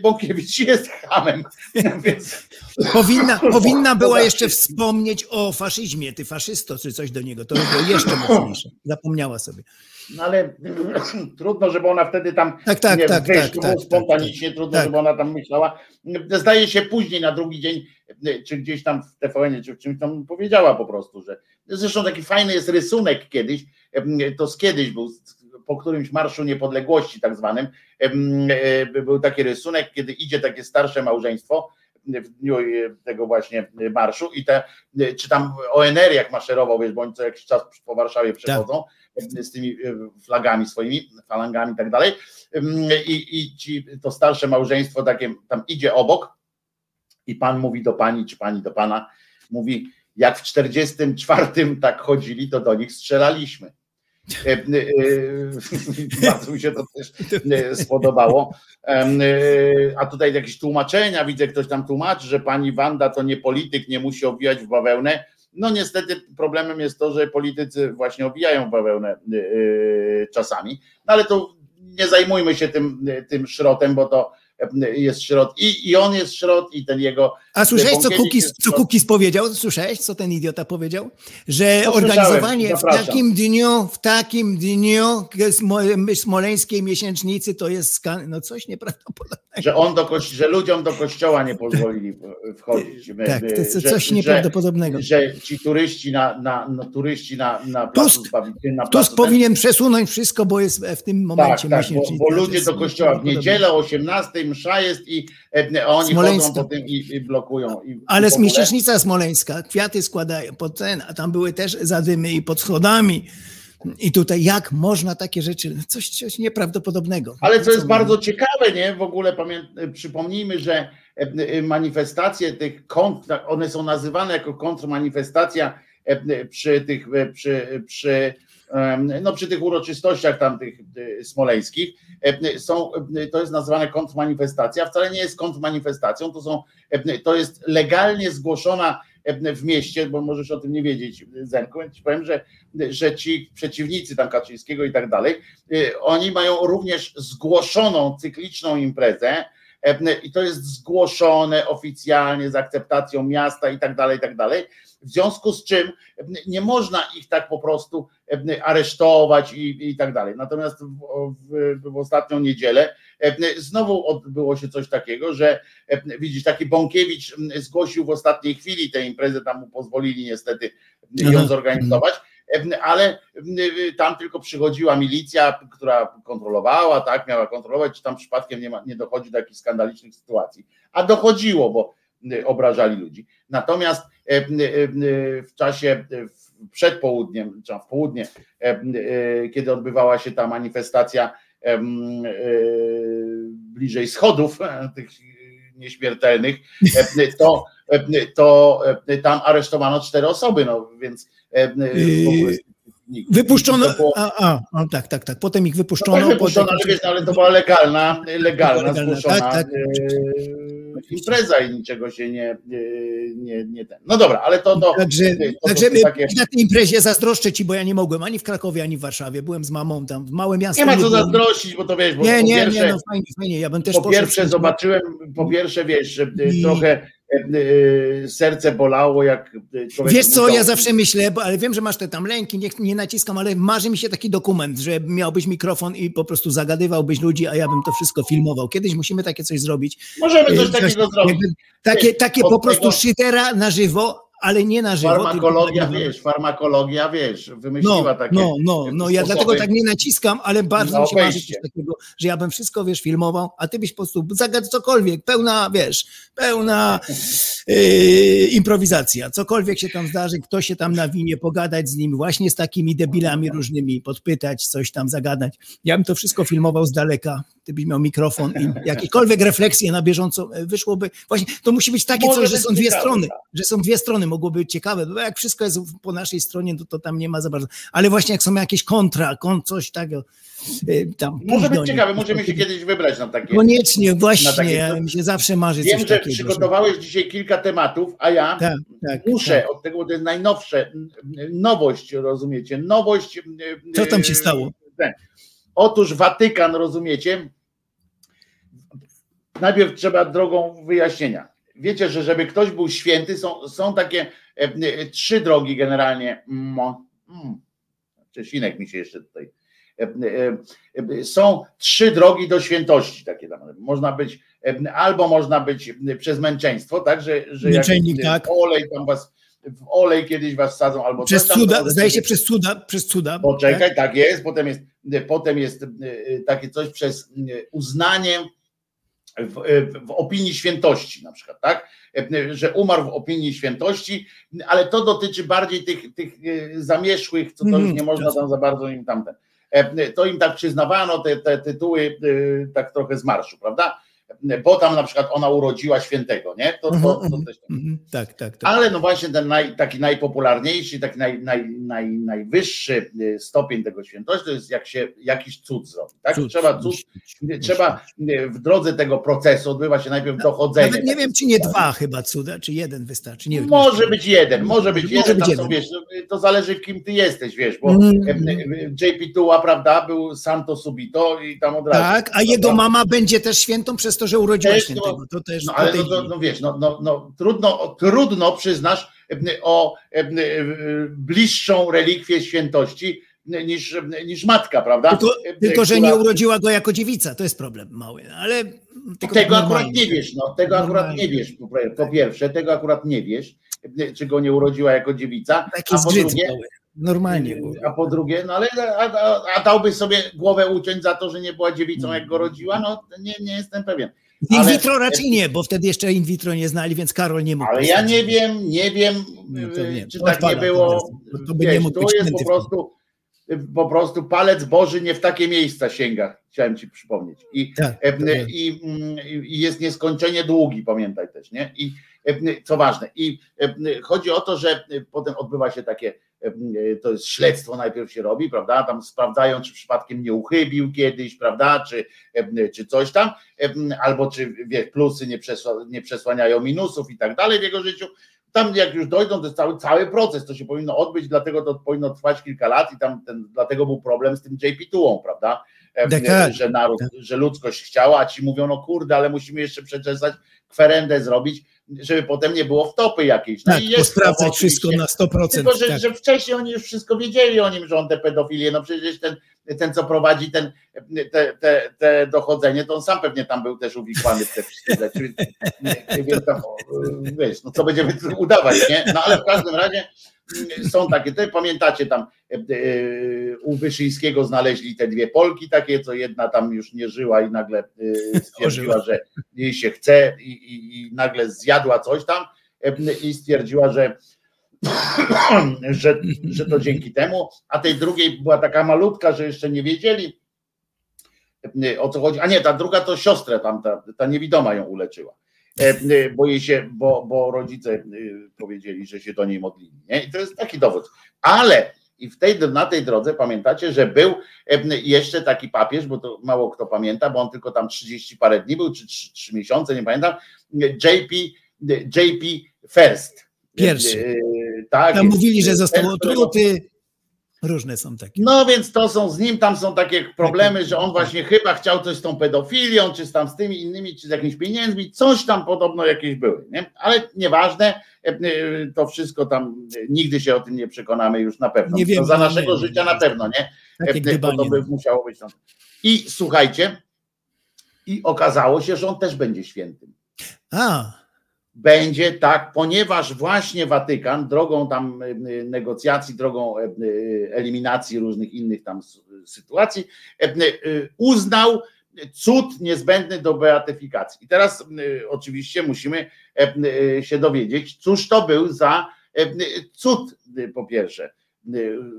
Bąkiewicz jest hamem. Więc, Powinna, powinna była jeszcze wspomnieć o faszyzmie, ty faszysto, czy coś do niego. To było jeszcze mocniejsze. Zapomniała sobie. no ale trudno, żeby ona wtedy tam Tak, tak, nie, tak, wyjść, tak, to tak, było spontanicznie, trudno, tak. żeby ona tam myślała. Zdaje się później na drugi dzień, czy gdzieś tam w TVN, czy w czymś tam powiedziała po prostu, że zresztą taki fajny jest rysunek kiedyś, to z kiedyś był, po którymś Marszu Niepodległości tak zwanym, e, był taki rysunek, kiedy idzie takie starsze małżeństwo w dniu e, tego właśnie marszu i te, czy tam ONR jak maszerował, wiesz, bo oni co jakiś czas po Warszawie przechodzą z tymi e, flagami swoimi, falangami i tak dalej i, i ci, to starsze małżeństwo takie tam idzie obok i pan mówi do pani, czy pani do pana, mówi, jak w 44 tak chodzili, to do nich strzelaliśmy. E, e, Bardzo mi się to też e, spodobało. E, A tutaj jakieś tłumaczenia, widzę, ktoś tam tłumaczy, że pani Wanda to nie polityk, nie musi obwijać w bawełnę. No niestety problemem jest to, że politycy właśnie owijają w bawełnę e, e, czasami, no ale to nie zajmujmy się tym, tym szrotem, bo to e, jest szrot i, i on jest szrot i ten jego A słyszałeś, co Kukis, co. Kukis powiedział? Słyszałeś, co ten idiota powiedział? Że No, organizowanie w takim dniu, w takim dniu smo- smoleńskiej miesięcznicy to jest no coś nieprawdopodobnego. że on do kości- że ludziom do kościoła nie pozwolili wchodzić. Tak, to jest Że- coś że- nieprawdopodobnego. Że ci turyści na, na, na turyści na, na placu Tusk- na Tusk placu powinien przesunąć wszystko, bo jest w tym tak, momencie tak, bo, miesięcznica. bo To ludzie do kościoła w niedzielę o 18 msza jest i e, a oni Smoleńska. chodzą po tym i, i blokują. I, Ale i miesięcznica smoleńska, kwiaty składają pod ten, a tam były też zadymy i pod schodami. I tutaj jak można takie rzeczy, coś, coś nieprawdopodobnego. Ale co jest my- bardzo ciekawe, nie? W ogóle pamię- przypomnijmy, że e, e, manifestacje tych kont, one są nazywane jako kontrmanifestacja e, przy tych, przy, przy, no, przy tych uroczystościach tam tych e, smoleńskich. E, Są, e, to jest nazywane kontrmanifestacja, wcale nie jest kontrmanifestacją, to, są, e, to jest legalnie zgłoszona w mieście, bo możesz o tym nie wiedzieć, Zenku, ja ci powiem, że, że ci przeciwnicy tam Kaczyńskiego i tak dalej, oni mają również zgłoszoną cykliczną imprezę i to jest zgłoszone oficjalnie z akceptacją miasta i tak dalej, i tak dalej. W związku z czym nie można ich tak po prostu aresztować i, i tak dalej. Natomiast w, w, w ostatnią niedzielę znowu odbyło się coś takiego, że widzisz, taki Bąkiewicz zgłosił w ostatniej chwili tę imprezę, tam mu pozwolili niestety ją Aha. zorganizować, ale tam tylko przychodziła milicja, która kontrolowała, tak, miała kontrolować, czy tam przypadkiem nie, ma, nie dochodzi do jakichś skandalicznych sytuacji. A dochodziło, bo obrażali ludzi. Natomiast w czasie e, w- przed południem, czy w południe, e, e, kiedy odbywała się ta manifestacja e, bliżej schodów e, tych nieśmiertelnych, e, to, e, to e, tam aresztowano cztery osoby, no więc e, Wypuszczono, było- a, a, a, tak, tak, tak, potem ich no wypuszczono. tak wypuszczono, potem- ale, wiesz, no, ale to była legalna, legalna, Legalna, zgłoszona tak, tak. E, impreza i niczego się nie, nie, nie ten. No dobra, ale to, to, Także, to, także to takie... na tej imprezie zazdroszczę ci, bo ja nie mogłem ani w Krakowie, ani w Warszawie. Byłem z mamą tam, w małe miasto. Nie ma co zazdrościć, bo to wiesz, bo Nie, po nie, pierwsze, nie, no fajnie, fajnie. Ja bym też po pierwsze zobaczyłem, po pierwsze wiesz, że e, I- trochę serce bolało, jak e, człowiek Wiesz co, ja zawsze myślę, bo, ale wiem, że masz te tam lęki, nie, nie naciskam, ale marzy mi się taki dokument, że miałbyś mikrofon i po prostu zagadywałbyś ludzi, a ja bym to wszystko filmował. Kiedyś musimy takie coś zrobić. Możemy coś E, takiego zrobić. Takie, takie po prostu shitera na żywo, ale nie na żywo. Farmakologia, wiesz, farmakologia, wiesz, wymyśliła no, takie no, no, no, ja sposoby. dlatego tak nie naciskam, ale bardzo Na mi się marzy coś takiego, że ja bym wszystko, wiesz, filmował, a ty byś po prostu zagadł cokolwiek, pełna, wiesz, pełna yy, improwizacja, cokolwiek się tam zdarzy, kto się tam nawinie, pogadać z nim, właśnie z takimi debilami różnymi, podpytać, coś tam zagadać. Ja bym to wszystko filmował z daleka, byś miał mikrofon i jakiekolwiek refleksje na bieżąco e, wyszłoby. Właśnie to musi być takie Może coś, że są dwie ciekawe, strony, tak. że są dwie strony, mogłoby być ciekawe, bo jak wszystko jest po naszej stronie, to, to tam nie ma za bardzo. Ale właśnie jak są jakieś kontra, kon, coś takiego, y, tam Może być ciekawe, możemy się kiedyś wybrać na takie. Koniecznie, właśnie, takie- ja mi się zawsze marzy Wiem, coś że takiego. przygotowałeś dzisiaj kilka tematów, a ja Tak, tak, muszę tak. od tego, bo to jest najnowsze, nowość, rozumiecie? Nowość. Co tam się e, stało? ten. Otóż Watykan, rozumiecie? Najpierw trzeba drogą wyjaśnienia. Wiecie, że żeby ktoś był święty, są, są takie e, e, trzy drogi generalnie. Mm, mm. Czesinek mi się jeszcze tutaj. E, e, e, Są trzy drogi do świętości, takie tam. Można być, e, albo można być przez męczeństwo, tak, że, że jak Męczennik, tak. w olej tam was, w olej kiedyś was sadzą, albo Przez tam, cuda, zdaje się przez cuda, przez cuda. Poczekaj, tak jest. Potem jest, potem jest takie coś przez uznanie w, e, w opinii świętości, na przykład, tak? E, Że umarł w opinii świętości, ale to dotyczy bardziej tych, tych e, zamierzchłych, co to już Mhm, nie można tam za bardzo im tamten. E, To im tak przyznawano te, te tytuły e, tak trochę z marszu, prawda? Bo tam na przykład ona urodziła świętego, nie? To, to, to Mhm, też mhm, Tak, tak, tak. ale no właśnie ten naj, taki najpopularniejszy, taki naj, naj, naj, najwyższy y, stopień tego świętości to jest jak się jakiś cud zrobi. Tak? Cud, trzeba cud, trzeba y, w drodze tego procesu odbywa się najpierw dochodzenie. Nawet nie wiem, czy nie dwa chyba cuda, czy jeden wystarczy. Nie wiem. może być jeden, może być Może jeden, być jeden. wiesz, to zależy kim ty jesteś, wiesz, bo Mm, JP Tuła, prawda, był Santo Subito i tam od razu. Tak, a jego mama będzie też świętą przez to, że urodziła Też, świętego. no, To też No ale no, no, no wiesz, no, no, no, trudno, trudno przyznasz em, o em, e, bliższą relikwię świętości niż, niż matka, prawda? Tylko, tylko, że nie urodziła go jako dziewica, to jest problem mały, ale tylko Tego akurat nie wiesz, no, tego akurat Normalnie. nie wiesz, po, po pierwsze, tego akurat nie wiesz, czy go nie urodziła jako dziewica, Taki a po drugie, mały. Normalnie było. a po drugie, no ale a, a, a dałby sobie głowę uciąć za to, że nie była dziewicą, jak go rodziła, no nie, nie jestem pewien. In Ale- vitro raczej nie, bo wtedy jeszcze in vitro nie znali, więc Karol nie mógł. Ale ja nie wiem, nie wiem, No nie, czy to tak nie było. to to by nie Wiesz, mógł to jest po prostu, po prostu palec Boży nie w takie miejsca sięga, chciałem ci przypomnieć. I, Tak, e, i, mm, i jest nieskończenie długi, pamiętaj też, nie? I e, co ważne, i e, chodzi o to, że e, potem odbywa się takie, e, to jest śledztwo najpierw się robi, prawda? Tam sprawdzają, czy przypadkiem nie uchybił kiedyś, prawda? Czy, e, czy coś tam, e, albo czy wie, plusy nie, przesła, nie przesłaniają minusów i tak dalej w jego życiu. Tam jak już dojdą, to jest cały, cały proces, to się powinno odbyć, dlatego to powinno trwać kilka lat i tam ten, dlatego był problem z tym JP2, prawda? E, Tak, tak. że naród, że ludzkość chciała, a ci mówią, no kurde, ale musimy jeszcze przeczesać, kwerendę zrobić, żeby potem nie było wtopy jakiejś. No Tak, i jest posprawdzać to wszystko na 100%. Tylko, że, tak. że wcześniej oni już wszystko wiedzieli o nim, że on te pedofilię, no przecież ten, ten co prowadzi ten, te, te, te dochodzenie, to on sam pewnie tam był też uwikłany w te wszystkie rzeczy. Więc o, wiesz, no co będziemy udawać, nie? No ale w każdym razie są takie, te, pamiętacie tam e, e, u Wyszyńskiego znaleźli te dwie Polki takie, co jedna tam już nie żyła i nagle e, stwierdziła, że jej się chce i, i, i nagle zjadła coś tam i stwierdziła, że że, że to dzięki temu, a tej drugiej była taka malutka, że jeszcze nie wiedzieli o co chodzi. A nie, ta druga to siostrę tam, ta, ta niewidoma ją uleczyła. E, e, Bo się, bo, bo rodzice e, powiedzieli, że się do niej modlili. Nie? I to jest taki dowód. Ale i w tej, na tej drodze pamiętacie, że był jeszcze taki papież, bo to mało kto pamięta, bo on tylko tam 30 parę dni był, czy 3, 3 miesiące, nie pamiętam. JP, JP First. Pierwszy. Tak, Tam jest mówili, że został otruty. Różne są takie. no więc to są, z nim tam są takie problemy, że on właśnie chyba chciał coś z tą pedofilią, czy z tam z tymi innymi, czy z jakimiś pieniędzmi, coś tam podobno jakieś były, nie? Ale nieważne, e, e, to wszystko tam, e, nigdy się o tym nie przekonamy już na pewno. Nie To wiemy, za no naszego nie, życia na pewno, nie? Takie gdybanie. to by musiało być tam. I słuchajcie, i okazało się, że on też będzie świętym. A, będzie tak, ponieważ właśnie Watykan drogą tam y, y, negocjacji, drogą y, eliminacji różnych innych tam sytuacji uznał cud niezbędny do beatyfikacji. I teraz oczywiście musimy e, się dowiedzieć, cóż to był za e, cud po pierwsze.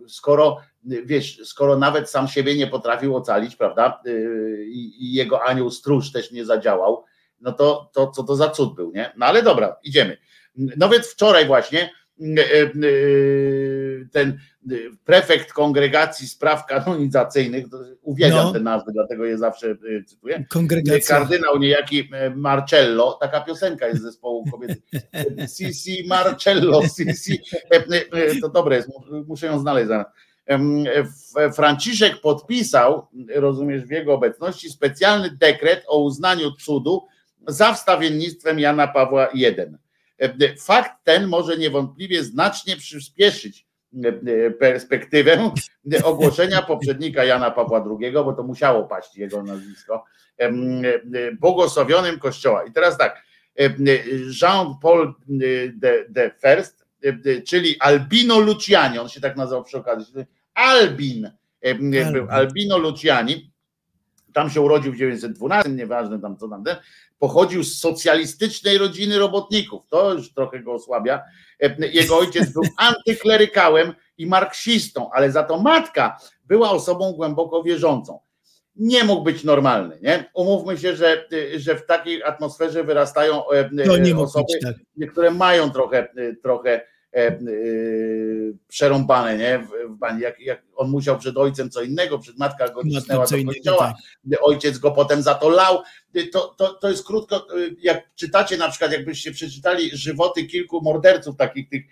Skoro wiesz, skoro nawet sam siebie nie potrafił ocalić, prawda? I i jego anioł stróż też nie zadziałał, no to, to co to za cud był, nie? No ale dobra, idziemy. No więc wczoraj właśnie y, y, ten y, prefekt kongregacji spraw kanonizacyjnych, uwielbiam No. te nazwy, dlatego je zawsze cytuję. Kongregacja. Kardynał niejaki e, Marcello, taka piosenka jest z zespołu kobiety. Sisi Marcello, Sisi, e, e, to dobre jest, mu- muszę ją znaleźć zaraz. Franciszek podpisał, rozumiesz, w jego obecności specjalny dekret o uznaniu cudu za wstawiennictwem Jana Pawła I. E, Fakt ten może niewątpliwie znacznie przyspieszyć e, e, perspektywę ogłoszenia poprzednika Jana Pawła II, bo to musiało paść jego nazwisko, e, błogosławionym Kościoła. I teraz tak, Jean-Paul de, de First, czyli Albino Luciani, on się tak nazywał przy okazji, Albin, był Albino Luciani, tam się urodził w 1912, nieważne tam co tam, ten, pochodził z socjalistycznej rodziny robotników, to już trochę go osłabia. E, Jego ojciec był antyklerykałem i marksistą, ale za to matka była osobą głęboko wierzącą. Nie mógł być normalny, nie? Umówmy się, że, że w takiej atmosferze wyrastają e, mógł osoby, być tak. które mają trochę, trochę e, e, przerąbane, nie? W, bani. Jak, jak on musiał przed ojcem co innego, przed matka go cisnęła do innego, kościoła, ojciec go potem za to lał. To, to, to jest krótko, jak czytacie na przykład, jakbyście przeczytali żywoty kilku morderców takich tych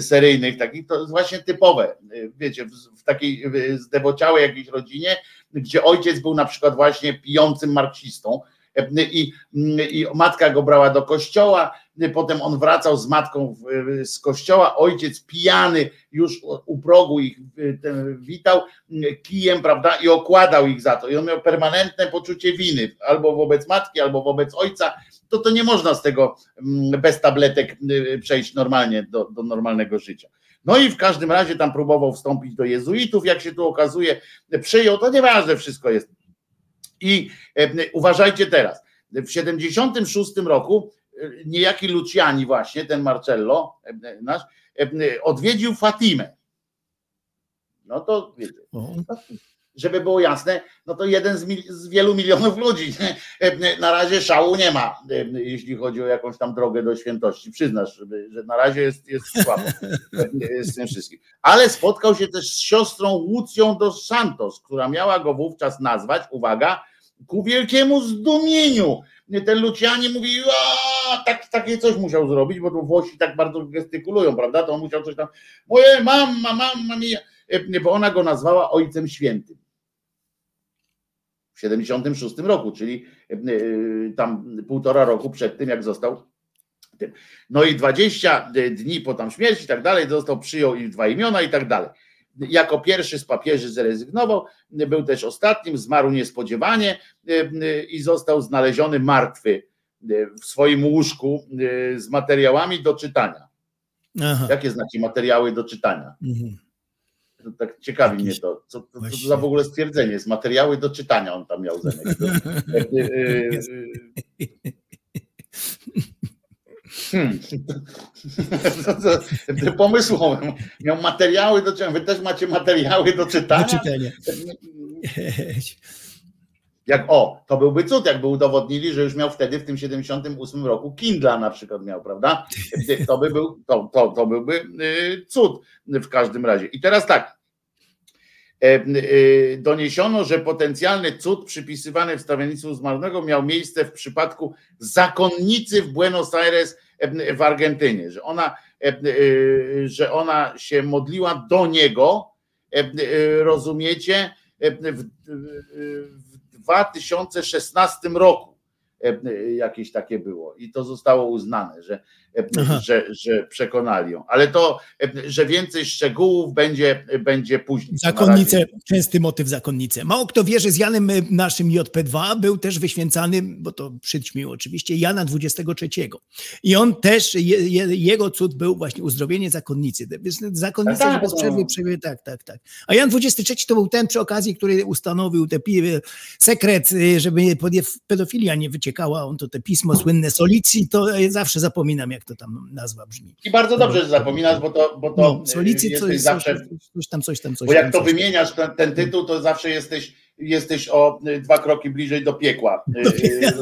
seryjnych, takich, to jest właśnie typowe, wiecie, w, w takiej zdewociałej jakiejś rodzinie, gdzie ojciec był na przykład właśnie pijącym marksistą, i, i matka go brała do kościoła, potem on wracał z matką z kościoła, ojciec pijany już u- progu ich ten, witał y, kijem, prawda, i okładał ich za to. I on miał permanentne poczucie winy, albo wobec matki, albo wobec ojca. To to nie można z tego mm, bez tabletek y, przejść normalnie do, do normalnego życia. No i w każdym razie tam próbował wstąpić do jezuitów, jak się tu okazuje, przyjął, to nieważne wszystko jest. I e, uważajcie teraz, w 76 roku e, niejaki Luciani właśnie, ten Marcello e, nasz, odwiedził Fatimę. No to wiecie, żeby było jasne, no to jeden z, mil, z wielu milionów ludzi. Na razie szału nie ma, jeśli chodzi o jakąś tam drogę do świętości. Przyznasz, że- na razie jest, jest słabo z tym wszystkim. Ale spotkał się też z siostrą Łucją dos Santos, która miała go wówczas nazwać, uwaga, ku wielkiemu zdumieniu. Ten Luciani mówi, tak, takie coś musiał zrobić, bo tu Włosi tak bardzo gestykulują, prawda? To on musiał coś tam, moje mama, mama mia, E, bo ona go nazwała Ojcem Świętym. W 76 roku, czyli e, e, tam półtora roku przed tym, jak został tym. No i 20 dni po tam śmierci i tak dalej, został, przyjął i dwa imiona i tak dalej. Jako pierwszy z papieży zrezygnował, był też ostatnim, zmarł niespodziewanie e, i został znaleziony martwy e, w swoim łóżku e, z materiałami do czytania. Aha. Jakie znacie materiały do czytania? Mhm. To tak ciekawi mnie to. Co, co to za w ogóle stwierdzenie jest? Materiały do czytania on tam miał e, Hmm. Pomysłowe. Miał materiały do czytania. Wy też macie materiały do czytania? Do czytania. Jak o, to byłby cud, jakby udowodnili, że już miał wtedy w tym 78 roku Kindla na przykład miał, prawda? To by był, to, to, to byłby y, cud w każdym razie. I teraz tak. E, y, Doniesiono, że potencjalny cud przypisywany wstawiennictwu zmarłego miał miejsce w przypadku zakonnicy w Buenos Aires w Argentynie, że ona, e, y, że ona się modliła do niego, e, rozumiecie, e, w, w 2016 roku. e, jakieś takie było i to zostało uznane, że, e, Aha. że, że przekonali ją. Ale to, że więcej szczegółów będzie, będzie później. Zakonnice, częsty motyw zakonnice. Mało kto wie, że z Janem y, naszym JP2 był też wyświęcany, bo to przyćmił oczywiście, Jana 23. I on też, je, je, jego cud był właśnie uzdrowienie zakonnicy. Wiesz, Zakonnice, Tak, bez no. przerwy, przerwy, tak, tak, tak. A Jan 23 to był ten przy okazji, który ustanowił te pi- sekret, y, żeby podie- pedofilia nie wyciekała. On to te pismo słynne Solicji, to zawsze zapominam, jak to tam nazwa brzmi. I bardzo dobrze, że zapominasz, bo to, bo to No, Solicji, jesteś coś, zawsze coś tam, coś tam, coś Bo jak tam. to coś tam. wymieniasz ten, ten tytuł, to zawsze jesteś, jesteś o y, dwa kroki bliżej do piekła. Y,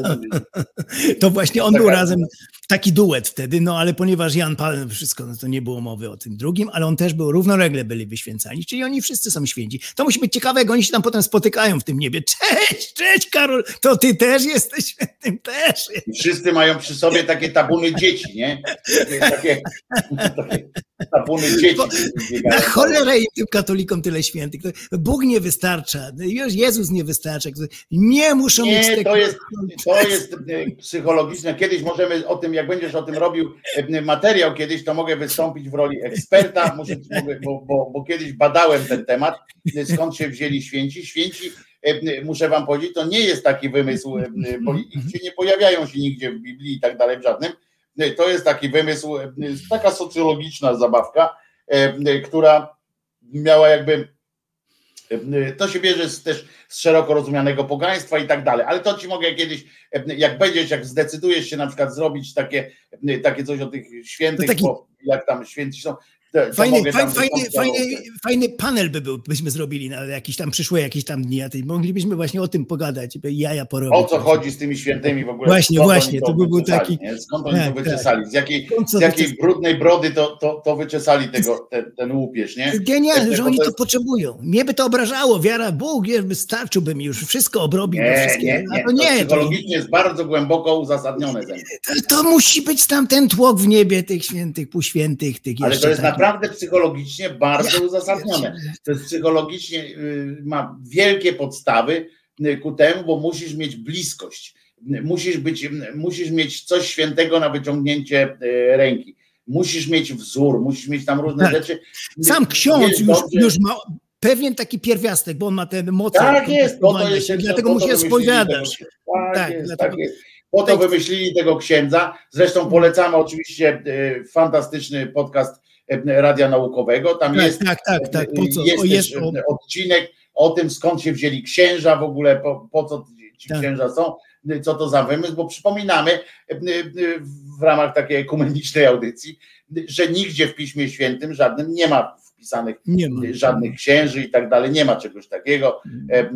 To właśnie on Taka- był razem, taki duet wtedy, no ale ponieważ Jan Paweł, wszystko, no to nie było mowy o tym drugim, ale on też był, równolegle byli wyświęcani, czyli oni wszyscy są święci. To musi być ciekawe, jak oni się tam potem spotykają w tym niebie. Cześć, cześć Karol, to ty też jesteś świętym, też. I Wszyscy mają przy sobie takie tabuny dzieci, nie? Takie, takie tabuny dzieci. Na cholerę im tym katolikom tyle świętych. Bóg nie wystarcza, już Jezus nie wystarcza. Nie muszą mieć Nie, tego. to jest, to jest e, psychologiczne. Kiedyś możemy o tym, jak będziesz o tym robił e, materiał kiedyś, to mogę wystąpić w roli eksperta, muszę, bo, bo, bo kiedyś badałem ten temat, e, skąd się wzięli święci. Święci, e, muszę wam powiedzieć, to nie jest taki wymysł, bo ich nie pojawiają się nigdzie w Biblii i tak dalej, w żadnym. To jest taki wymysł, taka socjologiczna zabawka, która miała jakby to się bierze z, też z szeroko rozumianego pogaństwa i tak dalej, ale to ci mogę kiedyś, jak będziesz, jak zdecydujesz się na przykład zrobić takie, takie coś o tych świętych, taki- bo jak tam święci są, to, to Fajny, fajny, fajny, fajny, fajny panel by był, byśmy zrobili na jakiś tam przyszłe jakieś tam dni, a moglibyśmy właśnie o tym pogadać, by jaja porobić. O co chodzi z tymi świętymi w ogóle? Właśnie, Skąd właśnie, to by był taki- nie? Skąd oni Tak, to tak. wyczesali? Z jakiej, z jakiej wyczes- brudnej brody to, to, to wyczesali tego, ten, ten łupież, nie? Genialne, że oni to to potrzebują. Mnie by to obrażało, wiara Bóg, je- wystarczyłby mi już, wszystko obrobił, no Nie, wszystkie. nie, nie. to To nie, to, psychologicznie jest bardzo głęboko uzasadnione. mną. to musi być tam ten tłok w niebie tych świętych, półświętych, tych Ale to jest takich. Naprawdę psychologicznie bardzo uzasadnione. To jest psychologicznie, y, ma wielkie podstawy y, ku temu, bo musisz mieć bliskość. Musisz, być, musisz mieć coś świętego na wyciągnięcie y, ręki. Musisz mieć wzór, musisz mieć tam różne Tak. rzeczy. Sam ksiądz już, już ma pewien taki pierwiastek, bo on ma te moce. Tak jest, po to jest, dlatego mu się spowiadasz. Tak, Tak, jest, dlatego- tak jest. Po to wymyślili tego księdza. Zresztą polecamy oczywiście fantastyczny podcast Radia Naukowego. Tam Tak, jest, tak, tak, tak. Po co? jest, O, jest e, odcinek o tym, skąd się wzięli księża w ogóle, po, po co ci Tak. księża są, e, co to za wymysł, bo przypominamy e, e, w ramach takiej ekumenicznej audycji, że nigdzie w Piśmie Świętym żadnym nie ma Nie ma. żadnych księży i tak dalej, nie ma czegoś takiego, e, e,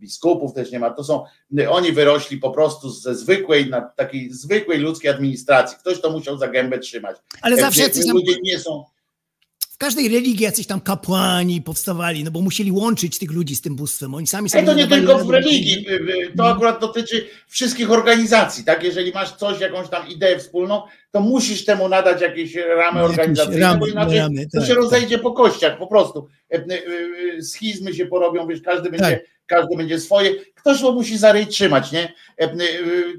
biskupów też nie ma, to są, e, oni wyrośli po prostu ze zwykłej, na takiej zwykłej ludzkiej administracji, ktoś to musiał za gębę trzymać. Ale E, zawsze ludzie nie są, każdej religii jacyś tam kapłani powstawali, no bo musieli łączyć tych ludzi z tym bóstwem. Oni sami sobie Ale to nie tylko w religii, y, y, to akurat dotyczy wszystkich organizacji, tak? Jeżeli masz coś, jakąś tam ideę wspólną, to musisz temu nadać jakieś ramy organizacyjne, ramy, bo inaczej ramy, to tak, się tak. rozejdzie po kościach po prostu. E, y, y, Schizmy się porobią, wiesz, każdy będzie, Tak. każdy będzie swoje. Ktoś to musi za ryj trzymać, nie? E,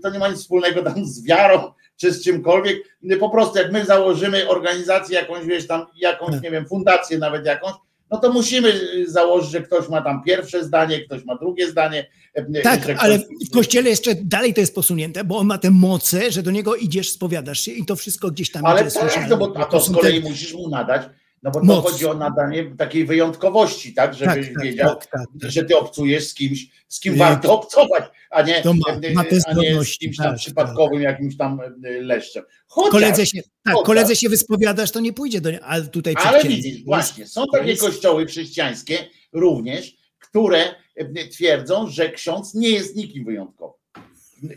To nie ma nic wspólnego tam z wiarą, czy z czymkolwiek. Po prostu jak my założymy organizację jakąś, wiesz, tam jakąś, nie wiem, fundację nawet jakąś, no to musimy y, założyć, że ktoś ma tam pierwsze zdanie, ktoś ma drugie zdanie. e, y, Tak, że ale ktoś- w kościele jeszcze dalej to jest posunięte, bo on ma tę moce, że do niego idziesz, spowiadasz się i to wszystko gdzieś tam Ale idzie tak, no bo, a to z są kolei te- musisz mu nadać, no bo to Moc. chodzi o nadanie takiej wyjątkowości, tak, żebyś Tak, tak, wiedział, tak, tak, tak. że ty obcujesz z kimś, z kim warto obcować, a nie, To ma- e, ma a nie z kimś tam tak, przypadkowym jakimś tam e, leszczem. Chociaż, Koledze się, tak, chociaż- koledze się wyspowiadasz, to nie pójdzie do nie, ale tutaj Ale widzisz, właśnie, są takie kościoły chrześcijańskie również, które e, twierdzą, że ksiądz nie jest nikim wyjątkowym.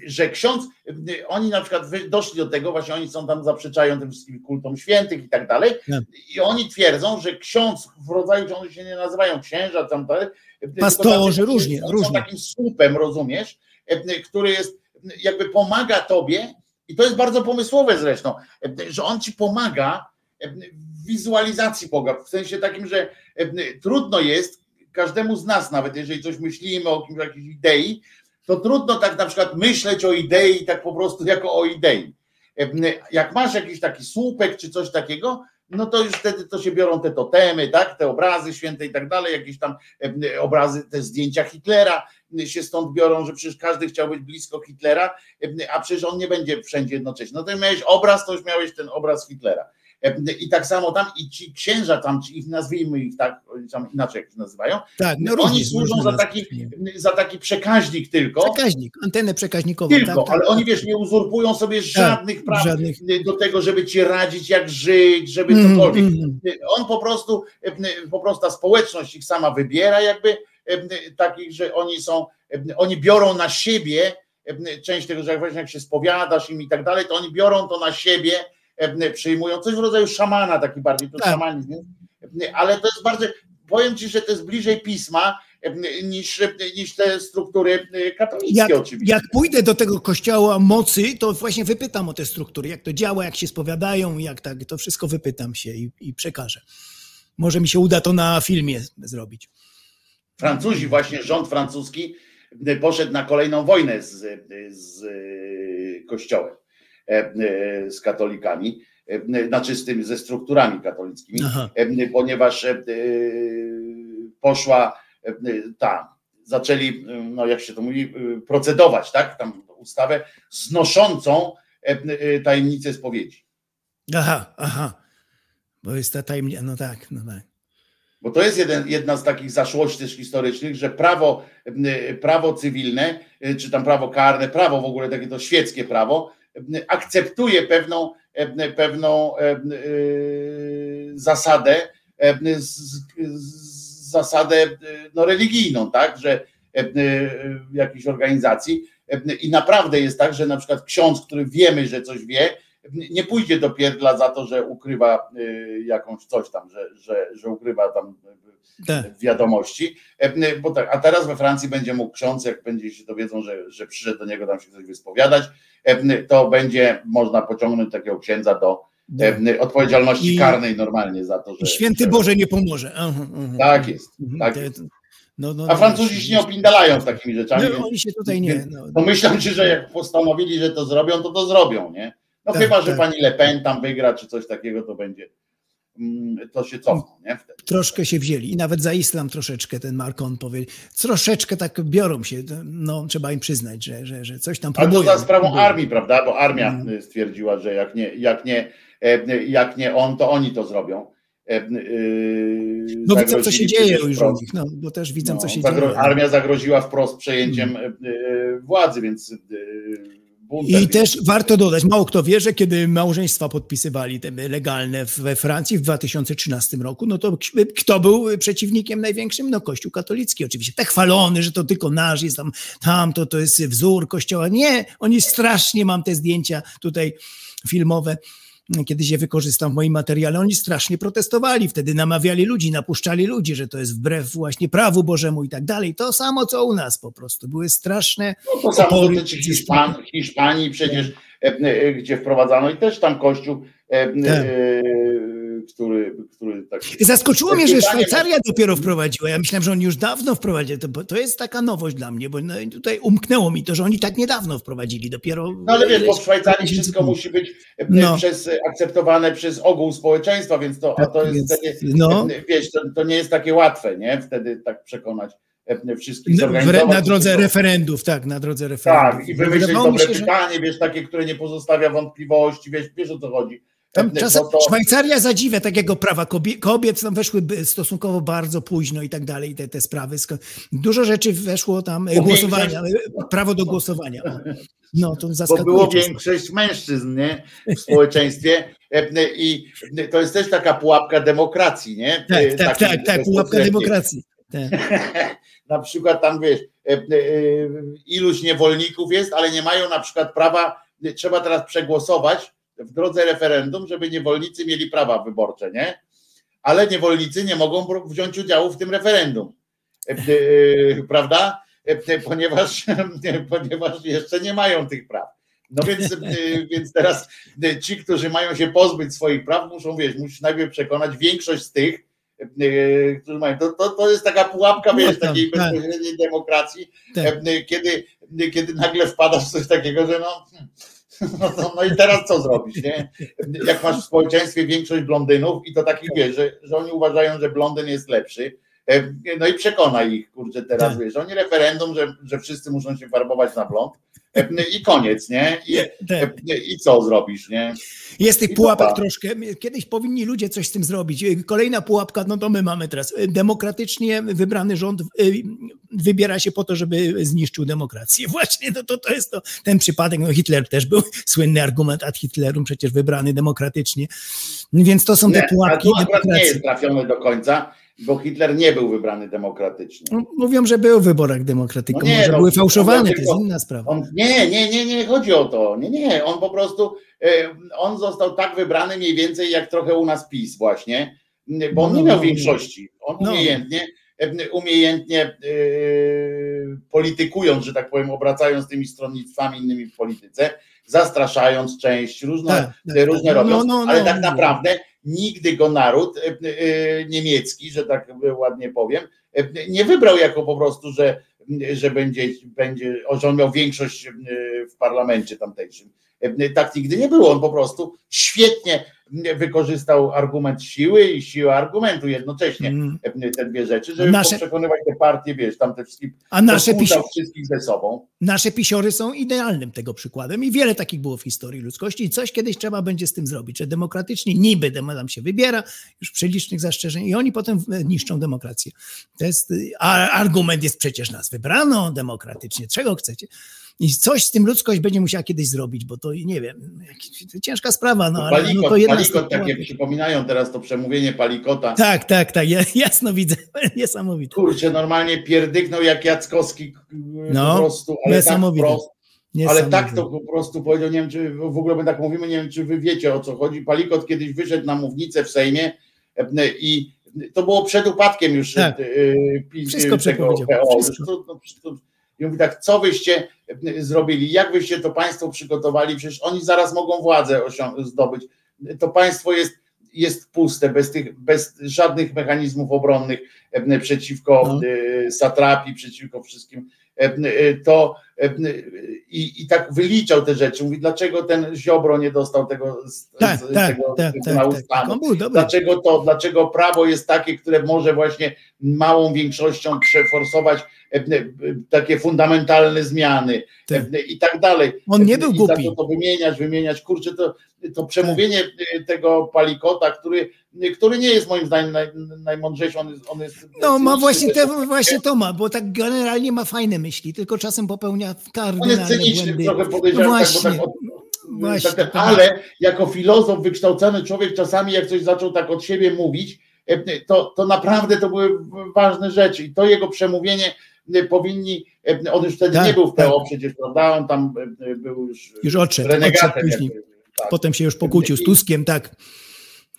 Że ksiądz, oni na przykład doszli do tego, właśnie oni są tam, zaprzeczają tym wszystkim kultom świętych i tak dalej, Tak. i oni twierdzą, że ksiądz w rodzaju, że oni się nie nazywają księża, tam dalej, Pastorzy, różnie, są różnie. takim słupem, rozumiesz, który jest, jakby pomaga tobie, i to jest bardzo pomysłowe zresztą, że on ci pomaga w wizualizacji Boga, w sensie takim, że trudno jest każdemu z nas, nawet jeżeli coś myślimy o jakiejś idei, to trudno tak na przykład myśleć o idei tak po prostu jako o idei. Jak masz jakiś taki słupek czy coś takiego, no to już wtedy to się biorą te totemy, tak, te obrazy święte i tak dalej, jakieś tam obrazy, te zdjęcia Hitlera się stąd biorą, że przecież każdy chciał być blisko Hitlera, a przecież on nie będzie wszędzie jednocześnie. No to miałeś obraz, to już miałeś ten obraz Hitlera. I tak samo tam i ci księża tam, ci ich nazwijmy ich tak, tam inaczej jak się nazywają, Tak, no oni służą za taki, za taki przekaźnik tylko. Przekaźnik, antenę przekaźnikową. Tylko, tak, tak, ale tak. oni wiesz, nie uzurpują sobie żadnych praw żadnych. do tego, żeby ci radzić, jak żyć, żeby Mm, cokolwiek. mm. On po prostu, po prostu ta społeczność ich sama wybiera, jakby takich, że oni są, oni biorą na siebie część tego, że jak właśnie jak się spowiadasz im i tak dalej, to oni biorą to na siebie, przyjmują coś w rodzaju szamana, taki bardziej to Tak. szamanizm, nie? ale to jest bardzo, powiem ci, że to jest bliżej pisma niż, niż te struktury katolickie Jak, oczywiście. jak pójdę do tego kościoła mocy, to właśnie wypytam o te struktury, jak to działa, jak się spowiadają, jak tak, to wszystko wypytam się i, i przekażę. Może mi się uda to na filmie zrobić. Francuzi, właśnie rząd francuski poszedł na kolejną wojnę z, z kościołem, e, e, z katolikami, e, znaczy z tym, ze strukturami katolickimi, Aha. e, ponieważ e, poszła e, ta, zaczęli, no jak się to mówi, e, procedować, tak, tam ustawę znoszącą e, e, tajemnicę spowiedzi. Aha, aha. Bo jest ta tajemnica, no tak, no tak. Bo to jest jeden, jedna z takich zaszłości też historycznych, że prawo, prawo cywilne, czy tam prawo karne, prawo w ogóle takie to świeckie prawo, akceptuje pewną, pewną y, zasadę, z- zasadę no, religijną, tak, że y, jakiejś organizacji. I naprawdę jest tak, że na przykład ksiądz, który wiemy, że coś wie, nie pójdzie do pierdla za to, że ukrywa jakąś coś tam, że, że, że ukrywa tam Tak. wiadomości. E, Bo tak, a teraz we Francji będzie mógł ksiądz, jak będzie się dowiedzą, że, że przyszedł do niego tam się ktoś wyspowiadać, e, to będzie można pociągnąć takiego księdza do e, odpowiedzialności I- karnej normalnie za to, że. święty Boże nie pomoże. Aha, aha. Tak jest. Mhm, Tak jest. No, no, A no, Francuzi się nie opindalają z takimi rzeczami. No, więc- oni się tutaj nie. No, to myślę, że- że jak postanowili, że to zrobią, to to zrobią, nie? No Tak, chyba, że tak. pani Le Pen tam wygra, czy coś takiego, to będzie, to się cofną, nie? Wtedy. troszkę się wzięli. I nawet za islam troszeczkę ten Markon powiedział. Troszeczkę tak biorą się. No, trzeba im przyznać, że, że, że coś tam próbują. za sprawą armii, prawda? Bo armia Mm. y, stwierdziła, że jak nie, jak nie, e, jak nie on, to oni to zrobią. E, y, No widzą, co się dzieje już u nich. No, bo też widzą, No, co się zagro- dzieje. Mm. Armia zagroziła wprost przejęciem e, e, władzy, więc buntem. I też warto dodać, mało kto wie, że kiedy małżeństwa podpisywali te legalne we Francji w 2013 roku, no to kto był przeciwnikiem największym? No Kościół katolicki oczywiście. Tak chwalony, że to tylko nasz jest tam, tam to, to jest wzór Kościoła. Nie, oni strasznie, mam te zdjęcia tutaj filmowe, kiedyś je wykorzystam w moim materiale, oni strasznie protestowali, wtedy namawiali ludzi, napuszczali ludzi, że to jest wbrew właśnie prawu Bożemu i tak dalej. To samo, co u nas po prostu. Były straszne No to samo dotyczy Hiszpan, Hiszpanii przecież, e, e, gdzie wprowadzano i też tam kościół, e, e, Tak. Który, który tak. Zaskoczyło mnie, że Szwajcaria dopiero wprowadziła. Ja myślałem, że oni już dawno wprowadzili. To, bo to jest taka nowość dla mnie, bo no, tutaj umknęło mi to, że oni tak niedawno wprowadzili. Dopiero. No ale wiesz, bo w Szwajcarii wszystko musi być e, No. przez, akceptowane przez ogół społeczeństwa, więc to, a to Tak, jest więc- wtedy, no. e, wiesz, to, to nie jest takie łatwe, nie? Wtedy tak przekonać e, wszystkich W, zorganizować. na drodze referendów, tak, na drodze referendów. Tak, i wymyślić dobre się, że pytanie, wiesz, takie, które nie pozostawia wątpliwości, wiesz, wiesz o co chodzi. Tam E, czasem to- Szwajcaria zadziwia takiego prawa kobiet, kobiet tam weszły stosunkowo bardzo późno i tak dalej, te, te sprawy. Dużo rzeczy weszło tam, e, Bo głosowania, e, prawo do głosowania. No, to bo było większość mężczyzn nie? w społeczeństwie e, i to jest też taka pułapka demokracji, nie? Tak, E, tak, takiej tak, tak, pułapka demokracji. Tak. na przykład tam wiesz, e, e, iluś niewolników jest, ale nie mają na przykład prawa, trzeba teraz przegłosować w drodze referendum, żeby niewolnicy mieli prawa wyborcze, nie? Ale niewolnicy nie mogą wziąć udziału w tym referendum. E, e, Prawda? E, Ponieważ, ponieważ jeszcze nie mają tych praw. No więc, więc teraz ci, którzy mają się pozbyć swoich praw, muszą, wiesz, musisz najpierw przekonać większość z tych, którzy mają. To, to, to jest taka pułapka, No wiesz, tam, takiej tak. bezpośredniej demokracji, Tak. kiedy, kiedy nagle wpadasz w coś takiego, że no. No, to, no i teraz co zrobić, nie? Jak masz w społeczeństwie większość blondynów i to takich wiesz, że, że oni uważają, że blondyn jest lepszy, no i przekonaj ich, kurczę, teraz Tak. wiesz, oni referendum, że, że wszyscy muszą się farbować na blond i koniec, nie? I, Tak. i co zrobisz, nie? Jest tych I pułapek troszkę. Kiedyś powinni ludzie coś z tym zrobić. Kolejna pułapka, no to my mamy teraz. Demokratycznie wybrany rząd y, wybiera się po to, żeby zniszczył demokrację. Właśnie to, to, to jest to, ten przypadek. No Hitler też był słynny argument ad Hitlerum, przecież wybrany demokratycznie. Więc to są te Nie, a pułapki tu akurat nie jest trafiony do końca, bo Hitler nie był wybrany demokratycznie. No, Mówią, że był w wyborach demokratyków, No nie, może no, były fałszowane, to jest inna sprawa. On, nie, nie, nie, nie chodzi o to. Nie, nie, on po prostu, e, on został tak wybrany mniej więcej jak trochę u nas PiS właśnie, bo on No, nie miał no. większości. On No. umiejętnie, umiejętnie e, politykując, że tak powiem, obracając tymi stronnictwami innymi w polityce, zastraszając część, różne, Tak, tak, różne tak. Robiąc, ale tak naprawdę nigdy go naród e, e, niemiecki, że tak ładnie powiem, e, nie wybrał jako po prostu, że, że będzie, będzie, że on miał większość w parlamencie tamtejszym. Tak nigdy nie było. On po prostu świetnie wykorzystał argument siły i siłę argumentu jednocześnie Mm. e, te dwie rzeczy, żeby Nasze- przekonywać te partie, wiesz, tam te wszystkie A nasze rozkłócał pisi- wszystkich ze sobą. Nasze pisiory są idealnym tego przykładem i wiele takich było w historii ludzkości i coś kiedyś trzeba będzie z tym zrobić, że demokratycznie niby nam się wybiera już przy licznych zastrzeżeń i oni potem e, niszczą demokrację. To jest, y, a argument jest przecież nas wybrano demokratycznie, czego chcecie? I coś z tym ludzkość będzie musiała kiedyś zrobić, bo to nie wiem, ciężka sprawa, no ale no, Palikot, to jedna Palikot takie pułapek. przypominają teraz to przemówienie Palikota. Tak, tak, tak, ja, jasno widzę, niesamowite. Kurczę, normalnie pierdyknął jak Jackowski No, po prostu, ale tak niesamowite. wprost. Ale tak to po prostu powiedział, nie wiem, czy w ogóle my tak mówimy, nie wiem, czy wy wiecie o co chodzi. Palikot kiedyś wyszedł na mównicę w Sejmie e, i to było przed upadkiem już Tak. e, Wszystko tego PO. wszystko. To, to, I mówi tak, co wyście e, zrobili, jak wyście to państwo przygotowali, przecież oni zaraz mogą władzę zdobyć. To państwo jest, jest puste, bez, tych, bez żadnych mechanizmów obronnych e, przeciwko No. e, satrapii, przeciwko wszystkim. To i, i tak wyliczał te rzeczy. Mówi, dlaczego ten Ziobro nie dostał tego, Tak, z, tak, tego tak, Trybunału tak, tak. Stanu? Dlaczego to, dlaczego prawo jest takie, które może właśnie małą większością przeforsować e, e, takie fundamentalne zmiany e, i tak dalej. On nie był I głupi. zaczął to wymieniać, wymieniać. Kurczę, to, to przemówienie e, tego Palikota, który, który nie jest moim zdaniem naj, najmądrzejszy, on jest, on jest No ma właśnie, te, właśnie to ma, bo tak generalnie ma fajne myśli, tylko czasem popełnia on jest kardynalne cyniczny, trochę No podejrzewam, tak, właśnie, tak od, właśnie, tak, to- ale jako filozof, wykształcony człowiek, czasami jak coś zaczął tak od siebie mówić, e, to, to naprawdę to były ważne rzeczy i to jego przemówienie e, powinni, e, on już wtedy Tak, nie był w tak. PO przecież, prawda, on tam był już, Już odszedł, renegatem. odszedł później. tak. Potem się już pokłócił z Tuskiem, tak.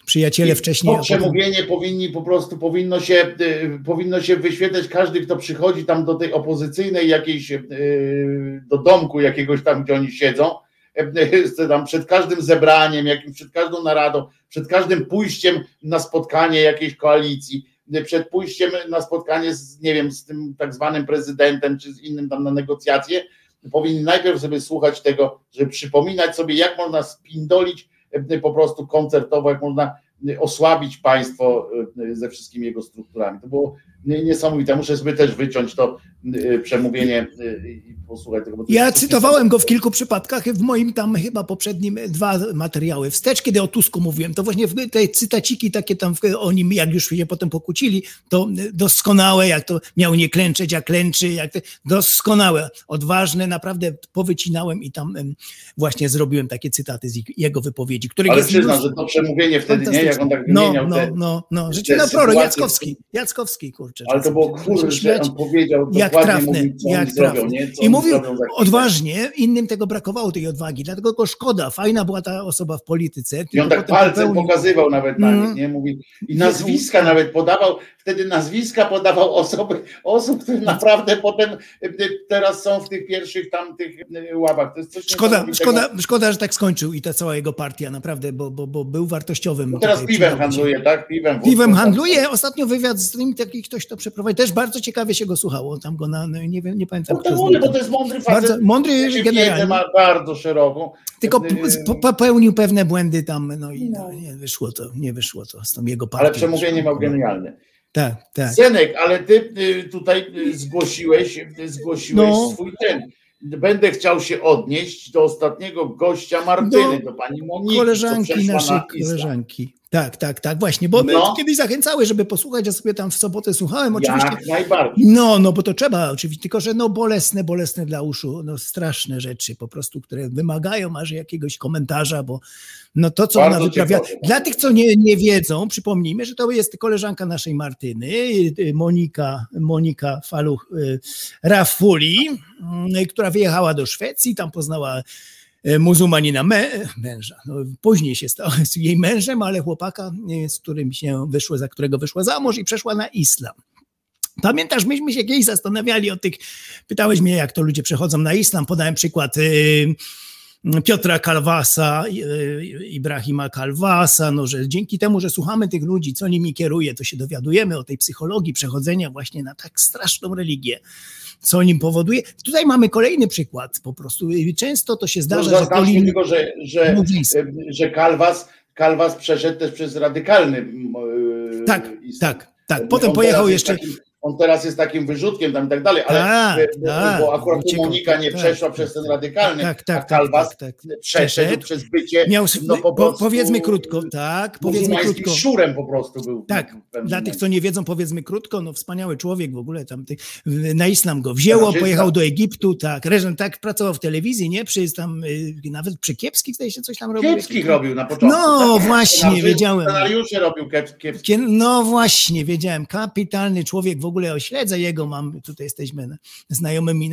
Przyjaciele wcześniej. To przemówienie powinni po prostu, powinno się, y, powinno się wyświetlać każdy, kto przychodzi tam do tej opozycyjnej jakiejś, y, do domku jakiegoś tam, gdzie oni siedzą, y, tam przed każdym zebraniem, jakim, przed każdą naradą, przed każdym pójściem na spotkanie jakiejś koalicji, przed pójściem na spotkanie z, nie wiem, z tym tak zwanym prezydentem, czy z innym tam na negocjacje, powinni najpierw sobie słuchać tego, żeby przypominać sobie, jak można spindolić po prostu koncertowo, jak można y, osłabić państwo y, ze wszystkimi jego strukturami. To było nie- niesamowite. Muszę sobie też wyciąć to y, przemówienie y, i posłuchać tego. to Ja cytowałem go w kilku przypadkach, w moim tam chyba poprzednim dwa materiały wstecz, kiedy o Tusku mówiłem, to właśnie te cytaciki takie tam o nim, jak już się potem pokłócili, to doskonałe, jak to miał nie klęczeć, a klęczy, jak te, doskonałe, odważne, naprawdę powycinałem i tam właśnie zrobiłem takie cytaty z jego wypowiedzi, których Ale jest przyznam, że to przemówienie wtedy, nie, jak on tak No, wymieniał no, te, no, no, te rzeczy na proro, sytuacje- Jackowski, Jackowski, kurczę. Ale to było kur, że on powiedział jak trafne, mówił, jak zrobią, trafne. I mówił odważnie, innym tego brakowało, tej odwagi, dlatego go szkoda, fajna była ta osoba w polityce. I on tak palcem popełnił- pokazywał nawet na Mhm. nich, nie? Mówi, I nazwiska nawet podawał, wtedy nazwiska podawał osoby, osób, które naprawdę potem e, teraz są w tych pierwszych tam tych e, ławach. To jest coś Szkoda, szkoda, szkoda, że tak skończył i ta cała jego partia, naprawdę, bo, bo, bo był wartościowym. No teraz piwem handluje, tak? Piwem, Piwem wódką, handluje. Ostatnio wywiad z nim taki ktoś to przeprowadził. Też bardzo ciekawie się go słuchało. Tam go na, no, nie, wiem, nie pamiętam. No to mówię, bo to jest mądry facet. Bardzo, mądry generalnie. ma bardzo szeroką. Tylko popełnił pewne błędy tam, no i no, nie wyszło to, nie wyszło to z tą jego partią. Ale przemówienie miał genialne. Tak, tak. Zenek, ale ty y, tutaj y, zgłosiłeś, y, zgłosiłeś No. swój ten. Będę chciał się odnieść do ostatniego gościa Martyny, Do do pani Moniki, Koleżanki naszej na koleżanki. Tak, tak, tak, właśnie, bo my No. kiedyś zachęcały, żeby posłuchać, ja sobie tam w sobotę słuchałem, oczywiście. Jak najbardziej. No, no bo to trzeba oczywiście, tylko że no bolesne, bolesne dla uszu, no straszne rzeczy po prostu, które wymagają aż jakiegoś komentarza, bo no to, co Bardzo ona wyprawia. Dla tych, co nie, nie wiedzą, przypomnijmy, że to jest koleżanka naszej Martyny, y, Monika, Monika Faluch y, Rafuli, y, która wyjechała do Szwecji, tam poznała muzułmanina mę, męża. No, później się stała jej mężem, ale chłopaka, e, z którym się wyszło, za którego wyszła za mąż i przeszła na islam. Pamiętasz, myśmy się kiedyś zastanawiali o tych, pytałeś mnie, jak to ludzie przechodzą na islam, podałem przykład y, Piotra Kalwasa, y, Ibrahima Kalwasa, no, że dzięki temu, że słuchamy tych ludzi, co nimi kieruje, to się dowiadujemy o tej psychologii przechodzenia właśnie na tak straszną religię, co nim powoduje. Tutaj mamy kolejny przykład po prostu. Często to się No, zdarza, że zaznaczmy Kolin... tylko, że, że, że Kalwas, Kalwas przeszedł też przez radykalny y, Tak, islam. tak, tak. Potem pojechał jeszcze... on teraz jest takim wyrzutkiem tam i tak dalej, ale Tak, e, bo, tak, bo akurat tu uciekał, Monika nie tak, przeszła przez ten radykalny, tak, tak, a tak, Kalwas tak, przeszedł przez bycie Miał, no, po po, powiedzmy krótko, tak, powiedzmy krótko. szczurem po prostu był. Tak, dla tych, co nie wiedzą, powiedzmy krótko, no wspaniały człowiek w ogóle, tam ty, na islam go wzięło, pojechał do Egiptu, tak, Reżen tak pracował w telewizji, nie, przy tam, y, nawet przy Kiepskich zdaje się coś tam robił. Kiepskich robił na początku. No właśnie, wiedziałem. Scenariusze robił kiep- kiepskich. Kie- No właśnie, wiedziałem, kapitalny człowiek, w ogóle ośledzę jego, mam, tutaj jesteśmy znajomymi,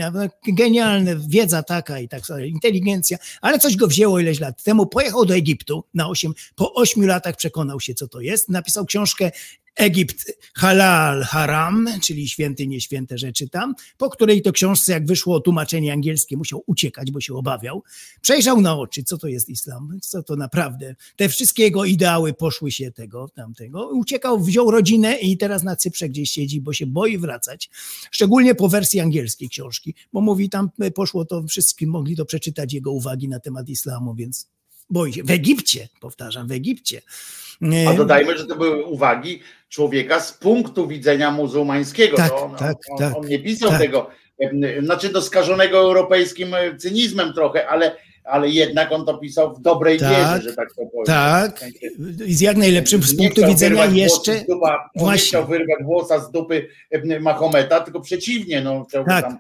genialne, wiedza taka i tak inteligencja, ale coś go wzięło ileś lat temu, pojechał do Egiptu na 8, po ośmiu latach przekonał się, co to jest, napisał książkę Egipt halal haram, czyli święty, nieświęte rzeczy tam, po której to książce, jak wyszło tłumaczenie angielskie, musiał uciekać, bo się obawiał. Przejrzał na oczy, co to jest islam, co to naprawdę. Te wszystkie jego ideały poszły się tego, tamtego. Uciekał, wziął rodzinę i teraz na Cyprze gdzieś siedzi, bo się boi wracać. Szczególnie po wersji angielskiej książki, bo mówi, tam poszło to, wszyscy mogli to przeczytać, jego uwagi na temat islamu, więc boi się. W Egipcie, powtarzam, w Egipcie. A dodajmy, że to były uwagi człowieka z punktu widzenia muzułmańskiego. Tak, on, tak, on, tak, on nie pisał tak. tego, znaczy do skażonego europejskim e, cynizmem trochę, ale, ale jednak on to pisał w dobrej Tak, wierze, że tak to powiem. Tak, W sensie, i z jak najlepszym z punktu widzenia jeszcze. dupa, on nie Właśnie. chciał wyrwać włosa z dupy Mahometa, tylko przeciwnie, no, chciał go Tak. tam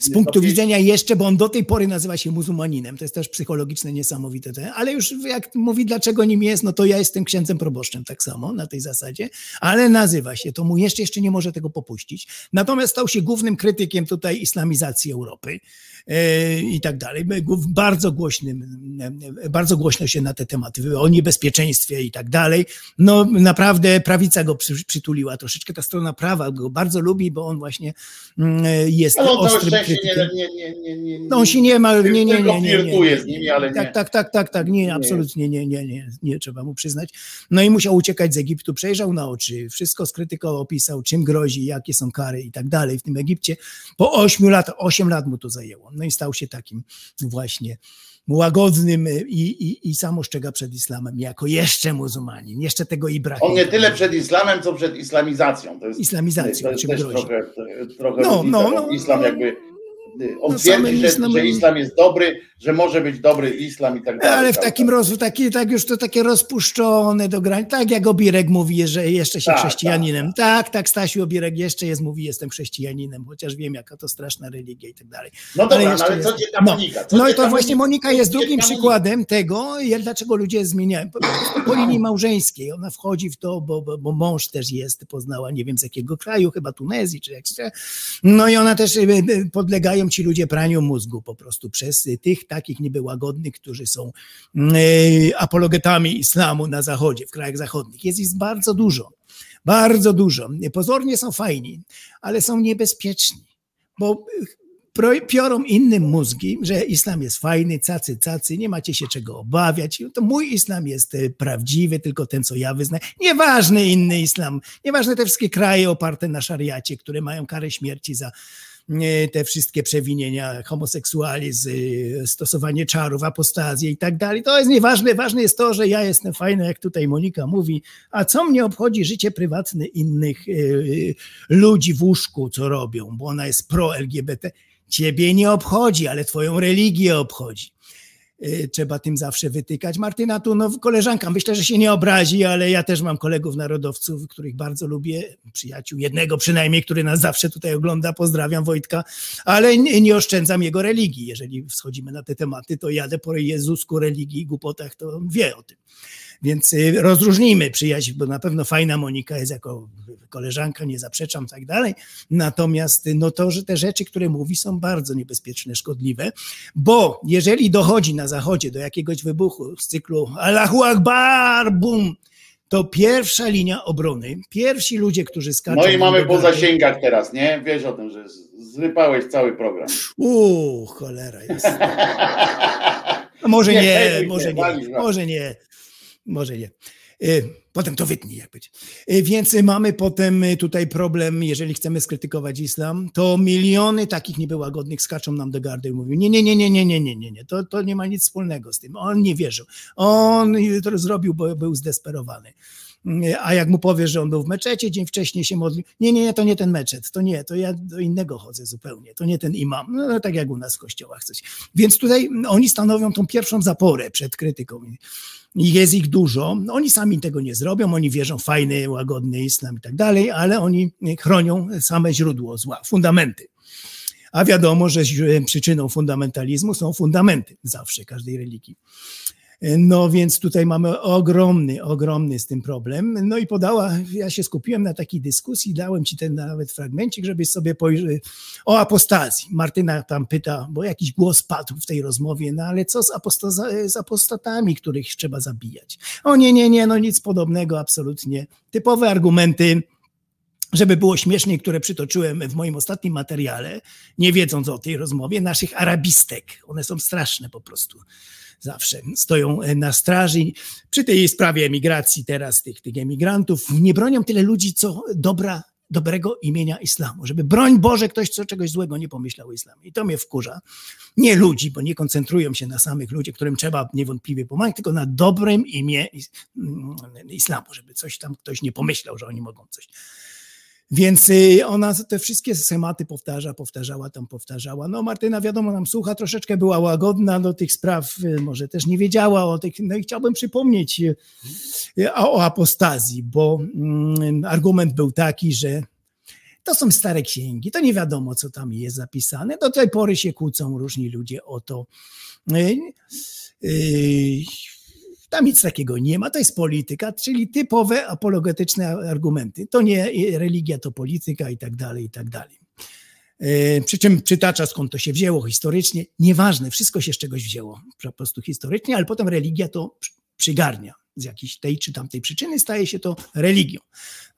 Z punktu widzenia jeszcze, bo on do tej pory nazywa się muzułmaninem, to jest też psychologiczne, niesamowite, te- ale już jak mówi, dlaczego nim jest, no to ja jestem księdzem proboszczem tak samo na tej zasadzie, ale nazywa się, to mu jeszcze, jeszcze nie może tego popuścić. Natomiast stał się głównym krytykiem tutaj islamizacji Europy e, i tak dalej. Bardzo głośnym, e, bardzo głośno się na te tematy, o niebezpieczeństwie i tak dalej. No naprawdę prawica go przy, przytuliła troszeczkę, ta strona prawa go bardzo lubi, bo on właśnie mm, jest Ale nie, nie, nie, nie, nie, No on się nie ma, nie, nie, nie, nie, nie, nie. z nimi, ale nie. Tak, tak, tak, tak, tak, nie, absolutnie nie, nie, nie, nie, trzeba mu przyznać. No i musiał uciekać z Egiptu, przejrzał na oczy, wszystko skrytykował, opisał, czym grozi, jakie są kary i tak dalej w tym Egipcie. Po ośmiu latach, osiem lat mu to zajęło. No i stał się takim właśnie łagodnym i, i, i sam ostrzega przed islamem, jako jeszcze muzułmanin, jeszcze tego Ibrahima. On nie tyle przed islamem, co przed islamizacją. To jest, Islamizacją, to jest czym też grozi. trochę, trochę No, no, no, islam jakby y, on No, twierdzi, że, islamem- że islam jest dobry, że może być dobry islam i tak dalej. Ale w tak, takim roz, taki, tak już to takie rozpuszczone do granic, tak jak Obirek mówi, że jeszcze się Tak, chrześcijaninem. Tak, tak, Stasiu Obirek jeszcze jest, mówi, jestem chrześcijaninem, chociaż wiem, jaka to straszna religia i tak dalej. No dobra, no jeszcze ale co cię ta no, Monika? Co no i to właśnie Monika jest drugim przykładem tego, jak- dlaczego ludzie zmieniają. Po, po- linii małżeńskiej, ona wchodzi w to, bo, bo, bo mąż też jest, poznała nie wiem z jakiego kraju, chyba Tunezji czy jak się. No i ona też y, ci ludzie praniu mózgu po prostu przez tych takich niby łagodnych, którzy są y, apologetami islamu na zachodzie, w krajach zachodnich. Jest ich bardzo dużo. Bardzo dużo. Pozornie są fajni, ale są niebezpieczni, bo pro- piorą innym mózgi, że islam jest fajny, cacy, cacy, nie macie się czego obawiać. To mój islam jest e, prawdziwy, tylko ten, co ja wyznaję. Nieważny inny islam, nieważne te wszystkie kraje oparte na szariacie, które mają karę śmierci za e, te wszystkie przewinienia, homoseksualizm, e, stosowanie czarów, apostazję i tak dalej. To jest nieważne. Ważne jest to, że ja jestem fajny, jak tutaj Monika mówi, a co mnie obchodzi życie prywatne innych e, ludzi w łóżku, co robią, bo ona jest pro-LGBT. Ciebie nie obchodzi, ale twoją religię obchodzi. Y, Trzeba tym zawsze wytykać. Martyna tu, no koleżanka, myślę, że się nie obrazi, ale ja też mam kolegów narodowców, których bardzo lubię, przyjaciół, jednego przynajmniej, który nas zawsze tutaj ogląda, pozdrawiam Wojtka, ale nie, nie oszczędzam jego religii. Jeżeli schodzimy na te tematy, to jadę po Jezusku, religii i głupotach, to wie o tym. Więc y, rozróżnijmy przyjaźń, bo na pewno fajna Monika jest jako koleżanka, nie zaprzeczam, tak dalej. Natomiast y, no to, że te rzeczy, które mówi, są bardzo niebezpieczne, szkodliwe, bo jeżeli dochodzi na zachodzie do jakiegoś wybuchu z cyklu Allahu Akbar, bum, to pierwsza linia obrony, pierwsi ludzie, którzy skaczą... No i mamy po zasięgach teraz, nie? Wiesz o tym, że zrypałeś cały program. Uuu, cholera jest. Może Nie, nie, może nie, może nie, może nie. Y, Potem to wytnij, jak być. Y, Więc mamy potem y, tutaj problem, jeżeli chcemy skrytykować islam, to miliony takich niebyłagodnych skaczą nam do gardy i mówią, nie, nie, nie, nie, nie, nie, nie, nie, nie, to, to nie ma nic wspólnego z tym. On nie wierzył. On to zrobił, bo był zdesperowany. Y, A jak mu powiesz, że on był w meczecie, dzień wcześniej się modlił, nie, nie, nie, to nie ten meczet, to nie, to ja do innego chodzę zupełnie, to nie ten imam, no, tak jak u nas w kościołach coś. Więc tutaj oni stanowią tą pierwszą zaporę przed krytyką. Jest ich dużo. Oni sami tego nie zrobią, oni wierzą w fajny, łagodny islam i tak dalej, ale oni chronią same źródło zła, fundamenty. A wiadomo, że ź- przyczyną fundamentalizmu są fundamenty zawsze każdej religii. No więc tutaj mamy ogromny, ogromny z tym problem. No i podała, ja się skupiłem na takiej dyskusji, dałem ci ten nawet fragmencik, żebyś sobie pojrzał o apostazji. Martyna tam pyta, bo jakiś głos padł w tej rozmowie, no ale co z, apostaza, z apostatami, których trzeba zabijać? O nie, nie, nie, no nic podobnego, absolutnie. Typowe argumenty, żeby było śmieszniej, które przytoczyłem w moim ostatnim materiale, nie wiedząc o tej rozmowie, naszych arabistek. One są straszne po prostu. Zawsze stoją na straży. Przy tej sprawie emigracji teraz, tych, tych emigrantów, nie bronią tyle ludzi, co dobra, dobrego imienia islamu. Żeby broń Boże ktoś co czegoś złego nie pomyślał o islamie. I to mnie wkurza. Nie ludzi, bo nie koncentrują się na samych ludziach, którym trzeba niewątpliwie pomagać, tylko na dobrym imię mm, islamu, żeby coś tam ktoś nie pomyślał, że oni mogą coś. Więc y, ona te wszystkie schematy powtarza, powtarzała, tam powtarzała. No Martyna wiadomo nam słucha, troszeczkę była łagodna do tych spraw, y, może też nie wiedziała o tych, no i chciałbym przypomnieć y, o apostazji, bo mm, argument był taki, że to są stare księgi, to nie wiadomo, co tam jest zapisane. Do tej pory się kłócą różni ludzie o to. Tam nic takiego nie ma, to jest polityka, czyli typowe apologetyczne argumenty. To nie religia, to polityka i tak dalej, i tak dalej. E, Przy czym przytacza skąd to się wzięło historycznie. Nieważne, wszystko się z czegoś wzięło, po prostu historycznie, ale potem religia to przy- przygarnia. Z jakiejś tej czy tamtej przyczyny staje się to religią.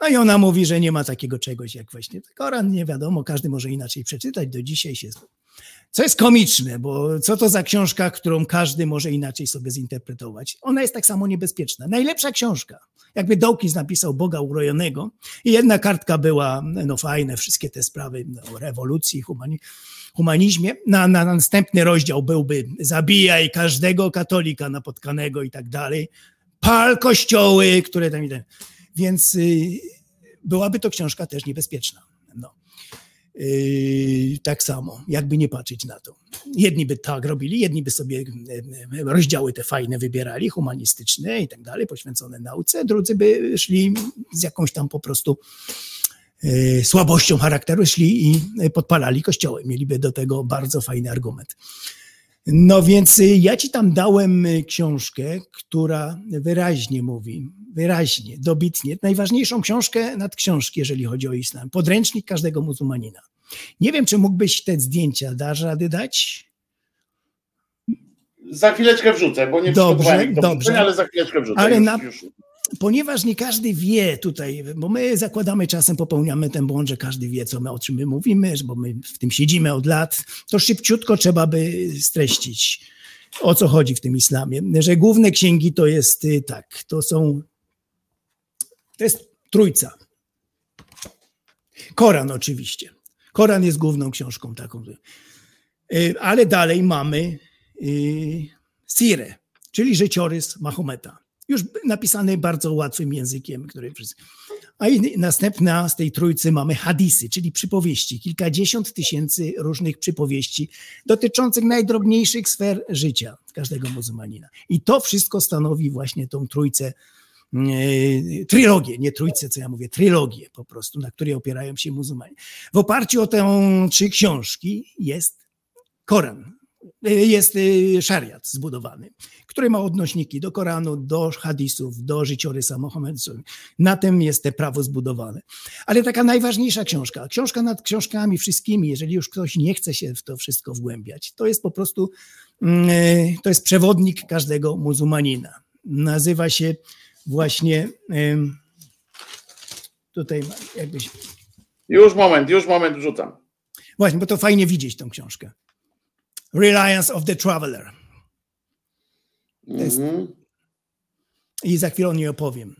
No i ona mówi, że nie ma takiego czegoś jak właśnie Koran, nie wiadomo, każdy może inaczej przeczytać, do dzisiaj się co jest komiczne, bo co to za książka, którą każdy może inaczej sobie zinterpretować? Ona jest tak samo niebezpieczna. Najlepsza książka. Jakby Dawkins napisał Boga urojonego i jedna kartka była, no fajne, wszystkie te sprawy no, o rewolucji, humani humanizmie. Na, na następny rozdział byłby zabijaj każdego katolika napotkanego i tak dalej. Pal kościoły, które tam. Więc y, byłaby to książka też niebezpieczna. Yy, tak samo, jakby nie patrzeć na to. Jedni by tak robili, jedni by sobie yy, rozdziały te fajne wybierali, humanistyczne i tak dalej, poświęcone nauce, drudzy by szli z jakąś tam po prostu yy, słabością charakteru, szli i podpalali kościoły. Mieliby do tego bardzo fajny argument. No więc ja ci tam dałem książkę, która wyraźnie mówi, wyraźnie, dobitnie, najważniejszą książkę nad książki, jeżeli chodzi o islam. Podręcznik każdego muzułmanina. Nie wiem, czy mógłbyś te zdjęcia, dasz rady dać? Za chwileczkę wrzucę, bo nie Dobrze, dobrze. wrzucenia, ale za chwileczkę wrzucę. Ale już, na, już. Ponieważ nie każdy wie tutaj, bo my zakładamy czasem, popełniamy ten błąd, że każdy wie, co my, o czym my mówimy, bo my w tym siedzimy od lat, to szybciutko trzeba by streścić, o co chodzi w tym islamie. Że główne księgi to jest y, tak, to są, to jest trójca. Koran oczywiście. Koran jest główną książką taką. Y, Ale dalej mamy y, Sirę, czyli życiorys Mahometa. Już napisany bardzo łatwym językiem, który wszyscy. A następna z tej trójcy mamy hadisy, czyli przypowieści, kilkadziesiąt tysięcy różnych przypowieści dotyczących najdrobniejszych sfer życia każdego muzułmanina. I to wszystko stanowi właśnie tą trójcę, e, trylogię, nie trójcę, co ja mówię, trylogię po prostu, na której opierają się muzułmanie. W oparciu o tę trzy książki jest Koran, jest e, szariat zbudowany, który ma odnośniki do Koranu, do hadisów, do życiorysa Mohammedów. Na tym jest te prawo zbudowane. Ale taka najważniejsza książka, książka nad książkami wszystkimi, jeżeli już ktoś nie chce się w to wszystko wgłębiać, to jest po prostu, mm, e, to jest przewodnik każdego muzułmanina. Nazywa się właśnie, tutaj jakbyś, Już moment, już moment wrzucam. właśnie, bo to fajnie widzieć tą książkę. Reliance of the Traveler. jest- Mhm. I za chwilę o niej opowiem.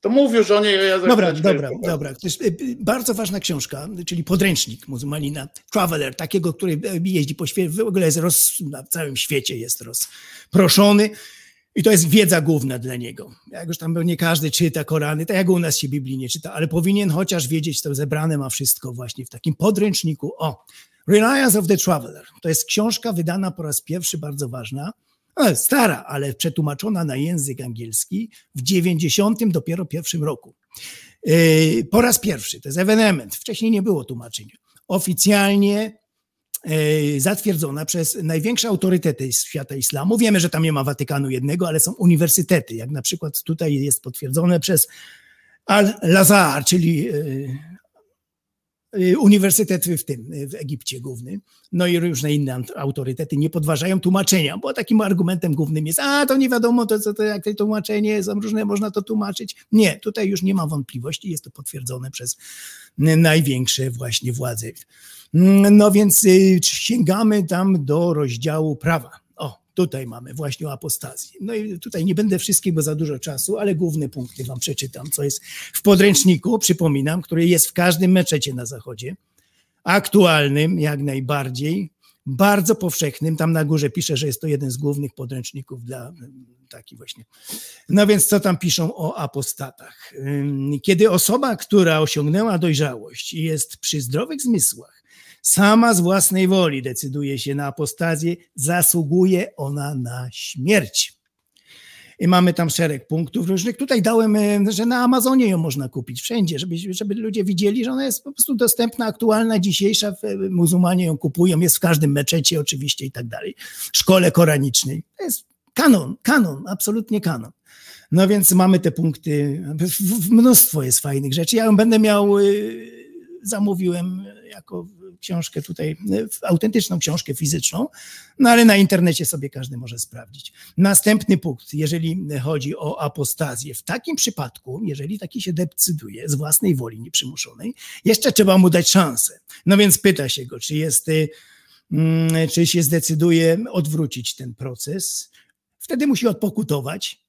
To mów już o niej, ja Dobra, dobra, już dobra. To jest y, bardzo ważna książka, czyli podręcznik muzułmanina, Traveler, takiego, który y, jeździ po świecie, w ogóle jest roz, na całym świecie jest rozproszony i to jest wiedza główna dla niego. Jak już tam nie każdy czyta Korany, tak jak u nas się Biblii nie czyta, ale powinien chociaż wiedzieć, to zebrane ma wszystko właśnie w takim podręczniku. O, Reliance of the Traveler. To jest książka wydana po raz pierwszy, bardzo ważna, no, stara, ale przetłumaczona na język angielski w 90 dopiero pierwszym roku. Yy, Po raz pierwszy, to jest ewenement, wcześniej nie było tłumaczeń. Oficjalnie yy, zatwierdzona przez największe autorytety świata islamu. Wiemy, że tam nie ma Watykanu jednego, ale są uniwersytety, jak na przykład tutaj jest potwierdzone przez Al-Lazar, czyli uniwersytet w tym, w Egipcie główny, no i różne inne autorytety nie podważają tłumaczenia, bo takim argumentem głównym jest, a to nie wiadomo, to, co to jak to tłumaczenie, są różne, można to tłumaczyć. Nie, tutaj już nie ma wątpliwości, jest to potwierdzone przez największe właśnie władze. No więc y, sięgamy tam do rozdziału prawa. Tutaj mamy właśnie o apostazji. No i tutaj nie będę wszystkich, bo za dużo czasu, ale główne punkty wam przeczytam, co jest w podręczniku, przypominam, który jest w każdym meczecie na zachodzie aktualnym jak najbardziej, bardzo powszechnym. Tam na górze pisze, że jest to jeden z głównych podręczników dla taki właśnie. No więc co tam piszą o apostatach? Kiedy osoba, która osiągnęła dojrzałość i jest przy zdrowych zmysłach, sama z własnej woli decyduje się na apostazję, zasługuje ona na śmierć. I mamy tam szereg punktów różnych. Tutaj dałem, e, że na Amazonie ją można kupić wszędzie, żeby, żeby ludzie widzieli, że ona jest po prostu dostępna, aktualna, dzisiejsza. e, Muzułmanie ją kupują, jest w każdym meczecie oczywiście i tak dalej. Szkole koranicznej. To jest kanon, kanon, absolutnie kanon. No więc mamy te punkty, mnóstwo jest fajnych rzeczy. Ja ją będę miał, y, zamówiłem jako książkę tutaj, autentyczną książkę fizyczną, no ale na internecie sobie każdy może sprawdzić. Następny punkt, jeżeli chodzi o apostazję. W takim przypadku, jeżeli taki się decyduje z własnej woli nieprzymuszonej, jeszcze trzeba mu dać szansę. No więc pyta się go, czy jest, mm, czy się zdecyduje odwrócić ten proces. Wtedy musi odpokutować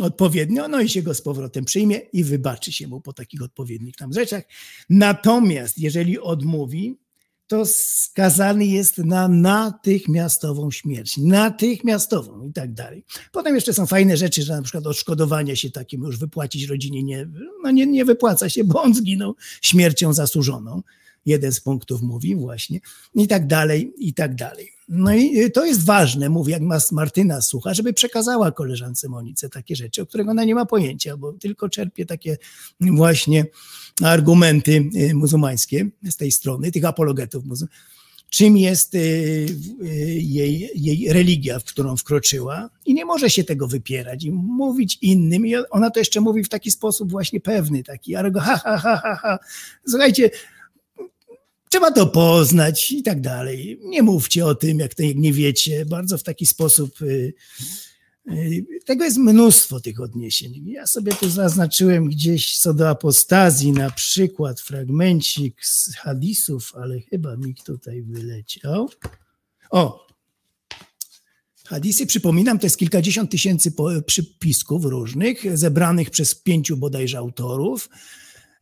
odpowiednio, no i się go z powrotem przyjmie i wybaczy się mu po takich odpowiednich tam rzeczach. Natomiast jeżeli odmówi, to skazany jest na natychmiastową śmierć, natychmiastową i tak dalej. Potem jeszcze są fajne rzeczy, że na przykład odszkodowania się takim już wypłacić rodzinie nie, no nie, nie wypłaca się, bo on zginął śmiercią zasłużoną. Jeden z punktów mówi właśnie, i tak dalej, i tak dalej. No i to jest ważne, mówię, jak Martyna słucha, żeby przekazała koleżance Monice takie rzeczy, o których ona nie ma pojęcia, bo tylko czerpie takie właśnie argumenty y, muzułmańskie z tej strony, tych apologetów muzułmańskich czym jest y, y, jej, jej religia, w którą wkroczyła i nie może się tego wypierać i mówić innym i ona to jeszcze mówi w taki sposób właśnie pewny, taki ha, ha, ha, ha, ha. Słuchajcie, trzeba to poznać i tak dalej. Nie mówcie o tym, jak, to, nie wiecie, bardzo w taki sposób y, tego jest mnóstwo tych odniesień. Ja sobie tu zaznaczyłem gdzieś co do apostazji, na przykład fragmencik z hadisów, ale chyba mi tutaj wyleciał. O! Hadisy, przypominam, to jest kilkadziesiąt tysięcy przypisków różnych, zebranych przez pięciu bodajże autorów.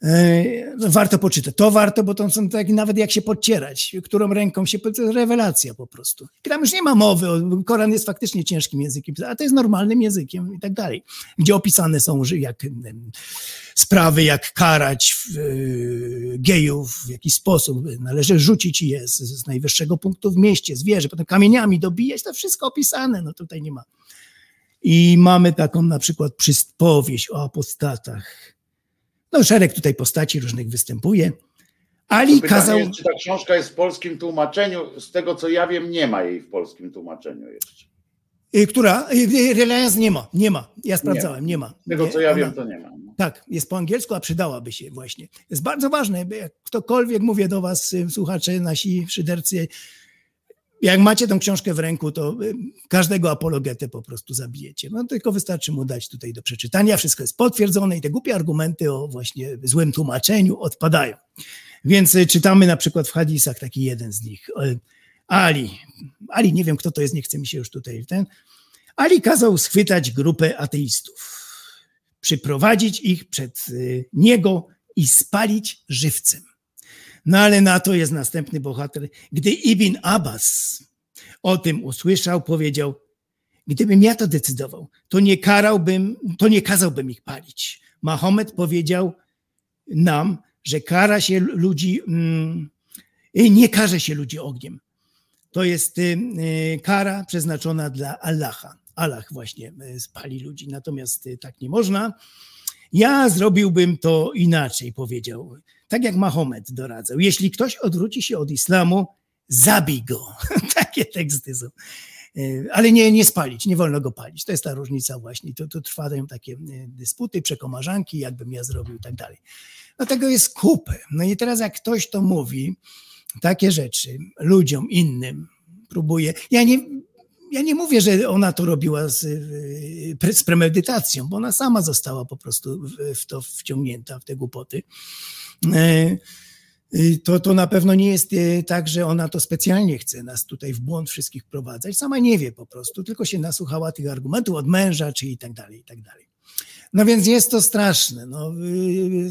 E, warto poczytać. To warto, bo to są takie nawet jak się podcierać, którą ręką się, to jest rewelacja po prostu. I tam już nie ma mowy, Koran jest faktycznie ciężkim językiem, a to jest normalnym językiem i tak dalej. Gdzie opisane są jak sprawy, jak karać e, gejów, w jaki sposób należy rzucić je z, z najwyższego punktu w mieście, zwierzę, potem kamieniami dobijać, to wszystko opisane, no tutaj nie ma. I mamy taką na przykład powieść o apostatach, no, szereg tutaj postaci różnych występuje. Ali Pytanie kazał. Jest, czy ta książka jest w polskim tłumaczeniu? Z tego co ja wiem, nie ma jej w polskim tłumaczeniu jeszcze. Y, która? Y, y, Reliance nie ma, nie ma. Ja sprawdzałem, nie, ma. Z tego co ja Ona- wiem, to nie ma. Tak, jest po angielsku, a przydałaby się właśnie. Jest bardzo ważne, by jak ktokolwiek, mówię do was, słuchacze, nasi szydercy, jak macie tą książkę w ręku, to y, każdego apologetę po prostu zabijecie. No tylko wystarczy mu dać tutaj do przeczytania, wszystko jest potwierdzone i te głupie argumenty o właśnie złym tłumaczeniu odpadają. Więc y, czytamy na przykład w hadisach taki jeden z nich. Y, Ali, Ali, nie wiem kto to jest, nie chce mi się już tutaj ten. Ali kazał schwytać grupę ateistów, przyprowadzić ich przed niego i spalić żywcem. No ale na to jest następny bohater. Gdy Ibn Abbas o tym usłyszał, powiedział: Gdybym ja to decydował, to nie karałbym, to nie kazałbym ich palić. Mahomet powiedział nam, że kara się ludzi, mm, nie karze się ludzi ogniem. To jest y, y, kara przeznaczona dla Allaha. Allah właśnie y, spali ludzi, natomiast tak nie można. Ja zrobiłbym to inaczej, powiedział. Tak jak Mahomet doradzał. Jeśli ktoś odwróci się od islamu, zabij go. Takie teksty są. Y, Ale nie, nie spalić, nie wolno go palić. To jest ta różnica właśnie. Tu, tu trwają takie y, dysputy, przekomarzanki, jakbym ja zrobił i tak dalej. No tego jest kupę. No i teraz jak ktoś to mówi, takie rzeczy ludziom innym, próbuje. Ja nie, ja nie mówię, że ona to robiła z, pre- z premedytacją, bo ona sama została po prostu w to wciągnięta, w te głupoty. E, y, To, to na pewno nie jest e, tak, że ona to specjalnie chce nas tutaj w błąd wszystkich wprowadzać. Sama nie wie po prostu, tylko się nasłuchała tych argumentów od męża, czy i tak dalej, i tak dalej. No więc jest to straszne. No,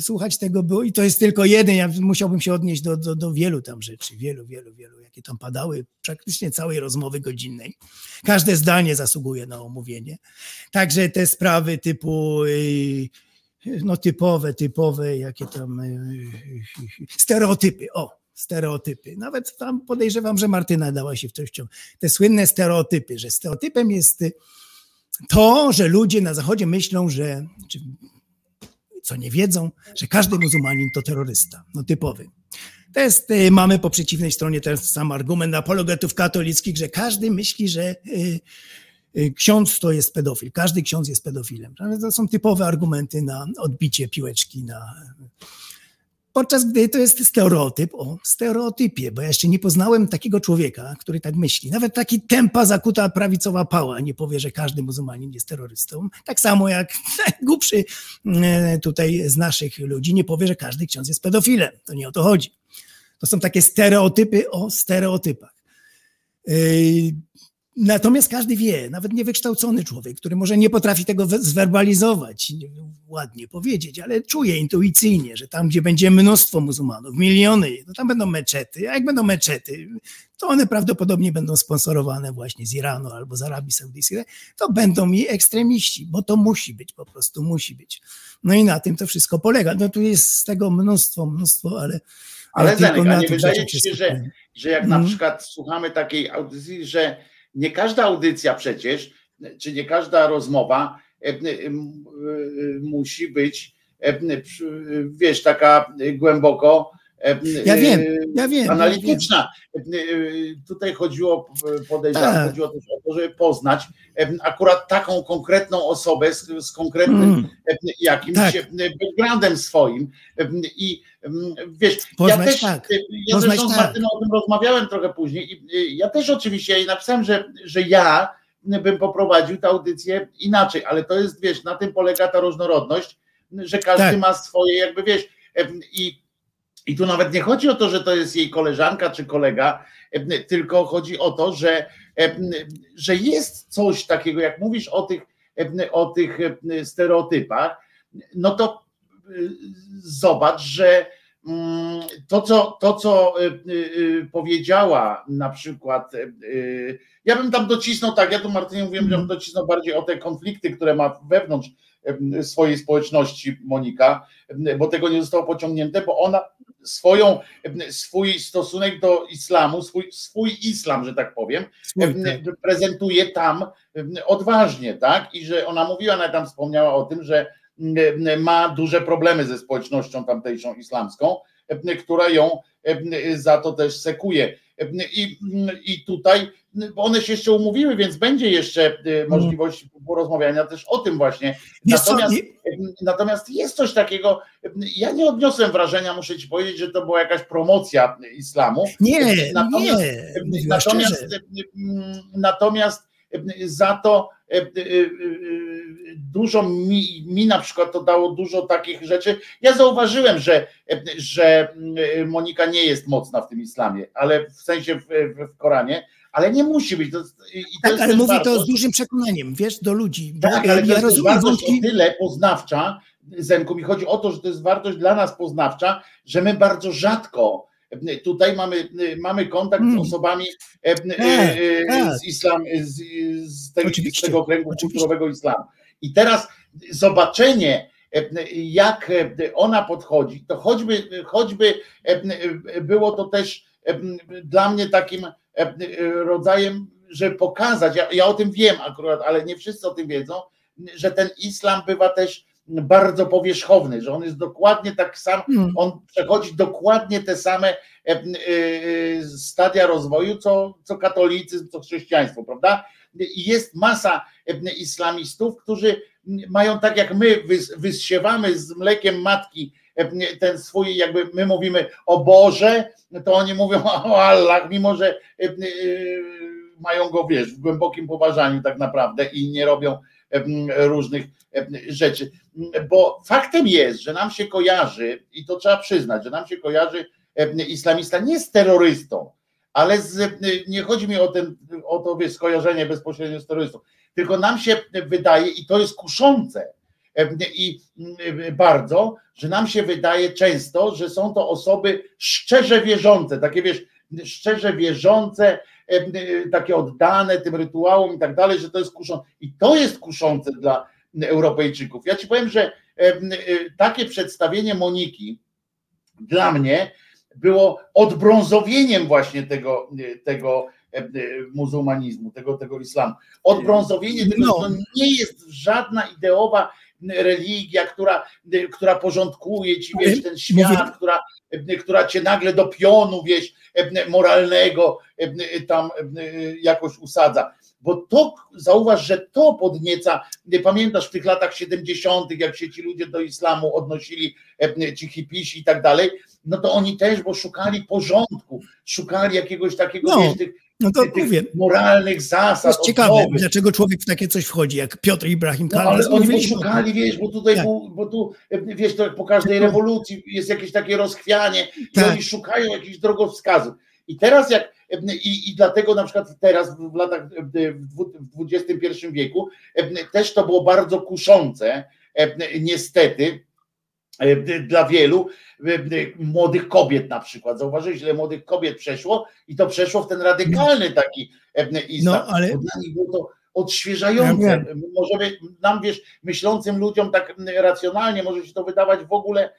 słuchać tego było i to jest tylko jeden. Ja musiałbym się odnieść do, do, do wielu tam rzeczy, wielu, wielu, wielu, jakie tam padały, praktycznie całej rozmowy godzinnej. Każde zdanie zasługuje na omówienie. Także te sprawy typu y, no typowe, typowe, jakie tam y, stereotypy, o, stereotypy. Nawet tam podejrzewam, że Martyna dała się w wciągnąć. Te słynne stereotypy, że stereotypem jest y, to, że ludzie na Zachodzie myślą, że, czy, co nie wiedzą, że każdy muzułmanin to terrorysta, no typowy. To jest, y, mamy po przeciwnej stronie ten sam argument apologetów katolickich, że każdy myśli, że y, ksiądz to jest pedofil, każdy ksiądz jest pedofilem. To są typowe argumenty na odbicie piłeczki na, Podczas gdy to jest stereotyp o stereotypie, bo ja jeszcze nie poznałem takiego człowieka, który tak myśli. Nawet taki tempa zakuta prawicowa pała nie powie, że każdy muzułmanin jest terrorystą. Tak samo jak głupszy e, tutaj z naszych ludzi nie powie, że każdy ksiądz jest pedofilem. To nie o to chodzi. To są takie stereotypy o stereotypach. Natomiast każdy wie, nawet niewykształcony człowiek, który może nie potrafi tego we- zwerbalizować, nie- ładnie powiedzieć, ale czuje intuicyjnie, że tam, gdzie będzie mnóstwo muzułmanów, miliony, no tam będą meczety. A jak będą meczety, to one prawdopodobnie będą sponsorowane właśnie z Iranu albo z Arabii Saudyjskiej. To będą i ekstremiści, bo to musi być, po prostu musi być. No i na tym to wszystko polega. No tu jest z tego mnóstwo, mnóstwo, ale. Ale Zenek, a nie wydaje ci się, że, że jak na Mhm. przykład słuchamy takiej audycji, że nie każda audycja przecież, czy nie każda rozmowa e, m, e, musi być, e, wiesz, taka głęboko e, Ja wiem, e, ja wiem, ja analityczna. E, m, e, Tutaj chodziło, podejrzewam, Tak. chodziło też o to, żeby poznać e, akurat taką konkretną osobę z, z konkretnym Mm. e, jakimś Tak. e, backgroundem swoim e, i wiesz, ja Poznać też, tak. e, ja Poznać zresztą z tak. Martyną o tym rozmawiałem trochę później i ja też oczywiście i napisałem, że, że ja bym poprowadził tę audycję inaczej, ale to jest, wiesz, na tym polega ta różnorodność, że każdy Tak. ma swoje jakby, wiesz, i, i tu nawet nie chodzi o to, że to jest jej koleżanka czy kolega, em, tylko chodzi o to, że, em, że jest coś takiego, jak mówisz o tych, em, o tych stereotypach, no to zobacz, że mm, to, co, to, co powiedziała na przykład, ja bym tam docisnął, tak, ja tu Martynie mówiłem, że bym docisnął bardziej o te konflikty, które ma wewnątrz swojej społeczności Monika, bo tego nie zostało pociągnięte, bo ona swoją, swój stosunek do islamu, swój, swój islam, że tak powiem, em, prezentuje tam odważnie, tak? I że ona mówiła, ona tam wspomniała o tym, że ma duże problemy ze społecznością tamtejszą islamską, która ją za to też sekuje. I, i tutaj, bo one się jeszcze umówiły, więc będzie jeszcze e, możliwość porozmawiania też o tym właśnie. Natomiast, em, natomiast jest coś takiego, em, ja nie odniosłem wrażenia, muszę ci powiedzieć, że to była jakaś promocja islamu. Nie, natomiast, nie, natomiast, natomiast em, za to dużo mi, mi na przykład to dało dużo takich rzeczy. Ja zauważyłem, że, że Monika nie jest mocna w tym islamie, ale w sensie w, w, Koranie, ale nie musi być. To, jest- to Tak, jest ale mówi wartość. to z dużym przekonaniem, wiesz, do ludzi. Tak, ja, ale to ja jest też rozumiem wartość wątki. o tyle poznawcza, Zenku, mi chodzi o to, że to jest wartość dla nas poznawcza, że my bardzo rzadko e, tutaj mamy, mamy kontakt z osobami e, e, e, Mm. tak. z islam, z, z, tego, z Oczywiście, tego kręgu kulturowego islamu. I teraz zobaczenie, e, jak e, ona podchodzi, to choćby, choćby e, e, było to też e, dla mnie takim e, rodzajem, żeby pokazać, ja, ja o tym wiem akurat, ale nie wszyscy o tym wiedzą, że ten islam bywa też bardzo powierzchowny, że on jest dokładnie tak sam, Hmm. on przechodzi dokładnie te same e, e, stadia rozwoju, co, co katolicyzm, co chrześcijaństwo, prawda? I jest masa e, islamistów, którzy mają tak jak my, wys, wysiewamy z mlekiem matki e, ten swój, jakby my mówimy o Boże, to oni mówią o Allah, mimo że e, e, mają go, wiesz, w głębokim poważaniu tak naprawdę i nie robią różnych rzeczy. Bo faktem jest, że nam się kojarzy, i to trzeba przyznać, że nam się kojarzy islamista nie z terrorystą, ale z, nie chodzi mi o, ten, o to wiesz, skojarzenie bezpośrednio z terrorystą, tylko nam się wydaje, i to jest kuszące, i bardzo, że nam się wydaje często, że są to osoby szczerze wierzące, takie wiesz, szczerze wierzące, takie oddane tym rytuałom i tak dalej, że to jest kuszące. I to jest kuszące dla Europejczyków. Ja ci powiem, że em, takie przedstawienie Moniki dla mnie było odbrązowieniem właśnie tego, tego muzułmanizmu, tego, tego islamu. Odbrązowienie tego, No. to nie jest żadna ideowa religia, która, która porządkuje ci, wiesz, ten świat, która, która cię nagle do pionu, wiesz, moralnego tam jakoś usadza. Bo to, zauważ, że to podnieca, pamiętasz w tych latach 70., jak się ci ludzie do islamu odnosili, ci hipisi i tak dalej, no to oni też, bo szukali porządku, szukali jakiegoś takiego, No, wiesz, tych, No to mówię, moralnych to zasad. jest ciekawe, dlaczego człowiek w takie coś wchodzi, jak Piotr Ibrahim No, Kallas. ale oni poszukali, wiesz, bo tutaj, Tak. był, bo tu, wiesz, to po każdej rewolucji jest jakieś takie rozchwianie i Tak. oni szukają jakichś drogowskazów. I teraz jak i, i dlatego na przykład teraz w latach w XXI wieku też to było bardzo kuszące, niestety, dla wielu młodych kobiet na przykład. Zauważyłeś, ile młodych kobiet przeszło i to przeszło w ten radykalny taki islam. No, ale- dla nich było to odświeżające. Ja Możemy, nam wiesz, myślącym ludziom tak racjonalnie może się to wydawać w ogóle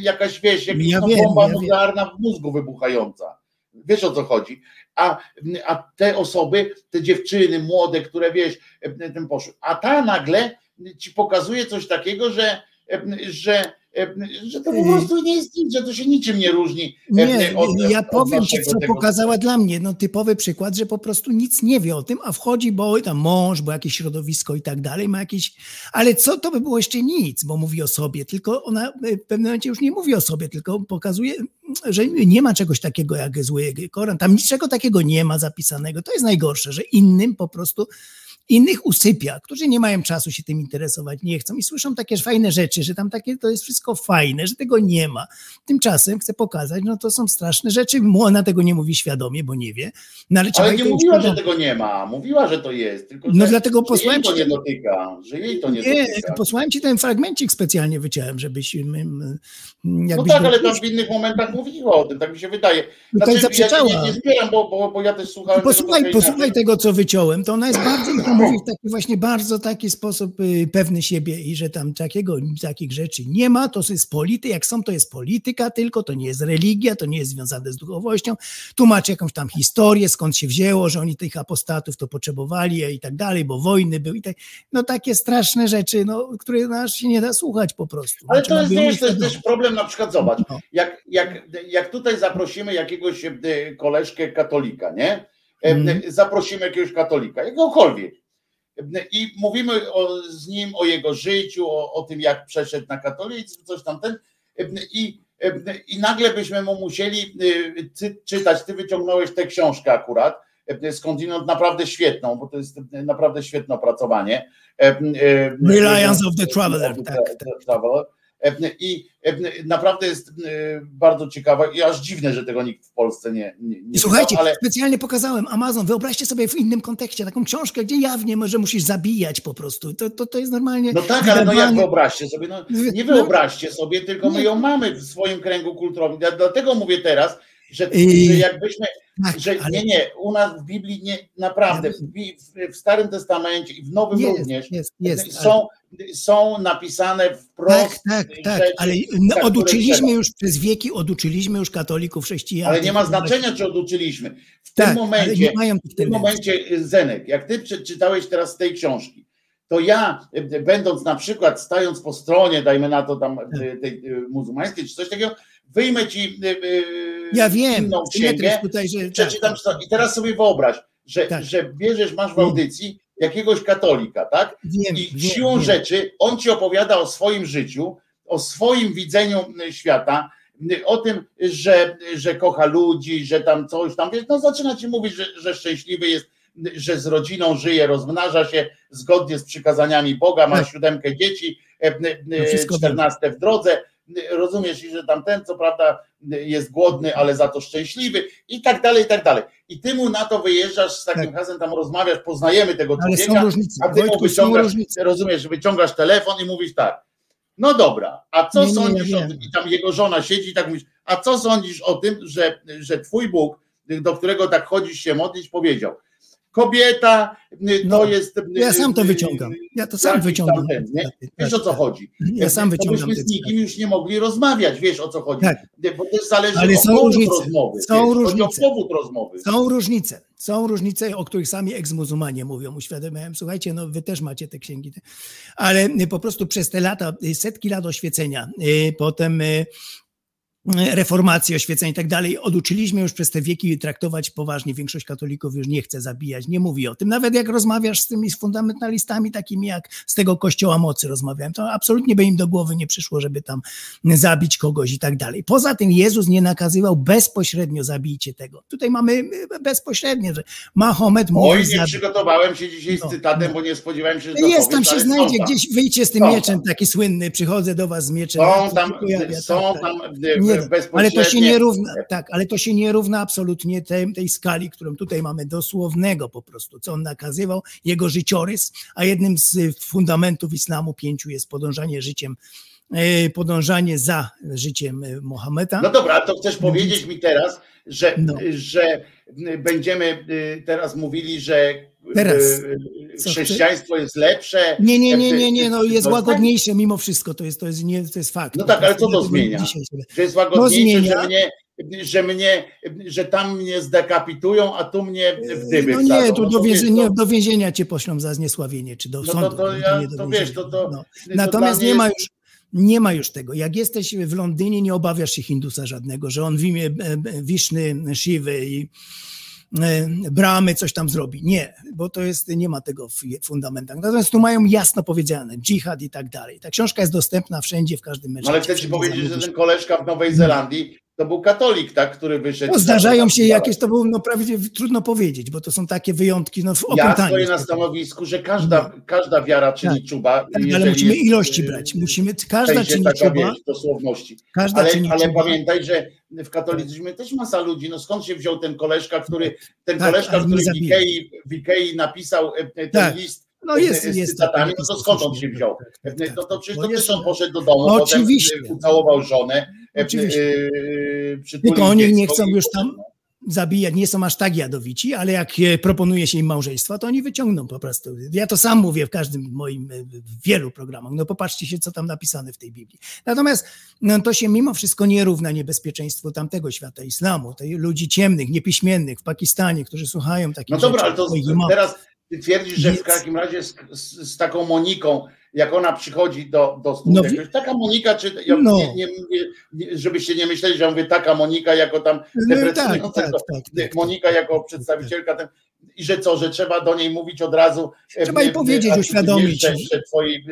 jakaś, wiesz, jakaś Ja no, wiem, bomba ja nuklearna w mózgu wybuchająca. Wiesz o co chodzi. A, a te osoby, te dziewczyny młode, które wiesz, tym poszły. A ta nagle ci pokazuje coś takiego, że, że, że to po prostu nie jest nic, że to się niczym nie różni. Nie, od- ja od powiem ci, co tego- pokazała dla mnie. No typowy przykład, że po prostu nic nie wie o tym, a wchodzi, bo tam mąż, bo jakieś środowisko i tak dalej, ma jakieś. Ale co to by było jeszcze nic, bo mówi o sobie, tylko ona w pewnym momencie już nie mówi o sobie, tylko pokazuje, że nie ma czegoś takiego jak zły Koran. Tam niczego takiego nie ma zapisanego. To jest najgorsze, że innym po prostu. Innych usypia, którzy nie mają czasu się tym interesować, nie chcą i słyszą takie fajne rzeczy, że tam takie to jest wszystko fajne, że tego nie ma. Tymczasem chcę pokazać, no to są straszne rzeczy. Ona tego nie mówi świadomie, bo nie wie. No ale, Ale nie mówiła, że tego nie ma. Mówiła, że to jest. Tylko, No dlatego że posłałem jej to nie dotyka. Że jej to nie, Nie, dotyka. posłałem ci ten fragmencik specjalnie wyciąłem, żebyś. mm, mm, No tak, ale tam w innych momentach mówiła o tym, tak mi się wydaje. Tutaj ja zaprzeczała. nie, nie zbieram, bo, bo, bo ja też słuchałem. tego Posłuchaj, trochę posłuchaj tego, co wyciąłem. To ona jest bardzo, to mówi w taki właśnie bardzo taki sposób y, pewny siebie i że tam takiego, takich rzeczy nie ma, to jest polityka, jak są, to jest polityka tylko, to nie jest religia, to nie jest związane z duchowością. Tłumaczy jakąś tam historię, skąd się wzięło, że oni tych apostatów to potrzebowali i tak dalej, bo wojny były i tak. No takie straszne rzeczy, no, które nas się nie da słuchać po prostu. Ale Znaczy, to jest, no, wiesz, to jest też problem, na przykład zobacz, No. jak, jak, jak tutaj zaprosimy jakiegoś e, koleżkę katolika, nie? E, Mhm. Zaprosimy jakiegoś katolika, jakiegokolwiek. I mówimy o, z nim o jego życiu, o, o tym, jak przeszedł na katolicyzm, coś tamten. E, I, I nagle byśmy mu musieli cy, czytać. Ty wyciągnąłeś tę książkę akurat, e, skądinąd naprawdę świetną, bo to jest naprawdę świetne opracowanie. E, Reliance of the Traveler, of the tak, Tra- Traveler. I naprawdę jest e, bardzo ciekawa i aż dziwne, że tego nikt w Polsce nie, nie, nie Słuchajcie, czytał, ale specjalnie pokazałem Amazon. Wyobraźcie sobie w innym kontekście taką książkę, gdzie jawnie może musisz zabijać po prostu. To, to, to jest normalnie. no tak, ale no jak wyobraźcie sobie, no nie wyobraźcie sobie, tylko my ją mamy w swoim kręgu kulturowym. Dlatego mówię teraz, że, I- że jakbyśmy, Tak, że ale- nie, nie, u nas w Biblii nie, naprawdę, w, w, Starym Testamencie i w Nowym Jest, również jest, jest, są, są napisane wprost Tak, tak, tak, rzeczy, ale no, oduczyliśmy już przez wieki, oduczyliśmy już katolików, chrześcijan. Ale nie ma znaczenia, czy oduczyliśmy. W Tak, tym ale momencie, w tym momencie, y, Zenek, jak ty przeczytałeś teraz z tej książki, to ja, y, będąc na przykład, stając po stronie, dajmy na to tam Tak. y, tej y, muzułmańskiej, czy coś takiego, wyjmę ci y, y, Ja wiem, inną księgę, tutaj, że- tak, przeczytam, co- i teraz sobie wyobraź, że, że bierzesz, masz w audycji jakiegoś katolika, tak? Wiem, I wiem, siłą wiem. rzeczy on ci opowiada o swoim życiu, o swoim widzeniu y, świata, y, o tym, że, że kocha ludzi, że tam coś tam, wiesz, no zaczyna ci mówić, że, że szczęśliwy jest, że z rodziną żyje, rozmnaża się zgodnie z przykazaniami Boga, ma Tak. siódemkę dzieci, y, y, No. 14 w drodze, rozumiesz, i że tamten co prawda jest głodny, ale za to szczęśliwy i tak dalej, i tak dalej. I ty mu na to wyjeżdżasz z takim hasem, tam rozmawiasz, poznajemy tego Tak. Ale człowieka, a ty mu wyciągasz, rozumiesz, wyciągasz telefon i mówisz tak, no dobra, a co Nie, nie, sądzisz ja o wiem. tym? I tam jego żona siedzi i tak mówisz, a co sądzisz o tym, że, że twój Bóg, do którego tak chodzisz się modlić, powiedział, kobieta y, to jest... y, Ja sam to y, wyciągam. Ja to sam jakiś wyciągam. ten, nie? Wiesz o co chodzi? Ja sam To wyciągam byśmy te z nikim już nie mogli rozmawiać, wiesz o co chodzi? Tak. Bo też zależy Ale są różnice. rozmowy. Są wiesz, różnice. o powód rozmowy. Są różnice. Są różnice, o których sami eksmuzumanie mówią, uświadamiałem. Słuchajcie, no wy też macie te księgi. Ale po prostu przez te lata, setki lat oświecenia, potem reformacji, oświecenia i tak dalej, oduczyliśmy już przez te wieki traktować poważnie. Większość katolików już nie chce zabijać, nie mówi o tym. Nawet jak rozmawiasz z tymi fundamentalistami takimi jak z tego kościoła mocy rozmawiałem, to absolutnie by im do głowy nie przyszło, żeby tam zabić kogoś i tak dalej. Poza tym Jezus nie nakazywał bezpośrednio zabijcie tego. Tutaj mamy y, bezpośrednie, że Mahomet mówi Oj, nie zabi- przygotowałem się dzisiaj No, z cytatem, bo nie spodziewałem się, że to jest tam się znajdzie, tam. gdzieś wyjdzie z tym Są mieczem taki słynny, przychodzę do was z mieczem. Są tam, pojawia, są tak, tam tak. w- Ale to się nie równa, tak, ale to się nie równa absolutnie tej, tej skali, którą tutaj mamy dosłownego po prostu, co on nakazywał, jego życiorys, a jednym z fundamentów islamu pięciu jest podążanie życiem, e, podążanie za życiem e, Mohameda. No dobra, to chcesz powiedzieć mi teraz, że, No. że będziemy y, teraz mówili, że Teraz. y, Co chrześcijaństwo jest lepsze. Nie, nie, nie, nie, nie, no jest to łagodniejsze mimo wszystko, to jest, to jest, nie, to jest fakt. No tak, ale co to zmienia? Że jest No łagodniejsze, zmienia. że mnie, że mnie, że tam mnie zdekapitują, a tu mnie w dyby No nie, tu No do, to więzienia, to- do więzienia cię poślą za zniesławienie, czy do No to, sądu. to, no ja, nie to wiesz, to, to, No. to Natomiast nie ma już, nie ma już tego. Jak jesteś w Londynie, nie obawiasz się Hindusa żadnego, że on w imię e, e, Wiszny, Siwy i Bramy coś tam zrobi. Nie, bo to jest, nie ma tego w fundamentach. Natomiast tu mają jasno powiedziane, dżihad i tak dalej. Ta książka jest dostępna wszędzie, w każdym No meczu. ale chcę ci powiedzieć, że ten koleżka w Nowej Zelandii to był katolik, tak, który wyszedł. No, zdarzają się jakieś, to było no, prawie trudno powiedzieć, bo to są takie wyjątki no, w Ja stoję na stanowisku, że każda, każda wiara czyni czuba. Tak, ale musimy jest, ilości y, brać. Musimy, każda czyni taka, czuba. dosłowności. Każda ale czyni ale czuba. pamiętaj, że w katolicyzmie też masa ludzi, no skąd się wziął ten koleżka, który, ten Tak, koleżka, który w. Ikei, w Ikei napisał e, ten Tak. list No jest- e, z jest cytatami, no to skąd on się wziął? tak, E, No to przecież to jest- też on poszedł do domu, potem e, ucałował żonę, e, Oczywiście. e, Tylko oni nie chcą już tam zabijać, nie są aż tak jadowici, ale jak e, proponuje się im małżeństwa, to oni wyciągną po prostu. Ja to sam mówię w każdym moim, e, w wielu programach. No popatrzcie się, co tam napisane w tej Biblii. Natomiast no, to się mimo wszystko nie równa niebezpieczeństwu tamtego świata islamu, tej ludzi ciemnych, niepiśmiennych w Pakistanie, którzy słuchają takich No dobra, rzeczy. ale to teraz ty twierdzisz, że w takim razie z, z, z taką Moniką, jak ona przychodzi do, do studia, No taka Monika, czy ja No. nie, nie, żebyście nie myśleli, że ja mówię taka Monika jako tam No deprecjonująca, tak, tylko tak, tak, Monika jako przedstawicielka ten, i że co, że trzeba do niej mówić od razu. e, Trzeba jej e, powiedzieć, a uświadomić. Że, że twoi e,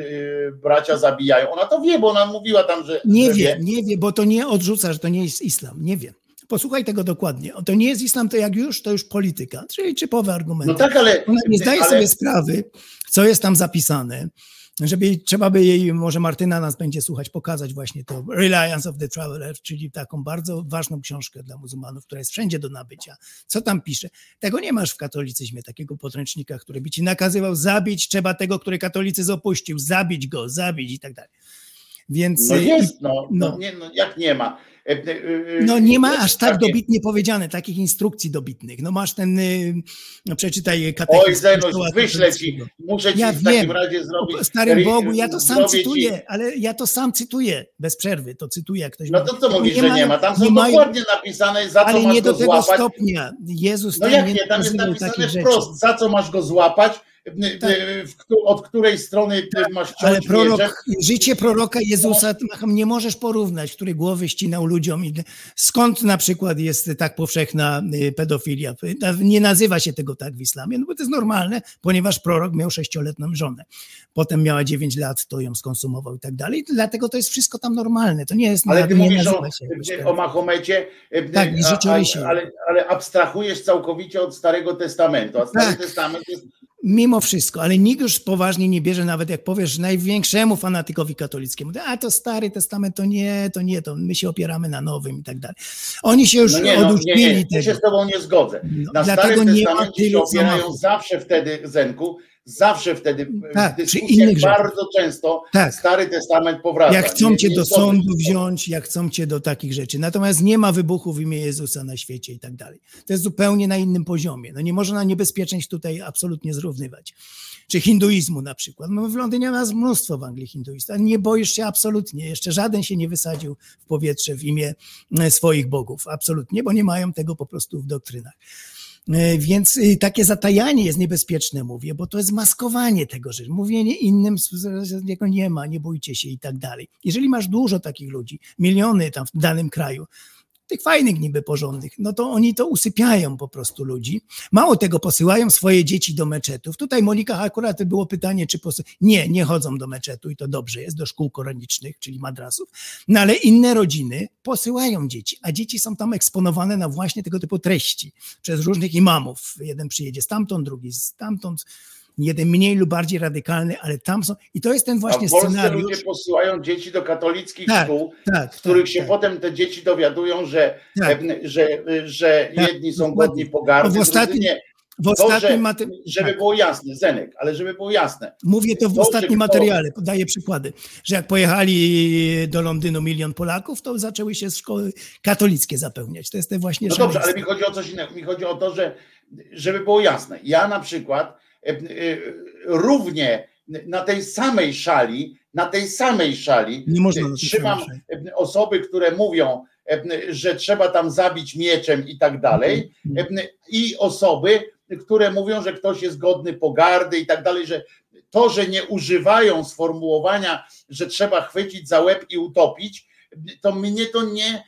bracia zabijają. Ona to wie, bo ona mówiła tam, że. Nie że wie, nie wie, bo to nie odrzuca, że to nie jest islam. Nie wie. Posłuchaj tego dokładnie. To nie jest islam, to jak już, to już polityka, czyli typowe argumenty. No tak, ale- Ona nie zdaje ale- sobie sprawy, co jest tam zapisane. Żeby, trzeba by jej, może Martyna nas będzie słuchać, pokazać właśnie to Reliance of the Traveler, czyli taką bardzo ważną książkę dla muzułmanów, która jest wszędzie do nabycia. Co tam pisze? Tego nie masz w katolicyzmie, takiego podręcznika, który by ci nakazywał zabić, trzeba tego, który katolicyzm opuścił, zabić go, zabić i tak dalej. Więc No jest, no, no. no. Nie, no jak nie ma. E, e, e, No nie ma aż tak dobitnie powiedziane, takich instrukcji dobitnych. No masz ten, y, no przeczytaj Oj, katechizm Zenuś, Kościoła wyślę ci. Muszę ci Ja w takim razie zrobić. O Starym ry- Bogu, ja to sam zrobię ci- cytuję, ale ja to sam cytuję, bez przerwy, to cytuję, jak ktoś No mówi. to co mówisz, Nie że ma- nie ma? Tam są nie mają- dokładnie napisane, za co Ale masz nie go do tego złapać. stopnia. Jezus No jak nie nie, tam jest napisane takich rzeczy. wprost, za co masz go złapać, y, Tak. y, od której strony ty masz ciąć Ale prorok, życie proroka Jezusa nie możesz porównać, który głowy ścinał ludziom. i Skąd na przykład jest tak powszechna y, pedofilia? Nie nazywa się tego tak w islamie, no bo to jest normalne, ponieważ prorok miał sześcioletnią żonę. Potem miała 9 lat, to ją skonsumował i tak dalej. Dlatego to jest wszystko tam normalne. To nie jest Ale ty mówisz o, tak. o Mahomecie, y, Tak, i a- a- ale, ale abstrahujesz całkowicie od Starego Testamentu, a Stary Tak. Testament jest Mimo wszystko, ale nikt już poważnie nie bierze, nawet jak powiesz największemu fanatykowi katolickiemu, a to Stary Testament, to nie, to nie, to my się opieramy na Nowym i tak dalej. Oni się już No nie, no, oduczyli nie, nie, ja się z tobą nie zgodzę. No, Na nie ma Testamencie się opierają zawsze wtedy, Zenku, zawsze wtedy w Tak, dyskusjach bardzo często Tak. Stary Testament powraca. Jak chcą cię do sądu wziąć, jak chcą cię do takich rzeczy. Natomiast nie ma wybuchu w imię Jezusa na świecie i tak dalej. To jest zupełnie na innym poziomie. No nie można niebezpieczeństw tutaj absolutnie zrównywać. Czy hinduizmu na przykład. No w Londynie nas mnóstwo w Anglii hinduistów. Nie boisz się absolutnie. Jeszcze żaden się nie wysadził w powietrze w imię swoich bogów. Absolutnie, bo nie mają tego po prostu w doktrynach. E, Więc y, takie zatajanie jest niebezpieczne, mówię, bo to jest maskowanie tego, że mówienie innym, jego nie ma, nie bójcie się i tak dalej. Jeżeli masz dużo takich ludzi, miliony tam w danym kraju, tych fajnych niby porządnych, no to oni to usypiają po prostu ludzi. Mało tego, posyłają swoje dzieci do meczetów. Tutaj Monika akurat było pytanie, czy posy... Nie, nie chodzą do meczetu i to dobrze jest, do szkół koranicznych, czyli madrasów. No ale inne rodziny posyłają dzieci, a dzieci są tam eksponowane na właśnie tego typu treści przez różnych imamów. Jeden przyjedzie stamtąd, drugi stamtąd. Jeden mniej lub bardziej radykalny, ale tam są, i to jest ten A właśnie w Polsce scenariusz. ludzie posyłają dzieci do katolickich Tak, szkół, tak, w których tak, się tak. potem te dzieci dowiadują, że, Tak. że, że Tak, jedni są godni pogardy, w ostatnim- nie. w ostatnim maty- żeby tak. było jasne, Zenek, ale żeby było jasne. Mówię to w To, ostatnim kto- materiale, podaję przykłady, że jak pojechali do Londynu milion Polaków, to zaczęły się szkoły katolickie zapełniać. To jest te właśnie No dobrze, ale mi chodzi o coś innego. Mi chodzi o to, że żeby było jasne. Ja na przykład równie na tej samej szali, na tej samej szali Nie można e, trzymam e, osoby, które mówią, e, że trzeba tam zabić mieczem i tak dalej, Mhm. e, i osoby, które mówią, że ktoś jest godny pogardy i tak dalej, że to, że nie używają sformułowania, że trzeba chwycić za łeb i utopić, to mnie to nie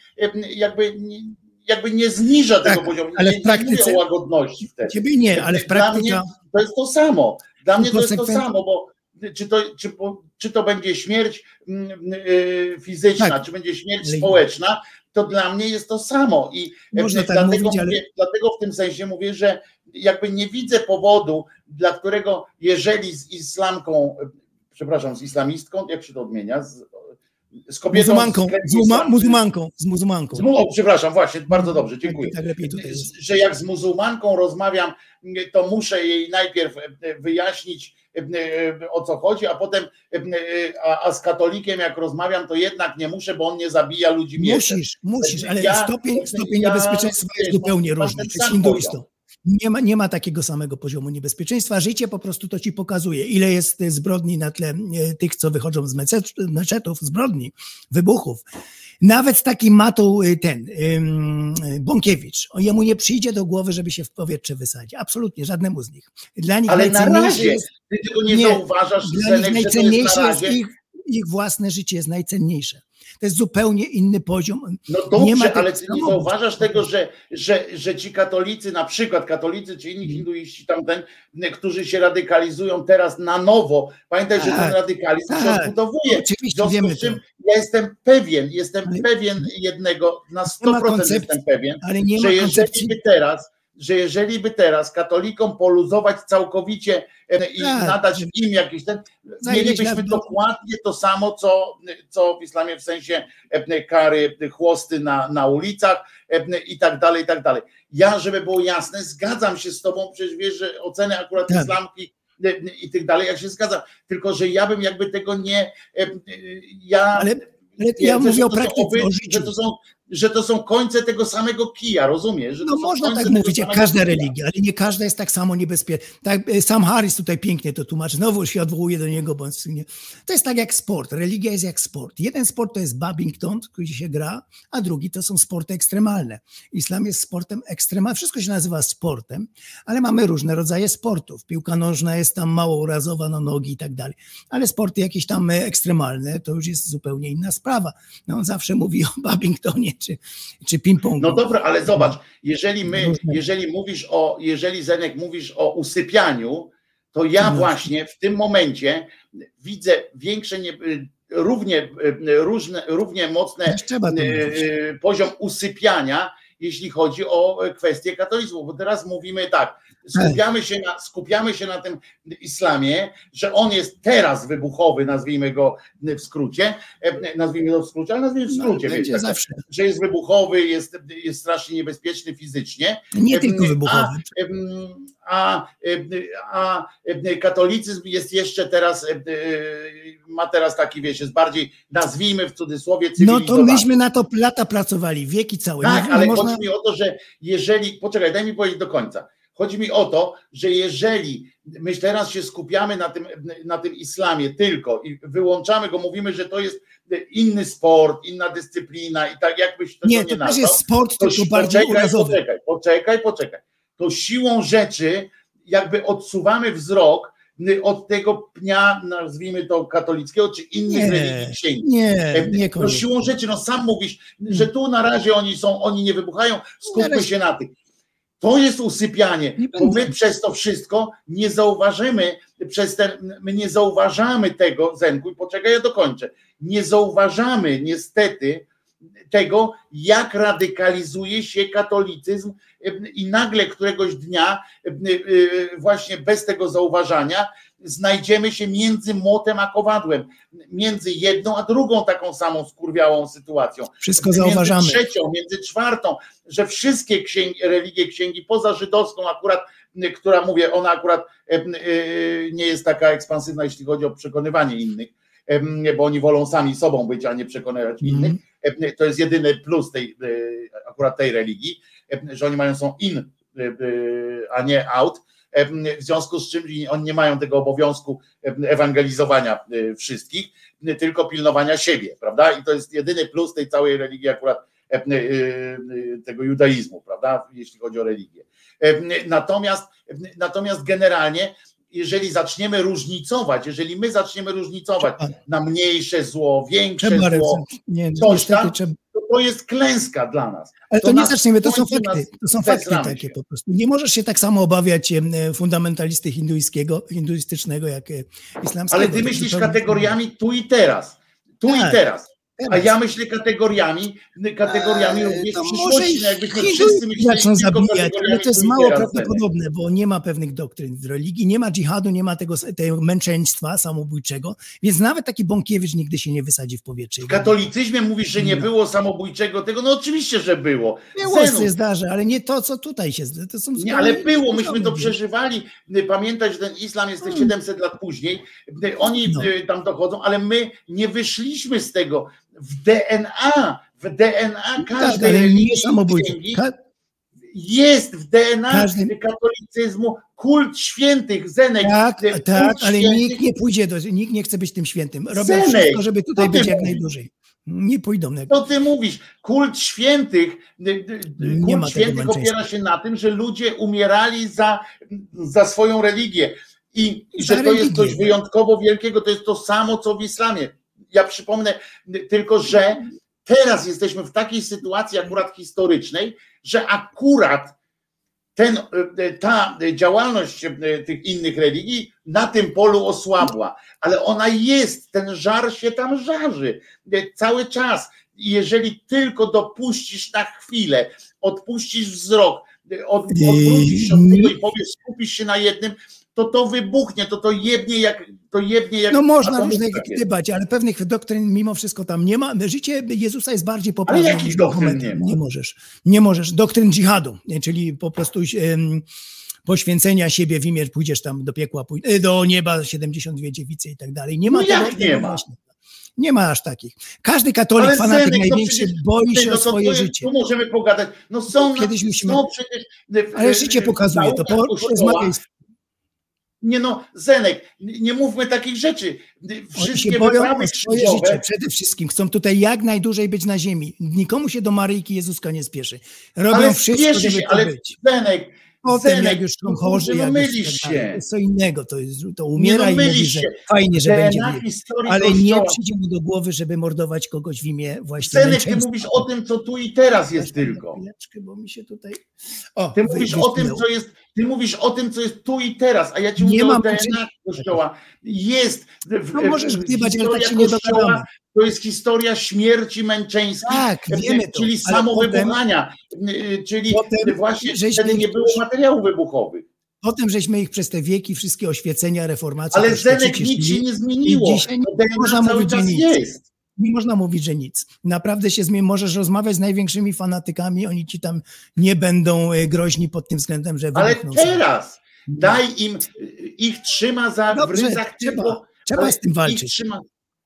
jakby nie, jakby nie zniża tego Tak, poziomu. ale nie, w praktyce- łagodności wtedy. Ciebie nie, ale w Dla mnie praktyka... to jest to samo. Dla mnie to jest to samo, bo czy to, czy, czy to będzie śmierć mm, y, fizyczna, Tak. czy będzie śmierć społeczna, to dla mnie jest to samo. I Można e, tak dlatego, mówić, ale- mówię, dlatego w tym sensie mówię, że jakby nie widzę powodu, dla którego jeżeli z islamką, przepraszam, z islamistką, jak się to odmienia? Z, z kobietą Muzułmanką, z islam- muzułmanką, z muzułmanką. z mu- o, przepraszam, właśnie, bardzo dobrze, dziękuję. Tak lepiej tutaj jest. Że jak z muzułmanką rozmawiam, to muszę jej najpierw e, wyjaśnić e, o co chodzi, a potem e, a, a z katolikiem jak rozmawiam, to jednak nie muszę, bo on nie zabija ludzi mieczem. Musisz, musisz, ale Ja- stopień, stopień ja, niebezpieczeństwa jest wiesz, zupełnie różny. jest hinduistą. Nie ma, nie ma takiego samego poziomu niebezpieczeństwa. Życie po prostu to ci pokazuje, ile jest e, zbrodni na tle e, tych, co wychodzą z meczetów, zbrodni, wybuchów. Nawet taki matą y, ten Bąkiewicz, jemu nie przyjdzie do głowy, żeby się w powietrze wysadzić. Absolutnie, żadnemu z nich. Dla nich Ale na razie, jest, ty tego nie, zauważasz, dla nich jest najcenniejsze na jest, razie. ich, ich własne życie jest najcenniejsze. To jest zupełnie inny poziom. No dobrze, ale ty nie zauważasz tego, że, że, że ci katolicy, na przykład katolicy czy Mhm. inni hinduiści tamten, którzy się radykalizują teraz na nowo, pamiętaj, że ten Tak, radykalizm się tak, odbudowuje. oczywiście, W związku wiemy z czym ja jestem pewien, jestem pewien jednego, na Nie ma 100% koncepcji, jestem pewien, ale nie że jeżeli koncepcji. by teraz że jeżeli by teraz katolikom poluzować całkowicie e, i Tak. nadać im jakiś ten, mielibyśmy dokładnie to samo, co, co w islamie w sensie e, kary, chłosty na, na ulicach e, i tak dalej, i tak dalej. Ja, żeby było jasne, zgadzam się z tobą, przecież wiesz, że oceny akurat Tak. islamki i tak dalej, jak się zgadzam, tylko że ja bym jakby tego nie, ja... Ale, Twierdzę, ja mówię że o praktyce, o Że życiu. to, są, że to są końce tego samego kija, rozumiesz? Że No można tak mówić, jak każda religia, ale nie każda jest tak samo niebezpieczna. Tak, e, sam Harris tutaj pięknie to tłumaczy, znowu się odwołuje do niego, bo nie. To jest tak jak sport, religia jest jak sport. Jeden sport to jest badminton, który się gra, a drugi to są sporty ekstremalne. Islam jest sportem ekstremalnym, wszystko się nazywa sportem, ale mamy różne rodzaje sportów. Piłka nożna jest tam mało urazowa na nogi i tak dalej, ale sporty jakieś tam e, ekstremalne to już jest zupełnie inna sprawa. No on zawsze mówi o badmintonie czy, czy ping-pongu. No dobra, ale zobacz, jeżeli my, jeżeli mówisz o, jeżeli Zenek mówisz o usypianiu, to ja No. właśnie w tym momencie widzę większe, nie, równie, różne, równie mocne mówić. e, poziom usypiania, jeśli chodzi o kwestię katolicyzmu, bo teraz mówimy tak, skupiamy się na, skupiamy się na tym islamie, że on jest teraz wybuchowy, nazwijmy go w skrócie, e, nazwijmy go w skrócie, ale nazwijmy w No, skrócie, będzie wiesz, tak, że jest wybuchowy, jest, jest strasznie niebezpieczny fizycznie. Nie Em, tylko a- wybuchowy. em, A, a em, katolicyzm jest jeszcze teraz, e, ma teraz taki, wiesz, jest bardziej, nazwijmy w cudzysłowie, No cywilizowany. to myśmy na to lata pracowali, wieki całe. Tak, ale można... chodzi mi o to, że jeżeli, poczekaj, daj mi powiedzieć do końca. Chodzi mi o to, że jeżeli my teraz się skupiamy na tym, na tym islamie tylko i wyłączamy go, mówimy, że to jest inny sport, inna dyscyplina i tak jakbyś to Nie, nie to też nazwał, jest sport, to tylko bardziej poczekaj, urazowy. Poczekaj, poczekaj, poczekaj. To siłą rzeczy jakby odsuwamy wzrok od tego pnia, nazwijmy to katolickiego, czy innych Nie, religii księgi. nie, E, No niekoniecznie. siłą rzeczy, no sam mówisz, że tu na razie oni są, oni nie wybuchają, skupmy się na tych. To jest usypianie, Nie bo my przez to wszystko nie zauważymy, przez ten, my nie zauważamy tego, Zenku, i poczekaj, ja dokończę, nie zauważamy niestety tego, jak radykalizuje się katolicyzm i nagle któregoś dnia, e, e, właśnie bez tego zauważania, znajdziemy się między młotem a kowadłem, między jedną a drugą taką samą skurwiałą sytuacją. Wszystko między zauważamy. trzecią, między czwartą, że wszystkie księgi, religie księgi, poza żydowską akurat, która mówię, ona akurat e, nie jest taka ekspansywna, jeśli chodzi o przekonywanie innych, e, bo oni wolą sami sobą być, a nie przekonywać innych. E, To jest jedyny plus tej, y, akurat tej religii, e, że oni mają są in, y, a nie out. W związku z czym oni nie mają tego obowiązku ewangelizowania e, wszystkich, tylko pilnowania siebie, prawda? I to jest jedyny plus tej całej religii akurat e, e, tego judaizmu, prawda? Jeśli chodzi o religię. Natomiast, natomiast generalnie, jeżeli zaczniemy różnicować, jeżeli my zaczniemy różnicować na mniejsze zło, większe Trzeba, zło, nie, coś niestety tam, trzeba. To, to jest klęska dla nas. Ale to, nie nas zaczniemy, to są fakty. To są fakty takie się. po prostu. Nie możesz się tak samo obawiać e, fundamentalisty hinduńskiego, hinduistycznego jak e, islamskiego. Ale ty To myślisz kategoriami tu i teraz. Tu i Tak, teraz. A ja myślę kategoriami, kategoriami Eee, również może przyszłości. No jakbyśmy wszyscy myśleli zaczną tylko zabijać, ale to jest mało prawdopodobne, bo nie ma pewnych doktryn w religii, nie ma dżihadu, nie ma tego, tego męczeństwa samobójczego, więc nawet taki Bąkiewicz nigdy się nie wysadzi w powietrze. W katolicyzmie mówisz, że nie było samobójczego tego, no oczywiście, że było. Było się zdarza, ale nie to, co tutaj się zdarza. To są Nie, ale było, myśmy to przeżywali. Pamiętać, że ten islam jest te Hmm. 700 lat później. Oni No. y, tam dochodzą, ale my nie wyszliśmy z tego. W DNA, w DNA każdej Tak, ale nie religii jest w DNA Każdy- katolicyzmu kult świętych, Zenek. Tak, tak, ale świętych. nikt nie pójdzie, do, nikt nie chce być tym świętym. Robią Zenek, wszystko, żeby tutaj być jak najdłużej. Nie pójdą. Na... Co ty mówisz? Kult świętych, y, y, ma kult świętych opiera się na tym, że ludzie umierali za, za swoją religię. I i że to jest religię. coś wyjątkowo wielkiego, to jest to samo, co w islamie. Ja przypomnę tylko, że teraz jesteśmy w takiej sytuacji akurat historycznej, że akurat ten, ta działalność tych innych religii na tym polu osłabła, ale ona jest, ten żar się tam żarzy cały czas. Jeżeli tylko dopuścisz na chwilę, odpuścisz wzrok, od, odwrócisz się od tego i powiesz, skupisz się na jednym, to to wybuchnie, to to jebnie jak, to jebnie jak No można kiedyś. gdybać, ale pewnych doktryn mimo wszystko tam nie ma. Życie Jezusa jest bardziej Ale poprawne jakich niż doktryn nie ma? Nie możesz. Nie możesz. Doktryn dżihadu, czyli po prostu poświęcenia siebie w imię, pójdziesz tam do piekła, e, do nieba, 72 dziewice i tak dalej. Nie ma No tego, jak nie ma? właśnie. Nie ma aż takich. Każdy katolik, Ale fanatyk Zenek, no największy, przecież- boi się no o swoje życie. Tu możemy pogadać. No są, Kiedyś musimy- przecież. Ale życie pokazuje to. Po- Porozmawiaj z Nie no, Zenek, nie mówmy takich rzeczy. Wszystkie wyprawy krzyżowe, życie przede wszystkim. Chcą tutaj jak najdłużej być na ziemi. Nikomu się do Maryjki Jezuska nie spieszy. Robią ale wszystko, spieszy żeby się, to ale być. Zenek, Potem Zenek, jak już są no chorzy, no mylisz tak się. to jest co innego. To, jest, to Nie umiera no, i mówi, że fajnie, że DNA będzie Ale nie przyjdzie mu do głowy, żeby mordować kogoś w imię właśnie Zenek, ty mówisz o tym, co tu i teraz jest tylko. Chwileczkę, bo mi się tutaj... O, Ty mówisz o tym, co jest, ty mówisz o tym, co jest tu i teraz, a ja ci Nie mówię mam o DNA Kościoła. Jest. w- No możesz gdybać, ale tak się nie dogadamy. To jest historia śmierci męczeńskiej, Tak, wiemy to, czyli samowybuchania, y, czyli potem właśnie wtedy nie było materiałów wybuchowych. Potem żeśmy ich przez te wieki, wszystkie oświecenia, reformacje... Ale Zenek, nic się nie zmieniło. Dzisiaj nie można cały mówić, że czas nic. jest. Nie można mówić, że nic. Naprawdę się zmieni. Możesz rozmawiać z największymi fanatykami, oni ci tam nie będą e, groźni pod tym względem, że Ale wybuchną sobie. teraz daj im, ich trzyma za w Dobrze, ryzach trzeba- tylko. trzeba z tym walczyć. Trzyma,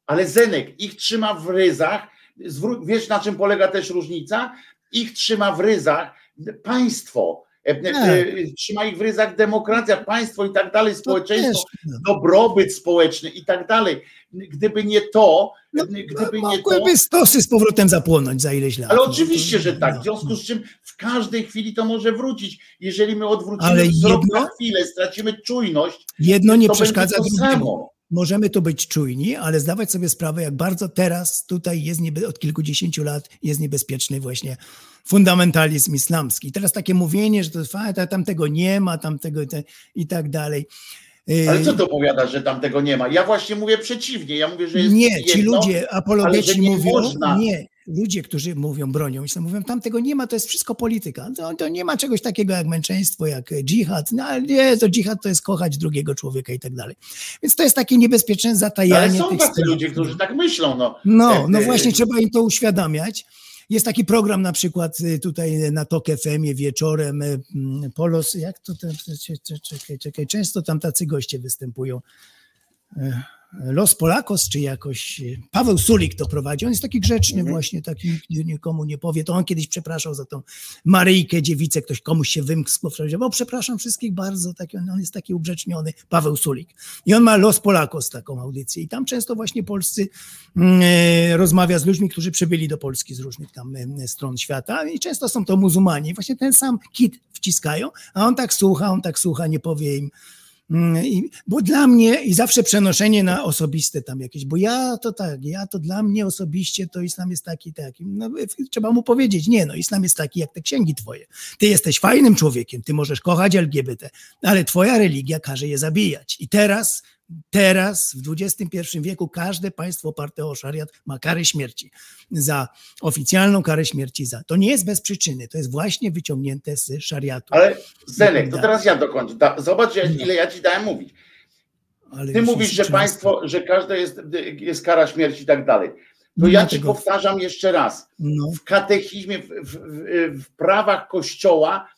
ale Zenek, ich trzyma w ryzach. Zwró- wiesz, na czym polega też różnica? Ich trzyma w ryzach państwo. E, e, Trzyma ich w ryzach demokracja, państwo i tak dalej, społeczeństwo, też, no. dobrobyt społeczny i tak dalej. Gdyby nie to, No, gdyby nie to. Stosy z powrotem zapłonąć za ileś lat. Ale no, oczywiście, że tak. no. W związku z czym w każdej chwili to może wrócić. Jeżeli my odwrócimy Ale wzrok jedno- na chwilę, stracimy czujność, Jedno nie to przeszkadza to drugiemu. samo. Możemy tu być czujni, ale zdawać sobie sprawę, jak bardzo teraz tutaj jest niebe, od kilkudziesięciu lat jest niebezpieczny właśnie fundamentalizm islamski. Teraz takie mówienie, że to fajne, tam tego nie ma, tam tego te, i tak dalej. Ale co to powiada, że tam tego nie ma? Ja właśnie mówię przeciwnie. Ja mówię, że jest Nie, ci jedno, ludzie, ale apologeci że nie mówią, można. nie, ludzie, którzy mówią, bronią, i mówią, tam tego nie ma, to jest wszystko polityka. To, to nie ma czegoś takiego jak męczeństwo, jak dżihad. No ale nie, to dżihad to jest kochać drugiego człowieka i tak dalej. Więc to jest takie niebezpieczne zatajanie Ale są tacy ludzie, którzy tak myślą. No, No, E, no e, właśnie trzeba im to uświadamiać. Jest taki program na przykład y, tutaj na TOK FM wieczorem, y, mm, Polos, jak to, te- czekaj, czekaj, często tam tacy goście występują. Los Polakos, czy jakoś y, Paweł Sulik to prowadzi. On jest taki grzeczny właśnie, taki nikomu nie powie. To on kiedyś przepraszał za tą Maryjkę, dziewicę, ktoś komuś się wymknął. Bo przepraszam wszystkich bardzo, taki, on, jest taki ugrzeczniony, Paweł Sulik. I on ma Los Polakos taką audycję i tam często właśnie polscy mm, e, rozmawia z ludźmi, którzy przybyli do Polski z różnych tam e, stron świata i często są to muzułmanie. I właśnie ten sam kit wciskają, a on tak słucha, on tak słucha, nie powie im, bo dla mnie i zawsze przenoszenie na osobiste tam jakieś, bo ja to tak, ja to dla mnie osobiście to islam jest taki, taki. No, trzeba mu powiedzieć, nie, no islam jest taki jak te księgi twoje. Ty jesteś fajnym człowiekiem, ty możesz kochać LGBT, ale twoja religia każe je zabijać. I teraz, teraz w XXI wieku każde państwo oparte o szariat ma karę śmierci. Za oficjalną karę śmierci za. To nie jest bez przyczyny, to jest właśnie wyciągnięte z szariatu. Ale Zenek, to teraz ja dokończę. Zobacz, ja- ile ja ci dałem mówić. Ale Ty mówisz, że państwo, że każde jest, jest kara śmierci i tak dalej. To Nie ja ci tego. powtarzam jeszcze raz. No. W katechizmie, w, w, w prawach Kościoła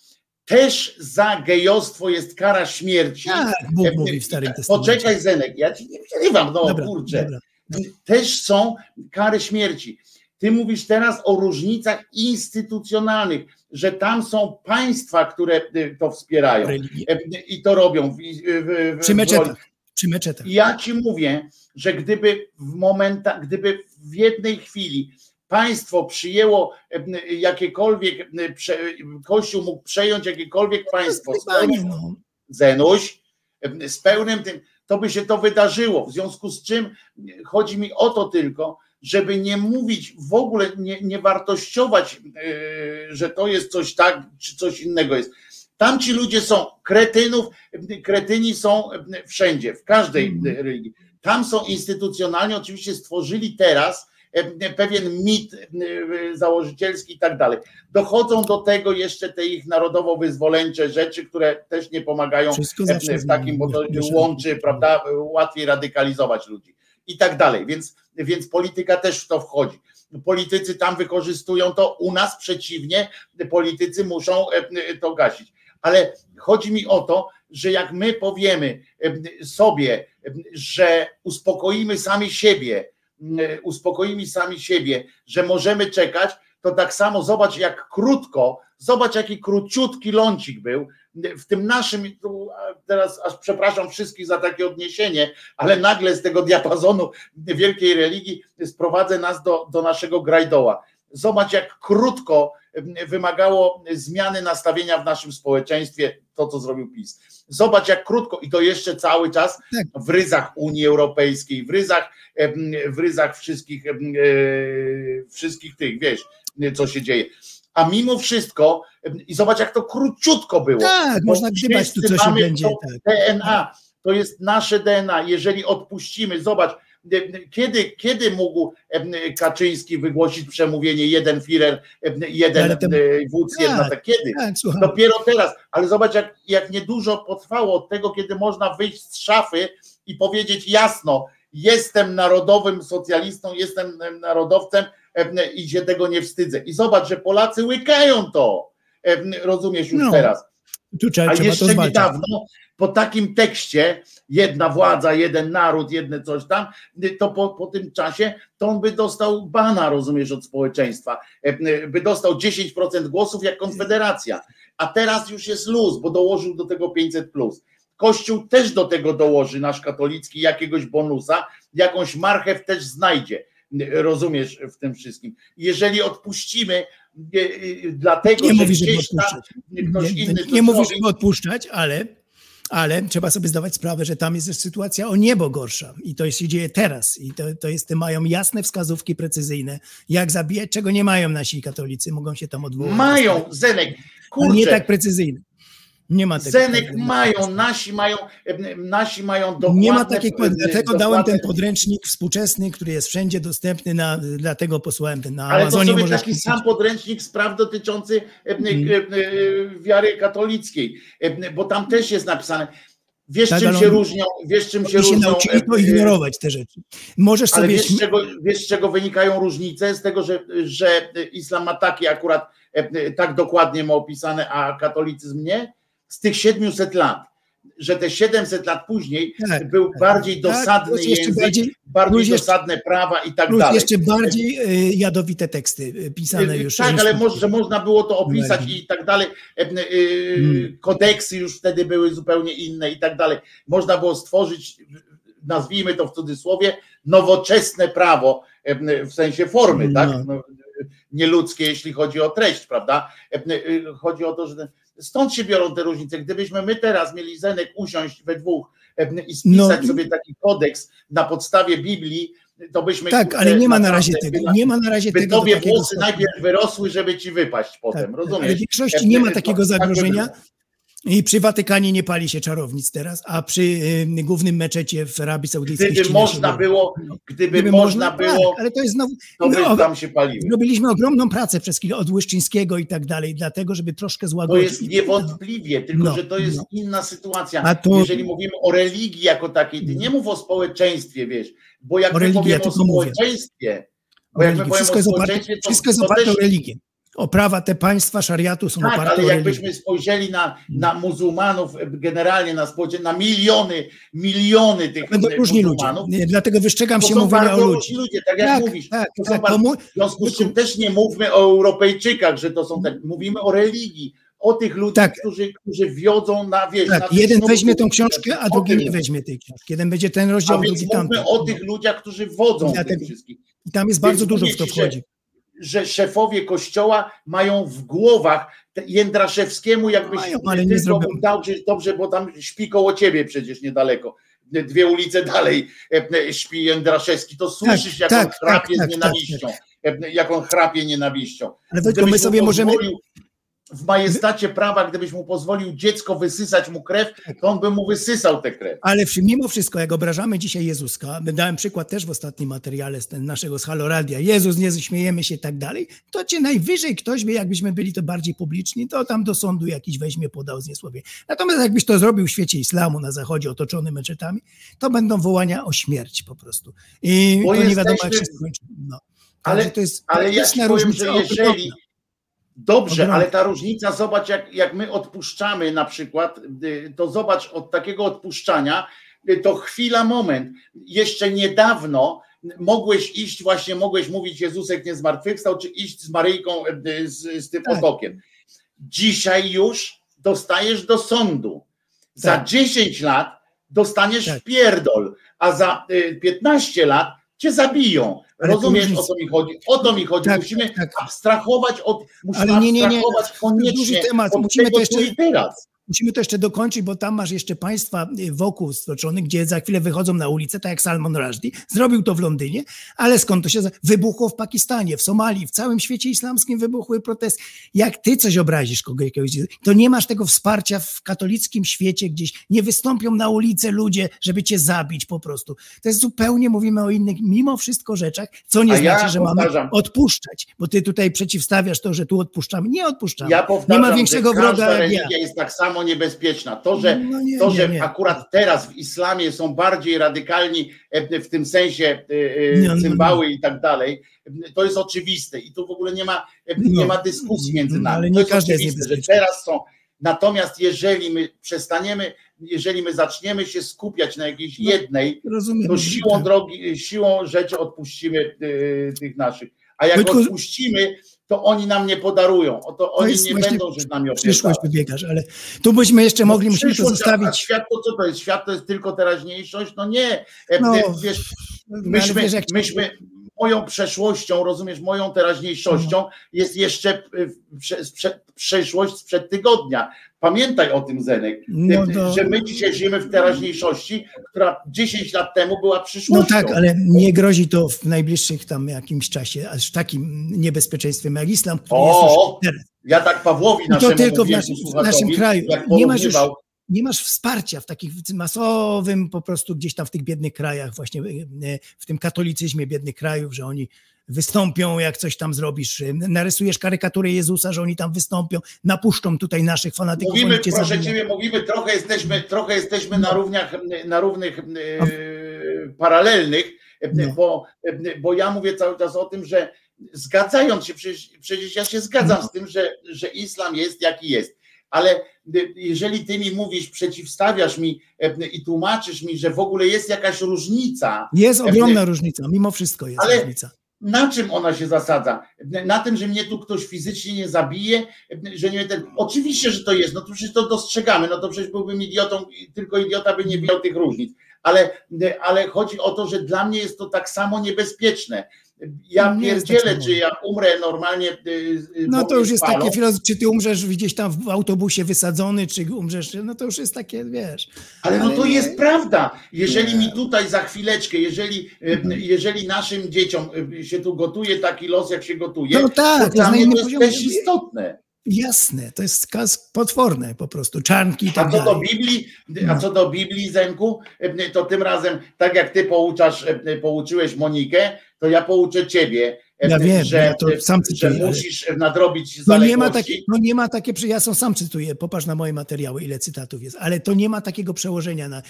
też za gejostwo jest kara śmierci. Tak, Bóg E, mówi w Starym Testamencie. Poczekaj, Zenek, ja ci nie przerywam, no Dobra, kurczę. dobra. Też są kary śmierci. Ty mówisz teraz o różnicach instytucjonalnych, że tam są państwa, które y, to wspierają Religie. e, i to robią. W, w, w, Przy meczetach. Przy meczetach. ja ci mówię, że gdyby w momentach, gdyby w jednej chwili państwo przyjęło e, jakiekolwiek, Kościół mógł przejąć jakiekolwiek państwo z pełnym, no. Zenuś, e, z pełnym tym, to by się to wydarzyło. W związku z czym chodzi mi o to tylko, żeby nie mówić w ogóle, nie, nie wartościować, e, że to jest coś tak, czy coś innego jest. Tam ci ludzie są kretynów, kretyni są wszędzie, w każdej religii. Tam są instytucjonalnie, oczywiście stworzyli teraz pewien mit e, założycielski i tak dalej. Dochodzą do tego jeszcze te ich narodowo-wyzwoleńcze rzeczy, które też nie pomagają e, w takim, bo to łączy, prawda, łatwiej radykalizować ludzi i tak dalej. Więc, więc polityka też w to wchodzi. Politycy tam wykorzystują to, u nas przeciwnie, politycy muszą e, to gasić. Ale chodzi mi o to, że jak my powiemy e, sobie, e, że uspokoimy sami siebie, e, uspokoimy sami siebie, że możemy czekać, to tak samo zobacz, jak krótko, zobacz, jaki króciutki lącik był w tym naszym, teraz aż przepraszam wszystkich za takie odniesienie, ale nagle z tego diapazonu wielkiej religii sprowadzę nas do, do naszego grajdoła. Zobacz, jak krótko wymagało zmiany nastawienia w naszym społeczeństwie to, co zrobił PiS. Zobacz, jak krótko i to jeszcze cały czas w ryzach Unii Europejskiej, w ryzach, w ryzach wszystkich, e, wszystkich tych, wiesz, co się dzieje. A mimo wszystko, i zobacz, jak to króciutko było. Tak, można gdybać tu, co się będzie, to tak. DNA, to jest nasze DNA. Jeżeli odpuścimy, zobacz, kiedy, kiedy mógł Kaczyński wygłosić przemówienie jeden Führer, e, jeden Ale to- e, wódz, tak, jedna, tak kiedy? tak. Dopiero teraz, ale zobacz, jak, jak niedużo potrwało od tego, kiedy można wyjść z szafy i powiedzieć jasno, jestem narodowym socjalistą, jestem em, narodowcem em, i się tego nie wstydzę. I zobacz, że Polacy łykają to. Rozumiesz już No, teraz. Tu trzeba, A trzeba jeszcze niedawno po takim tekście jedna władza, jeden naród, jedne coś tam, to po, po tym czasie to on by dostał bana, rozumiesz, od społeczeństwa. E, By dostał 10% głosów jak Konfederacja. A teraz już jest luz, bo dołożył do tego 500 plus. Kościół też do tego dołoży, nasz katolicki, jakiegoś bonusa, jakąś marchew też znajdzie. Rozumiesz w tym wszystkim. Jeżeli odpuścimy, dlatego, Nie że mówi, żeby odpuszczać. ktoś Nie, inny nie, mówi, żeby odpuszczać, ale, ale trzeba sobie zdawać sprawę, że tam jest sytuacja o niebo gorsza i to się dzieje teraz i to, to jest, mają jasne wskazówki precyzyjne, jak zabijać, czego nie mają nasi katolicy, mogą się tam odwołać. Mają, Zenek, Ale nie kurczę. tak precyzyjne. Nie ma tego. Zenek mają, nasi mają, nasi mają dokładne... Nie ma takiej dlatego dałem ten podręcznik współczesny, który jest wszędzie dostępny, na, dlatego posłałem ten na Ale to Amazonie. sobie możesz taki kupić. sam podręcznik spraw dotyczący Mhm. wiary katolickiej, bo tam też jest napisane. Wiesz, Tak, czym ale się różnią? Wiesz, czym się różnią? nauczyli to ignorować te rzeczy. Możesz Ale sobie... wiesz, czego, wiesz, z czego wynikają różnice? Z tego, że, że islam ma takie akurat tak dokładnie ma opisane, a katolicyzm nie? Z tych 700 lat. Że te 700 lat później Tak, był bardziej tak, dosadny jeszcze język, bardziej- bardziej, jeszcze- dosadne prawa i tak Plus dalej. jeszcze bardziej y, jadowite teksty y, pisane już. Tak, ale może, że można było to opisać i tak dalej. E, Hmm. Kodeksy już wtedy były zupełnie inne i tak dalej. Można było stworzyć, nazwijmy to w cudzysłowie, nowoczesne prawo e, w sensie formy, No. tak? No, nieludzkie, jeśli chodzi o treść, prawda? E, Chodzi o to, że stąd się biorą te różnice. Gdybyśmy my teraz mieli Zenek usiąść we dwóch e, i spisać No. sobie taki kodeks na podstawie Biblii, to byśmy Tak, ale nie ma na razie tego. Nie ma na razie by tego. tobie włosy najpierw wyrosły, żeby ci wypaść potem, Tak, rozumiesz? Ale w większości nie ma To- takiego tak zagrożenia. I przy Watykanie nie pali się czarownic teraz, a przy y, głównym meczecie w Arabii Saudyjskiej Gdyby można było, gdyby, Gdyby można tak, było, ale to jest znowu. to no, tam się paliły. Zrobiliśmy ogromną pracę przez chwilę od Łyszczyńskiego i tak dalej, dlatego, żeby troszkę To złagodzić. jest niewątpliwie, tylko No, że to jest no. inna sytuacja. A to- Jeżeli mówimy o religii jako takiej, ty nie mów o społeczeństwie, wiesz, bo jak O religii ja o mówię. społeczeństwie, O bo jak religii. Wszystko o społeczeństwie, to, wszystko jest to oparte o religię. O prawa te państwa szariatu są Tak, oparte ale jakbyśmy spojrzeli na, na muzułmanów, generalnie na społeczeństwo, na miliony, miliony tych Będą e, różni ludzie. Dlatego wystrzegam się mówienia o ludzi. ludzie, tak jak Tak, mówisz. tak, to tak, bardzo, to mu- w związku z czym też nie mówmy o Europejczykach, że to są tak, mówimy o religii, o tych ludziach, Tak. którzy, którzy wiodzą na wieś. na Tak, tych jeden weźmie tą książkę, a drugi nie weźmie tej książki. Jeden będzie ten A rozdział, więc drugi tamten. o tych ludziach, którzy wodzą w Dlatego- tym wszystkim. I tam jest bardzo dużo w to wchodzi. Że szefowie kościoła mają w głowach Jędraszewskiemu, jakbyś Mają, ale nie dał, że dobrze, bo tam śpi koło ciebie przecież niedaleko. Dwie ulice dalej e, e, śpi Jędraszewski, to słyszysz, jak tak, on chrapie tak, z tak, nienawiścią. e, Jak on chrapie nienawiścią. Ale Wojtko, my sobie możemy- pozwolił W majestacie prawa, gdybyś mu pozwolił dziecko wysysać mu krew, to on by mu wysysał tę krew. Ale mimo wszystko, jak obrażamy dzisiaj Jezuska, dałem przykład też w ostatnim materiale z ten, naszego z Haloradia, Jezus, nie śmiejemy się i tak dalej, to cię najwyżej ktoś by, jakbyśmy byli to bardziej publiczni, to tam do sądu jakiś weźmie, podał zniesłowie. Natomiast jakbyś to zrobił w świecie islamu na zachodzie, otoczony meczetami, to będą wołania o śmierć po prostu. I Bo to nie wiadomo, jak się jesteśmy- skończy. No. Ale, Także to jest ale ja ci powiem, że jeżeli. Dobrze, ale ta różnica, zobacz, jak, jak my odpuszczamy na przykład, y, to zobacz, od takiego odpuszczania, y, to chwila, moment. Jeszcze niedawno mogłeś iść, właśnie mogłeś mówić Jezusek nie zmartwychwstał, czy iść z Maryjką, y, z, z tym Tak. potokiem. Dzisiaj już dostajesz do sądu. Za Tak. 10 lat dostaniesz Tak. pierdol, a za y, 15 lat cię zabiją. Rozumiesz, o co mi chodzi? O to mi chodzi. Tak, musimy tak, tak. abstrahować od, musimy Ale nie, nie, nie. abstrahować koniecznie duży temat. Musimy to jeszcze- teraz. Musimy to jeszcze dokończyć, bo tam masz jeszcze państwa y, wokół stoczonych, gdzie za chwilę wychodzą na ulicę, tak jak Salman Rushdie. Zrobił to w Londynie, ale skąd to się... Wybuchło w Pakistanie, w Somalii, w całym świecie islamskim wybuchły protesty. Jak ty coś obrazisz kogo jakiegoś, to nie masz tego wsparcia w katolickim świecie gdzieś. Nie wystąpią na ulicę ludzie, żeby cię zabić po prostu. To jest zupełnie, mówimy o innych, mimo wszystko rzeczach, co nie A ja znaczy, że mamy powtarzam- odpuszczać, bo ty tutaj przeciwstawiasz to, że tu odpuszczamy. Nie odpuszczamy. Ja nie ma większego że wroga jak ja. jest tak samo niebezpieczna. To, że, No nie, to, nie, że nie. akurat teraz w islamie są bardziej radykalni e, w tym sensie e, e, Nie, no, cymbały i tak dalej, to jest oczywiste i tu w ogóle nie ma, e, nie No. ma dyskusji między No, nami. ale to nie jest każdy jest oczywiste, że teraz są. Natomiast jeżeli my przestaniemy, jeżeli my zaczniemy się skupiać na jakiejś No, jednej, Rozumiem. to siłą drogi, siłą rzeczy odpuścimy tych naszych. A jak Wojtku- odpuścimy, to oni nam nie podarują. O to oni nie właśnie będą się z nami Przyszłość opierdalać. wybiegasz, ale tu byśmy jeszcze mogli, No, musimy to przyszłość, zostawić. świat to co to jest? Świat to jest tylko teraźniejszość? No nie. E, No, wiesz, ale myśmy, wiesz, myśmy moją przeszłością, rozumiesz, moją teraźniejszością No. jest jeszcze e, przeszłość sprzed tygodnia. Pamiętaj o tym, Zenek, No to- że my dzisiaj żyjemy w teraźniejszości, która 10 lat temu była No przyszłością. tak, ale nie grozi to w najbliższych tam jakimś czasie, aż takim niebezpieczeństwem jak islam, który jest O, teraz. ja tak Pawłowi No naszemu to tylko w naszym, w naszym kraju. Nie masz już nie masz wsparcia w takich masowym po prostu gdzieś tam w tych biednych krajach, właśnie e, w tym katolicyzmie biednych krajów, że oni wystąpią, jak coś tam zrobisz, narysujesz karykaturę Jezusa, że oni tam wystąpią, napuszczą tutaj naszych fanatyków. Mówimy, cię proszę. Ciebie, mówimy, trochę jesteśmy, trochę jesteśmy na równiach, na równych e, paralelnych, e, No. bo, e, bo ja mówię cały czas o tym, że zgadzając się, przecież, przecież ja się zgadzam No. z tym, że, że islam jest jaki jest, ale jeżeli Ty mi mówisz, przeciwstawiasz mi i tłumaczysz mi, że w ogóle jest jakaś różnica. Jest ogromna różnica, mimo wszystko jest Ale- różnica. Na czym ona się zasadza? Na tym, że mnie tu ktoś fizycznie nie zabije, że nie ten. Oczywiście, że to jest, no to przecież to dostrzegamy, no to przecież byłbym idiotą, tylko idiota by nie widział tych różnic. Ale, ale chodzi o to, że dla mnie jest to tak samo niebezpieczne. Ja Nie pierdzielę, tak samo. czy ja umrę normalnie. y, y, No to już jest spalą. takie filozoficzne, czy ty umrzesz gdzieś tam w autobusie wysadzony, czy umrzesz, no to już jest takie, wiesz. Ale no to nie- jest prawda. Jeżeli mi tutaj za chwileczkę, jeżeli, Mhm. e, jeżeli naszym dzieciom się tu gotuje taki los, jak się gotuje, No tak, to dla mnie to jest poziomie. też istotne. Jasne, to jest skaz potworne po prostu, czarnki i A tak co do dalej. Biblii, No. a co do Biblii, Zenku, to tym razem, tak jak ty pouczasz, pouczyłeś Monikę, to ja pouczę ciebie, Ja wiem, że, ja to sam że cytuję, ale- musisz nadrobić No nie ma, takie, no nie ma takie, ja są sam cytuję, popatrz na moje materiały, ile cytatów jest, ale to nie ma takiego przełożenia na,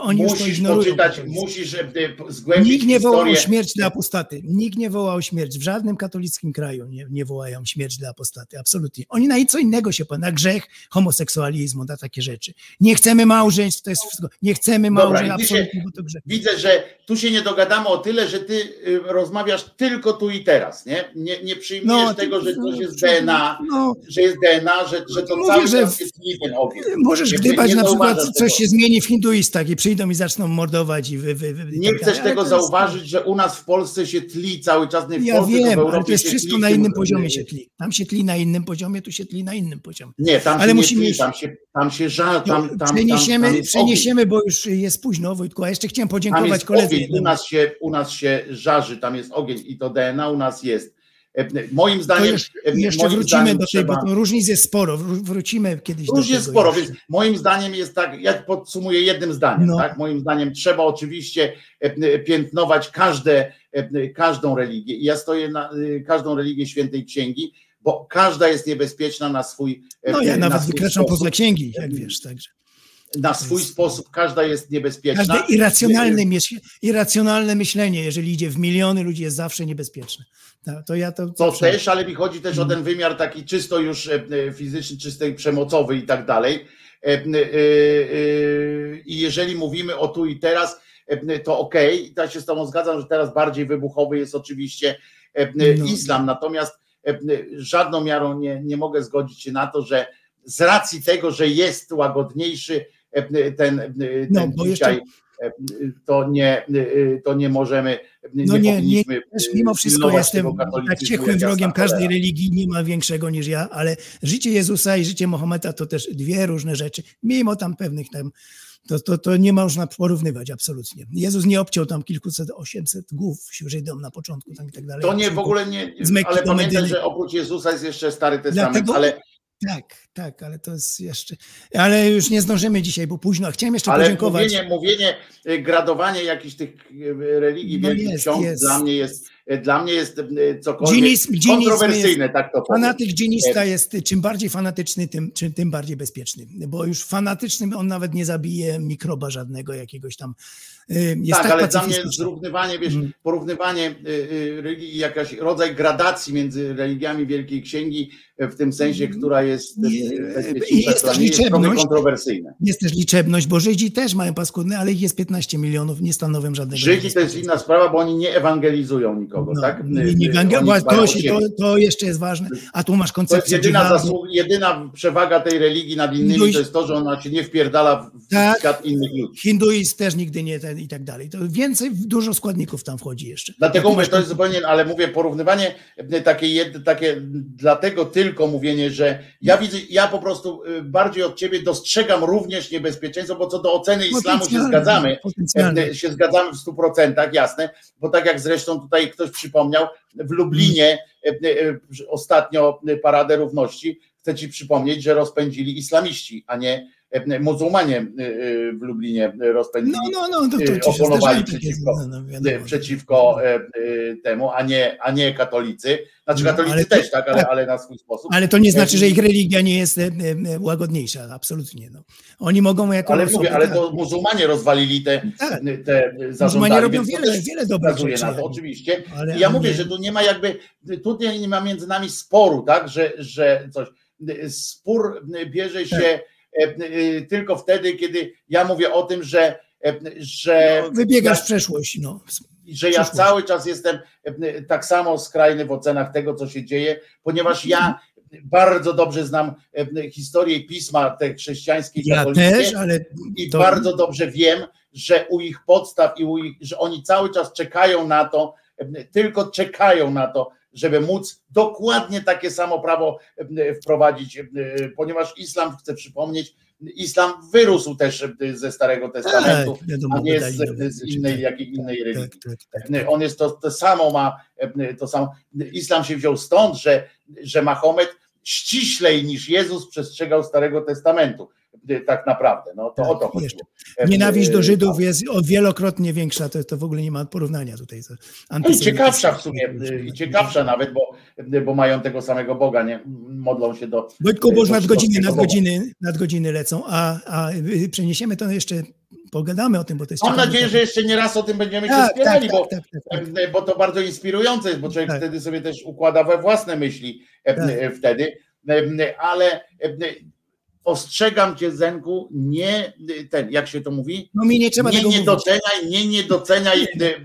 oni już to musisz ignorują. poczytać, musisz e, zgłębić Nikt nie wołał o historię. śmierć dla apostaty. Nikt nie wołał o śmierć. W żadnym katolickim kraju nie, nie wołają śmierć dla apostaty. Absolutnie. Oni na co innego się na grzech, homoseksualizmu, na takie rzeczy. Nie chcemy małżeństw, to jest wszystko. Nie chcemy małżeństw, ty się- absolutnie, bo to grzech. Widzę, że tu się nie dogadamy o tyle, że ty y, rozmawiasz tylko tu i teraz, nie? Nie, nie przyjmujesz No, tego, że no, coś jest no, DNA, no. że jest DNA, że, że to Mówię, cały że czas jest ten ogień. Możesz Nie- gdybać nie na przykład, coś tego. się zmieni w hinduistach i przyjdą i zaczną mordować i wy, wy, wy, Nie tak chcesz tego jest- zauważyć, że u nas w Polsce się tli cały czas, nie w Ja Polsce, wiem, ale to jest wszystko tli, na innym poziomie się tli. Tam się tli na innym poziomie, tu się tli na innym poziomie. Nie, tam ale się musimy tli, tam się, tam się żal, tam, tam, tam, przeniesiemy, tam jest przeniesiemy, bo już jest późno, Wojtku, a jeszcze chciałem podziękować jest koledze. u nas, się, u nas się żarzy, tam jest ogień i to DNA u nas jest. E, Moim zdaniem, jeszcze, e, jeszcze moim wrócimy zdaniem do trzeba- tego, bo różnic jest sporo, wró- wrócimy kiedyś do Róż jest sporo, jeszcze. więc moim zdaniem jest tak, ja podsumuję jednym zdaniem, No. tak? Moim zdaniem trzeba oczywiście e, piętnować każde, każdą religię. Ja stoję na każdą religię świętej księgi, bo każda jest niebezpieczna na swój No ja na nawet wykraczam poza księgi, jak wiesz, także. Na swój sposób każda jest niebezpieczna. Każde irracjonalne, myśl- irracjonalne myślenie, jeżeli idzie w miliony ludzi, jest zawsze niebezpieczne. To, ja to, To zawsze- też, ale mi chodzi też o Mm. ten wymiar taki czysto już e, e, fizyczny, czystej przemocowy i tak dalej. E, I jeżeli mówimy o tu i teraz, to okej, ja się z Tobą zgadzam, że teraz bardziej wybuchowy jest oczywiście No. islam, natomiast żadną miarą nie, nie mogę zgodzić się na to, że z racji tego, że jest łagodniejszy ten, e, ten No, bo dzisiaj, jeszcze- e, to nie, e, to nie możemy, No nie, nie, też mimo wszystko jestem tak jak wrogiem każdej religii, nie ma większego niż ja, ale życie Jezusa i życie Mahometa to też dwie różne rzeczy, mimo tam pewnych tam, to, to, to nie można porównywać absolutnie. Jezus nie obciął tam kilkuset, osiemset głów Żydom na początku tam i tak dalej. To nie w ogóle nie, ale pamiętaj, że oprócz Jezusa jest jeszcze Stary Testament, Dlatego- ale, Tak, tak, ale to jest jeszcze, ale już nie zdążymy dzisiaj, bo późno. Chciałem jeszcze ale podziękować. mówienie, mówienie, y, gradowanie jakichś tych y, religii, No wielkich jest, ksiąg jest. dla mnie jest, y, dla mnie jest cokolwiek dżinizm kontrowersyjne, jest- tak to powiem. Fanatyk dżinista jest czym bardziej fanatyczny, tym, czym, tym bardziej bezpieczny, bo już fanatycznym on nawet nie zabije mikroba żadnego jakiegoś tam. Y, Jest tak, tak, ale dla mnie zrównywanie, wiesz, Mhm. porównywanie y, y, religii, jakaś rodzaj gradacji między religiami Wielkiej Księgi, y, w tym sensie, która jest bezpieczniejsza, jest też jest liczebność. kontrowersyjna. Jest też liczebność, bo Żydzi też mają paskudne, ale ich jest 15 milionów, nie stanowią żadnego. Żydzi to jest inna sprawa, bo oni nie ewangelizują nikogo, No, tak? nie, nie, to, się, to, to jeszcze jest ważne, a tu masz To jest koncepcję jedyna, zasług, jedyna przewaga tej religii nad innymi, Hinduizm- to jest to, że ona się nie wpierdala w Tak. innych ludzi. Hinduizm też nigdy nie ten i tak dalej. To więcej, dużo składników tam wchodzi jeszcze. Dlatego mówię, to jest zupełnie, ale mówię, porównywanie takie, jed, takie dlatego tylko mówienie, że ja widzę, ja po prostu y, bardziej od ciebie dostrzegam również niebezpieczeństwo, bo co do oceny islamu się zgadzamy, potencjalnie. e, się zgadzamy w stu procentach, jasne, bo tak jak zresztą tutaj ktoś przypomniał, w Lublinie e, e, ostatnio Paradę Równości, chcę ci przypomnieć, że rozpędzili islamiści, a nie e, muzułmanie e, e, w Lublinie rozpędzili, No, no, no, to- e, oponowali przeciwko, no, no, e, przeciwko e, e, temu, a nie, a nie katolicy. Znaczy No, katolicy to- też, tak, ale, tak. ale na swój sposób. Ale to nie znaczy, E, że ich religia nie jest e, e, łagodniejsza, absolutnie. No. Oni mogą jako Ale mówię, ale tak. to muzułmanie rozwalili te, te zażądali, robią wiele- wiele dobrych rzeczy. na to, oczywiście. Ale- ja mówię, nie- że tu nie ma jakby, tutaj nie ma między nami sporu, tak, że, że coś. Spór bierze się Tak. E, e, tylko wtedy, kiedy ja mówię o tym, że, e, że Wybiegasz ja- w przeszłość. No. że ja cały czas jestem tak samo skrajny w ocenach tego, co się dzieje, ponieważ ja bardzo dobrze znam historię pisma te chrześcijańskie i Ja też, ale i to- bardzo dobrze wiem, że u ich podstaw i u ich, że oni cały czas czekają na to, tylko czekają na to, żeby móc dokładnie takie samo prawo e, wprowadzić, e, ponieważ islam, chcę przypomnieć, islam wyrósł też ze Starego Testamentu, Tak, wiadomo, a nie z, z innej, tak, jakiej innej religii. tak, On jest to, to samo ma, to samo. Islam się wziął stąd, że, że Mahomet ściślej niż Jezus przestrzegał Starego Testamentu. E, Tak naprawdę. No to o to chodziło. E, Nienawiść do e, Żydów jest o wielokrotnie większa, to, to w ogóle nie ma porównania tutaj. No i ciekawsza w sumie, e, i ciekawsza nawet, bo, bo mają tego samego Boga, nie? Modlą się do. Wojtku, bo już nadgodziny, nadgodziny, nadgodziny lecą, a, a przeniesiemy to jeszcze, pogadamy o tym, bo to jest Mam nadzieję, że jeszcze nie raz o tym będziemy się Tak, wspierali, tak, bo, tak, tak, bo to bardzo inspirujące jest, bo człowiek Tak. wtedy sobie też układa we własne myśli e, Tak. e, wtedy, E, ale e, ostrzegam cię Zenku, nie e, ten, jak się to mówi? No mi nie trzeba nie tego mówić. niedoceniaj, nie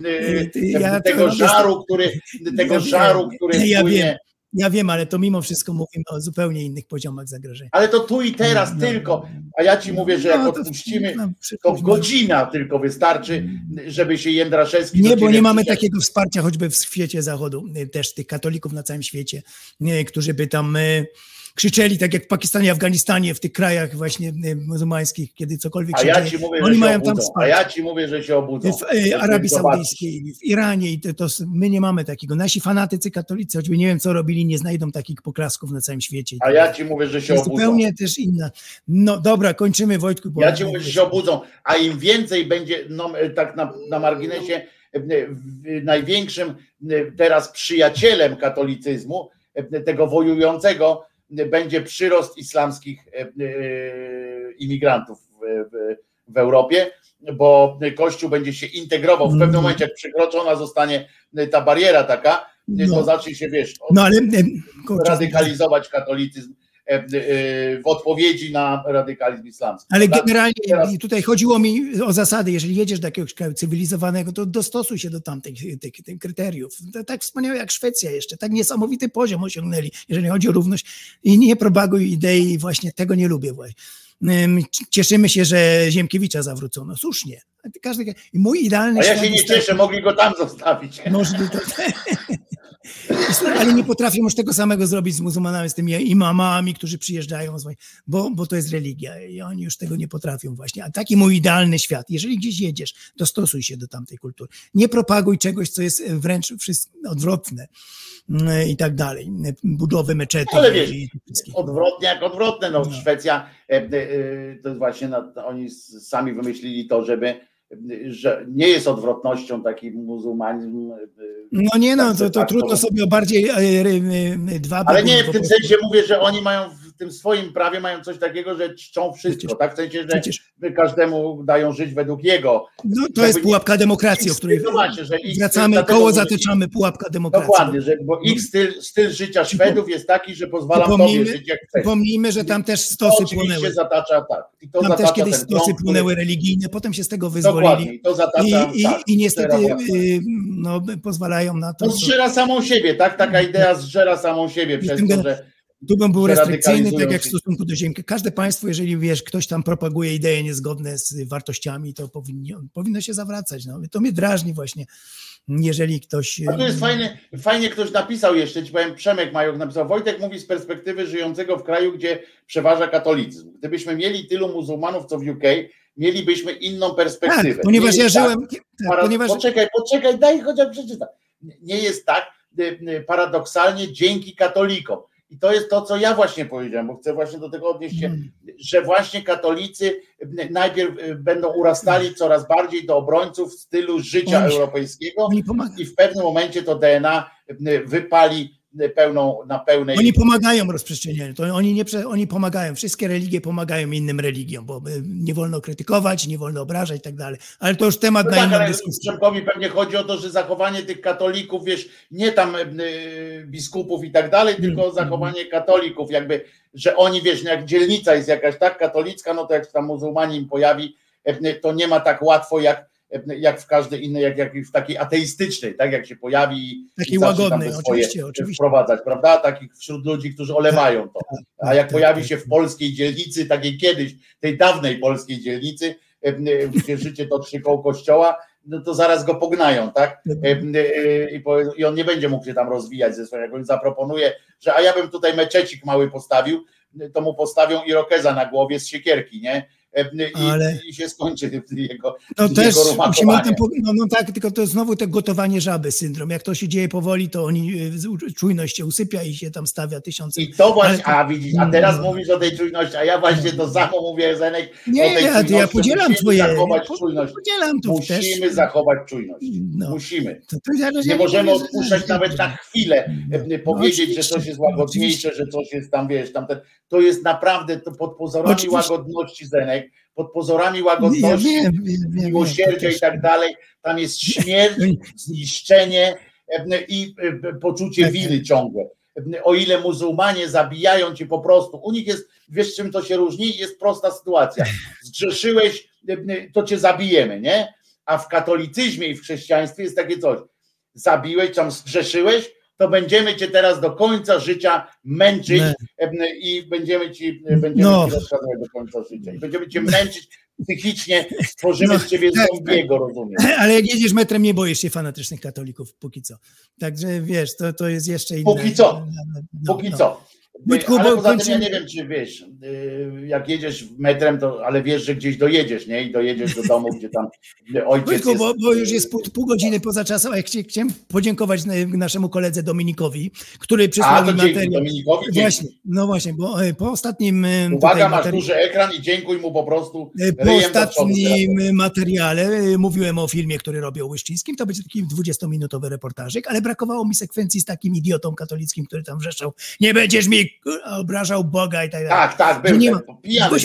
e, e, ja tego żaru, który, tego Ja żaru, wiem, który Ja płynie. wiem, ja wiem, ale to mimo wszystko mówimy o zupełnie innych poziomach zagrożenia. Ale to tu i teraz tylko. A ja ci mówię, że jak No, to- odpuścimy, no, to godzina tylko wystarczy, żeby się Jędraszewski. Nie, bo nie mamy przyszedł. takiego wsparcia choćby w świecie zachodu, y, też tych katolików na całym świecie, y, którzy by tam y, krzyczeli, tak jak w Pakistanie, Afganistanie, w tych krajach właśnie y, muzułmańskich, kiedy cokolwiek A się ja dzieje. ci mówię, Oni że się mają tam obudzą. A wsparcie. ja ci mówię, że się obudzą. W Jak Arabii. Saudyjskiej, w Iranie i to, to my nie mamy takiego. Nasi fanatycy katolicy, choćby nie wiem co robili, nie znajdą takich poklasków na całym świecie. A ja ci mówię, że się obudzą. zupełnie też inna. No dobra, kończymy Wojtku. Bo Ja ci mówię, że się obudzą, a im więcej będzie, no tak na, na marginesie, e, największym e, teraz przyjacielem katolicyzmu, e, tego wojującego, e, będzie przyrost islamskich e, e, imigrantów w, Europie, bo Kościół będzie się integrował. W pewnym Mhm. momencie, jak przekroczona zostanie ta bariera taka, to No. zacznie się, wiesz, No ale e, radykalizować katolicyzm w odpowiedzi na radykalizm islamski. Ale generalnie Teraz- tutaj chodziło mi o zasady. Jeżeli jedziesz do jakiegoś kraju cywilizowanego, to dostosuj się do tamtych tych, tych kryteriów. To tak wspaniałe jak Szwecja jeszcze. Tak niesamowity poziom osiągnęli, jeżeli chodzi o równość. I nie propaguj idei, właśnie tego nie lubię. Właśnie. Ym, Cieszymy się, że Ziemkiewicza zawrócono. Słusznie. Każdy, mój idealny A ja się nie cieszę, mogli go tam zostawić. Może to, ale nie potrafią już tego samego zrobić z muzułmanami, z tymi imamami, którzy przyjeżdżają, bo, bo to jest religia i oni już tego nie potrafią właśnie. A taki mój idealny świat. Jeżeli gdzieś jedziesz, dostosuj się do tamtej kultury. Nie propaguj czegoś, co jest wręcz odwrotne mm, i tak dalej. Budowę meczetów. Ale wiesz, i odwrotnie jak odwrotne. No, Szwecja, e, e, e, to jest właśnie, no, oni sami wymyślili to, żeby, że nie jest odwrotnością taki muzułmanizm. e, No nie no, to, to tak, trudno sobie o bardziej e, e, e, dwa Ale nie, w tym sensie mówię, że oni mają tym swoim prawie mają coś takiego, że czczą wszystko, tak? W sensie, że przecież- każdemu dają żyć według jego. No to jest pułapka demokracji, o której No właśnie, że wracamy, koło mówię, zataczamy, pułapka demokracji. Dokładnie, że, bo ich styl, styl życia Szwedów jest taki, że pozwala tobie żyć jak chcesz. przypomnijmy, że tam też To stosy oczywiście płynęły. zatacza tak. I to Tam zatacza też kiedyś stosy krąg, płynęły religijne, potem się z tego wyzwolili. i to zatacza, I, i, tak, i niestety y, no, pozwalają na to. To co- zżera samą siebie, tak? Taka idea zżera samą siebie przez to, że, Tu bym był restrykcyjny, tak jak w stosunku do Ziemki. Każde państwo, jeżeli wiesz, ktoś tam propaguje idee niezgodne z wartościami, to powinni, powinno się zawracać. No. To mnie drażni właśnie, jeżeli ktoś... A to jest fajnie, fajnie ktoś napisał jeszcze, ci powiem, Przemek Majok napisał, Wojtek mówi z perspektywy żyjącego w kraju, gdzie przeważa katolicyzm. Gdybyśmy mieli tylu muzułmanów, co w UK, mielibyśmy inną perspektywę. Tak, ponieważ Nie ja żyłem... Tak, Tak, ponieważ... Poczekaj, poczekaj, daj chociaż przeczytam. Nie jest tak, y, y, paradoksalnie dzięki katolikom. I to jest to, co ja właśnie powiedziałem, bo chcę właśnie do tego odnieść się, Mm. że właśnie katolicy najpierw y, będą urastali coraz bardziej do obrońców stylu życia europejskiego i w pewnym momencie to DNA y, wypali pełną, na pełnej. oni pomagają rozprzestrzenianiu, to oni, nie, oni pomagają, wszystkie religie pomagają innym religiom, bo y, nie wolno krytykować, nie wolno obrażać i tak dalej. Ale to już temat No na tak, inną dyskusję. Przemkowi pewnie chodzi o to, że zachowanie tych katolików, wiesz, nie tam y, biskupów i tak dalej, Mm, tylko zachowanie katolików, jakby, że oni, wiesz, no jak dzielnica jest jakaś tak katolicka, no to jak tam muzułmanin im pojawi, to nie ma tak łatwo jak, jak w każdej innej, jak, jak w takiej ateistycznej, tak, jak się pojawi i- Takiej łagodnej, oczywiście, oczywiście. wprowadzać, prawda, takich wśród ludzi, którzy olewają to, a jak tak, pojawi tak. się w polskiej dzielnicy, takiej kiedyś, tej dawnej polskiej dzielnicy, e, gdzie życie to trzy koło kościoła, no to zaraz go pognają, tak? E, I, on nie będzie mógł się tam rozwijać ze swoim, jak on zaproponuje, że a ja bym tutaj meczecik mały postawił, to mu postawią irokeza na głowie z siekierki, nie? E, I, Ale- i się skończy jego, No jego też musimy o tym, no, no tak, tylko to znowu te gotowanie żaby syndrom. Jak to się dzieje powoli, to oni z- czujność się usypia i się tam stawia tysiące. I to właśnie, Ale- a widzisz, a teraz No. mówisz o tej czujności, a ja właśnie to samo mówię, Zenek, Nie, o tej ja- ja podzielam Musimy twoje- zachować ja czujność. podzielam to Musimy też. zachować czujność. No. Musimy. To, to ja, Nie możemy odpuszczać nawet na chwilę, e, powiedzieć, że coś jest łagodniejsze, że coś jest tam, wiesz, tamten. To jest naprawdę to pod pozorami łagodności, Zenek, pod pozorami łagodności, wiem, wiem, wiem, miłosierdzia i tak dalej, tam jest śmierć, zniszczenie e, i e, poczucie Tak, winy ciągłe. E, O ile muzułmanie zabijają cię po prostu, u nich jest, wiesz czym to się różni? Jest prosta sytuacja. Zgrzeszyłeś, to cię zabijemy, nie? A w katolicyzmie i w chrześcijaństwie jest takie coś. Zabiłeś, tam zgrzeszyłeś, to będziemy cię teraz do końca życia męczyć e, i będziemy ci, będziemy No. ci rozkazywać do końca życia. I będziemy cię męczyć psychicznie, stworzymy No, z ciebie tak, zombiego, rozumiesz? Ale jak jedziesz metrem, nie boisz się fanatycznych katolików, póki co. Także wiesz, to, to jest jeszcze inne. Póki co. No, Póki no. co. Wojtku, ale bo tym ja nie wiem, czy wiesz, y, jak jedziesz metrem, to ale wiesz, że gdzieś dojedziesz, nie? I dojedziesz do domu, gdzie tam ojciec Wojtku, jest. bo, bo już jest pół, pół godziny poza czasem, a ja chci- chciałem podziękować na- naszemu koledze Dominikowi, który przysłał A, mi materiał. Dominikowi, dzięki. Właśnie, no właśnie, bo e, po ostatnim e, Uwaga, masz materi- duży ekran i dziękuj mu po prostu E, Po ostatnim materiale mówiłem o filmie, który robię o Łyszczyńskim. To będzie taki 20-minutowy reportażyk, ale brakowało mi sekwencji z takim idiotą katolickim, który tam wrzeszczał, nie będziesz mi obrażał Boga i tak dalej. Tak, tak, był nie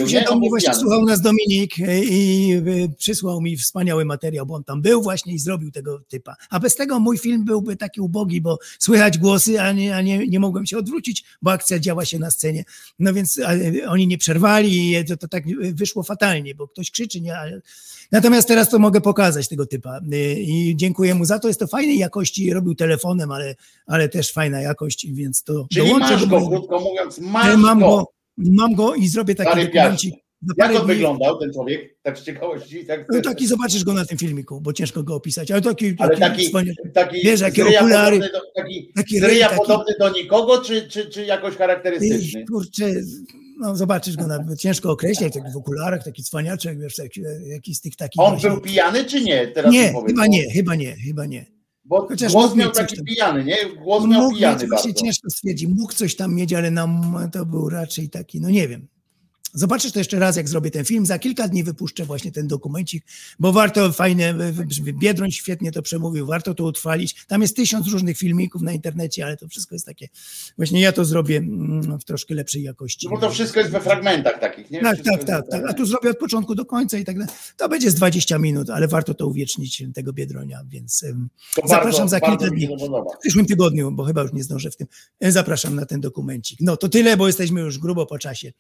się do mnie, właśnie słuchał nas Dominik e, i e, przysłał mi wspaniały materiał, bo on tam był właśnie i zrobił tego typa. A bez tego mój film byłby taki ubogi, bo słychać głosy, a nie, a nie, nie mogłem się odwrócić, bo akcja działa się na scenie. No więc oni nie przerwali i to, to tak wyszło fatalnie, bo ktoś krzyczy, nie, ale... Natomiast teraz to mogę pokazać tego typa e, i dziękuję mu za to. Jest to fajnej jakości, robił telefonem, ale, ale też fajna jakość, więc to Czyli dołączę masz go, krótko mówiąc, E, masz mam go. mam go i zrobię taki dokumencik. Jak on dni. wyglądał, ten człowiek? Tak z ciekawości. Tak, No taki zobaczysz go na tym filmiku, bo ciężko go opisać, ale taki, ale taki, taki, wspaniały. taki wiesz, jakie okulary, do, taki, taki ryj, taki- podobny do nikogo, czy, czy, czy jakoś charakterystyczny? Kurczę, no zobaczysz go, nawet ciężko określać, taki w okularach, taki cwaniaczek, wiesz, taki, jakiś z tych takich On właśnie- był pijany, czy nie? Teraz Nie, chyba nie, chyba nie, chyba nie. Bo Chociaż głos miał taki tam. pijany, nie? Głos miał mógł pijany mieć, bardzo. ciężko stwierdzić, mógł coś tam mieć, ale nam to był raczej taki, no nie wiem. Zobaczysz to jeszcze raz, jak zrobię ten film. Za kilka dni wypuszczę właśnie ten dokumencik, bo warto, fajne, Biedroń świetnie to przemówił, warto to utrwalić. Tam jest tysiąc różnych filmików na internecie, ale to wszystko jest takie, właśnie ja to zrobię mm, w troszkę lepszej jakości. No bo to wszystko jest we fragmentach takich, nie? Tak, tak, tak, tak. A tu zrobię od początku do końca i tak dalej. To będzie z 20 minut, ale warto to uwiecznić tego Biedronia, więc To zapraszam bardzo- za kilka dni. W przyszłym tygodniu, bo chyba już nie zdążę w tym. E, Zapraszam na ten dokumencik. No to tyle, bo jesteśmy już grubo po czasie.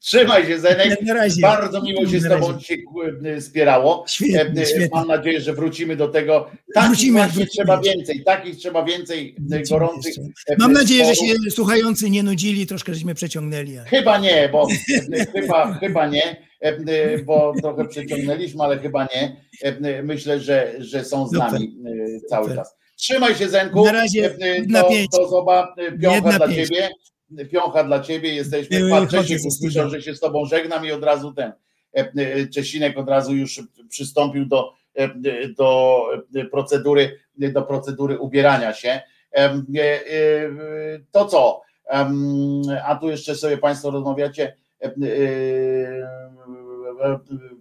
Trzymaj się, Zenek. Bardzo miło się z Tobą dzisiaj e, spierało. Świetnie, E, e, świetnie. Mam nadzieję, że wrócimy do tego. Takich Wrócimy, wrócimy. trzeba więcej, takich trzeba więcej gorących. Mam nadzieję, że się słuchający nie nudzili, troszkę żeśmy przeciągnęli. ale- Chyba nie, bo chyba, chyba nie, bo trochę przeciągnęliśmy, ale chyba nie. Myślę, że, że są z Super. nami cały czas. Trzymaj się, Zenku. Na razie pięć. do zoba, piącha dla pięć. ciebie. Piącha dla ciebie, jesteśmy. Pan Czesiek ze usłyszał, że się z tobą żegnam i od razu ten. e, e, Czesinek od razu już przystąpił do, e, do procedury, do procedury ubierania się. To co? A tu jeszcze sobie Państwo rozmawiacie.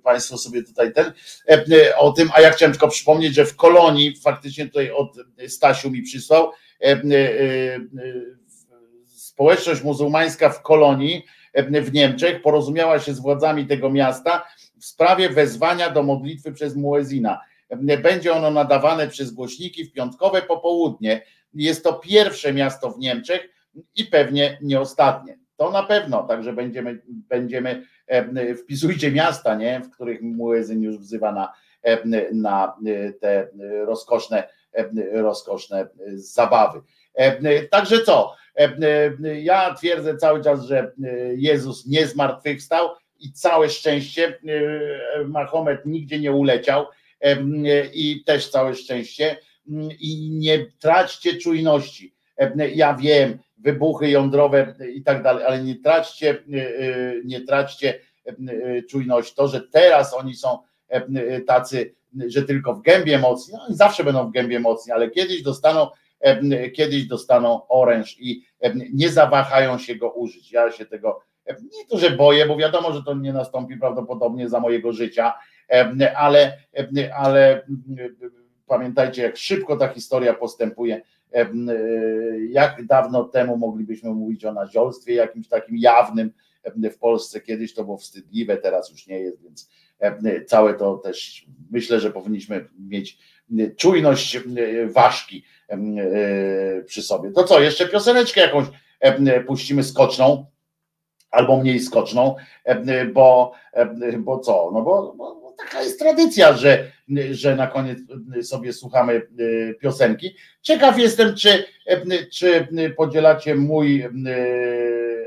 Państwo sobie tutaj ten o tym, a ja chciałem tylko przypomnieć, że w kolonii faktycznie tutaj od Stasiu mi przysłał społeczność muzułmańska w kolonii e, w Niemczech porozumiała się z władzami tego miasta w sprawie wezwania do modlitwy przez muezina. E, Będzie ono nadawane przez głośniki w piątkowe popołudnie. Jest to pierwsze miasto w Niemczech i pewnie nie ostatnie. To na pewno, także będziemy, będziemy e, wpisujcie miasta, nie, w których muezyn już wzywa na, na te rozkoszne, rozkoszne zabawy. Także co? E, e, Ja twierdzę cały czas, że e, Jezus nie zmartwychwstał i całe szczęście Mahomet nigdzie nie uleciał i też całe szczęście i nie traćcie czujności. Ja wiem, wybuchy jądrowe i tak dalej, ale nie traćcie, nie traćcie czujności. To, że teraz oni są tacy, że tylko w gębie mocni, no, oni zawsze będą w gębie mocni, ale kiedyś dostaną, kiedyś dostaną oręż i nie zawahają się go użyć. Ja się tego nie to, że boję, bo wiadomo, że to nie nastąpi prawdopodobnie za mojego życia, ale, ale pamiętajcie, jak szybko ta historia postępuje. E, Jak dawno temu moglibyśmy mówić o naziolstwie jakimś takim jawnym w Polsce kiedyś to było wstydliwe, teraz już nie jest, więc całe to też myślę, że powinniśmy mieć czujność ważki przy sobie. To co, jeszcze pioseneczkę jakąś e, puścimy skoczną albo mniej skoczną, e, bo, e, bo co, no bo, bo taka jest tradycja, że, że na koniec sobie słuchamy e, piosenki. Ciekaw jestem, czy, e, czy podzielacie mój e,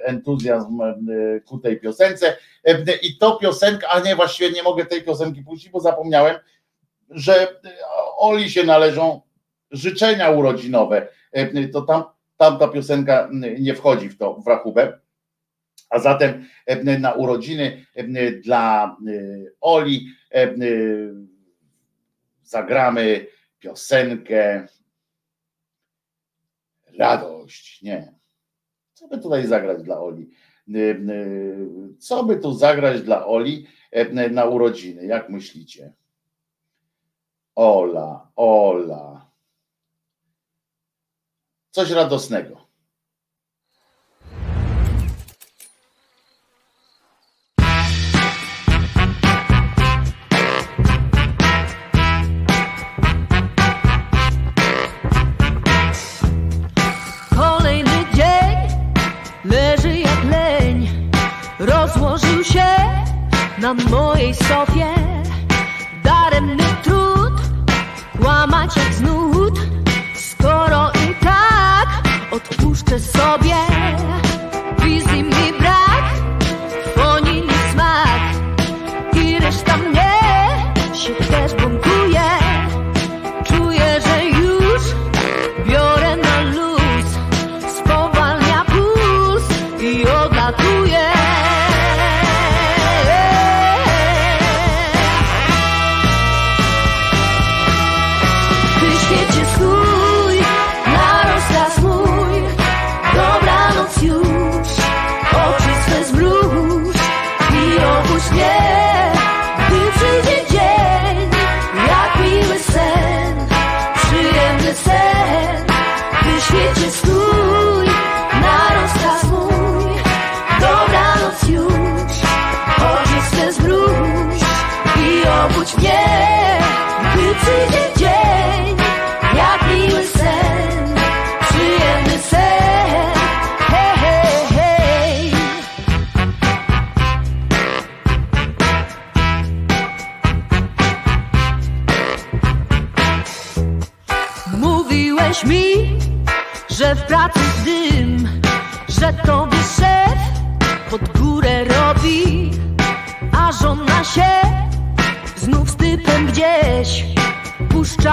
entuzjazm e, ku tej piosence E, i to piosenka, a nie, właściwie nie mogę tej piosenki puścić, bo zapomniałem, że Oli się należą życzenia urodzinowe, E, to tam, tamta piosenka nie wchodzi w to, w rachubę, a zatem e, na urodziny e, dla Oli zagramy piosenkę Radość. Nie. Co by tutaj zagrać dla Oli? Co by tu zagrać dla Oli na urodziny? Jak myślicie? Ola, Ola. Coś radosnego. Kolejny dzień leży jak leń, rozłożył się na mojej sofie. Sobie.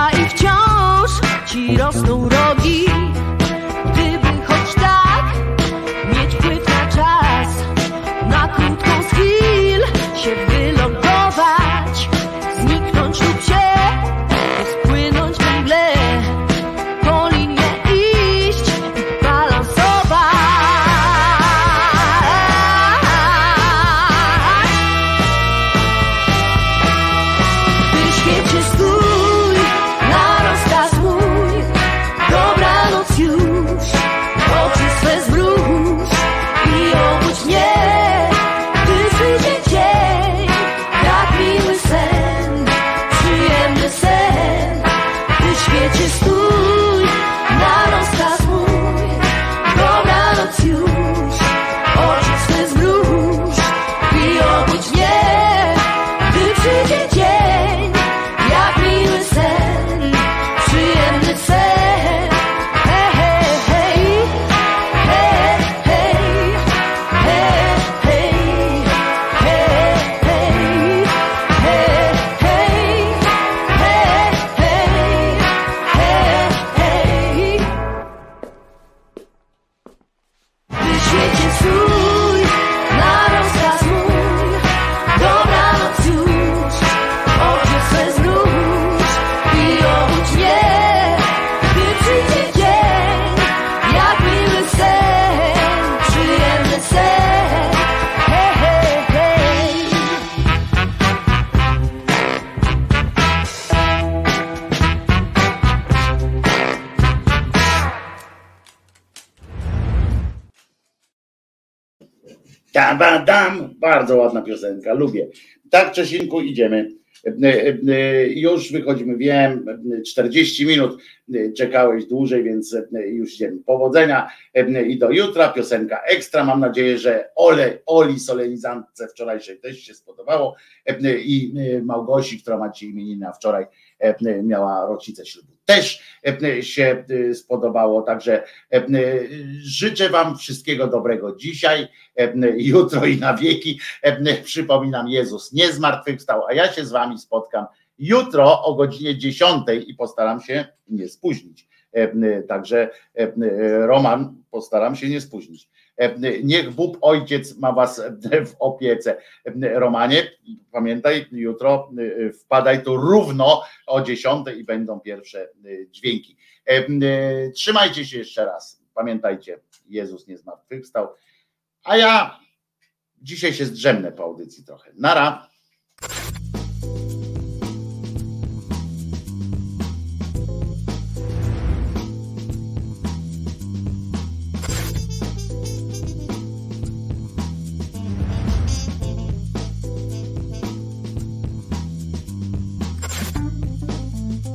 I wciąż ci rosną rogi. Bardzo ładna piosenka, lubię. Tak, Czesinku, idziemy. E, e, e, Już wychodzimy, wiem, e, 40 minut czekałeś dłużej, więc już idziemy. Powodzenia i do jutra. Piosenka ekstra. Mam nadzieję, że Ole, Oli solenizantce wczorajszej też się spodobało i Małgosi, która ma dzisiaj imieniny, a wczoraj miała rocznicę ślubu. Też e, się e, spodobało, także e, życzę Wam wszystkiego dobrego dzisiaj, jutro i na wieki. Przypominam, Jezus nie zmartwychwstał, a ja się z Wami spotkam jutro o godzinie 10 i postaram się nie spóźnić. Także Roman, postaram się nie spóźnić. E, Niech Bóg Ojciec ma Was w opiece. E, Romanie, pamiętaj, jutro e, wpadaj tu równo o 10 i będą pierwsze e, dźwięki. E, e, Trzymajcie się jeszcze raz. Pamiętajcie, Jezus nie zmartwychwstał. A ja dzisiaj się zdrzemnę po audycji trochę. Nara.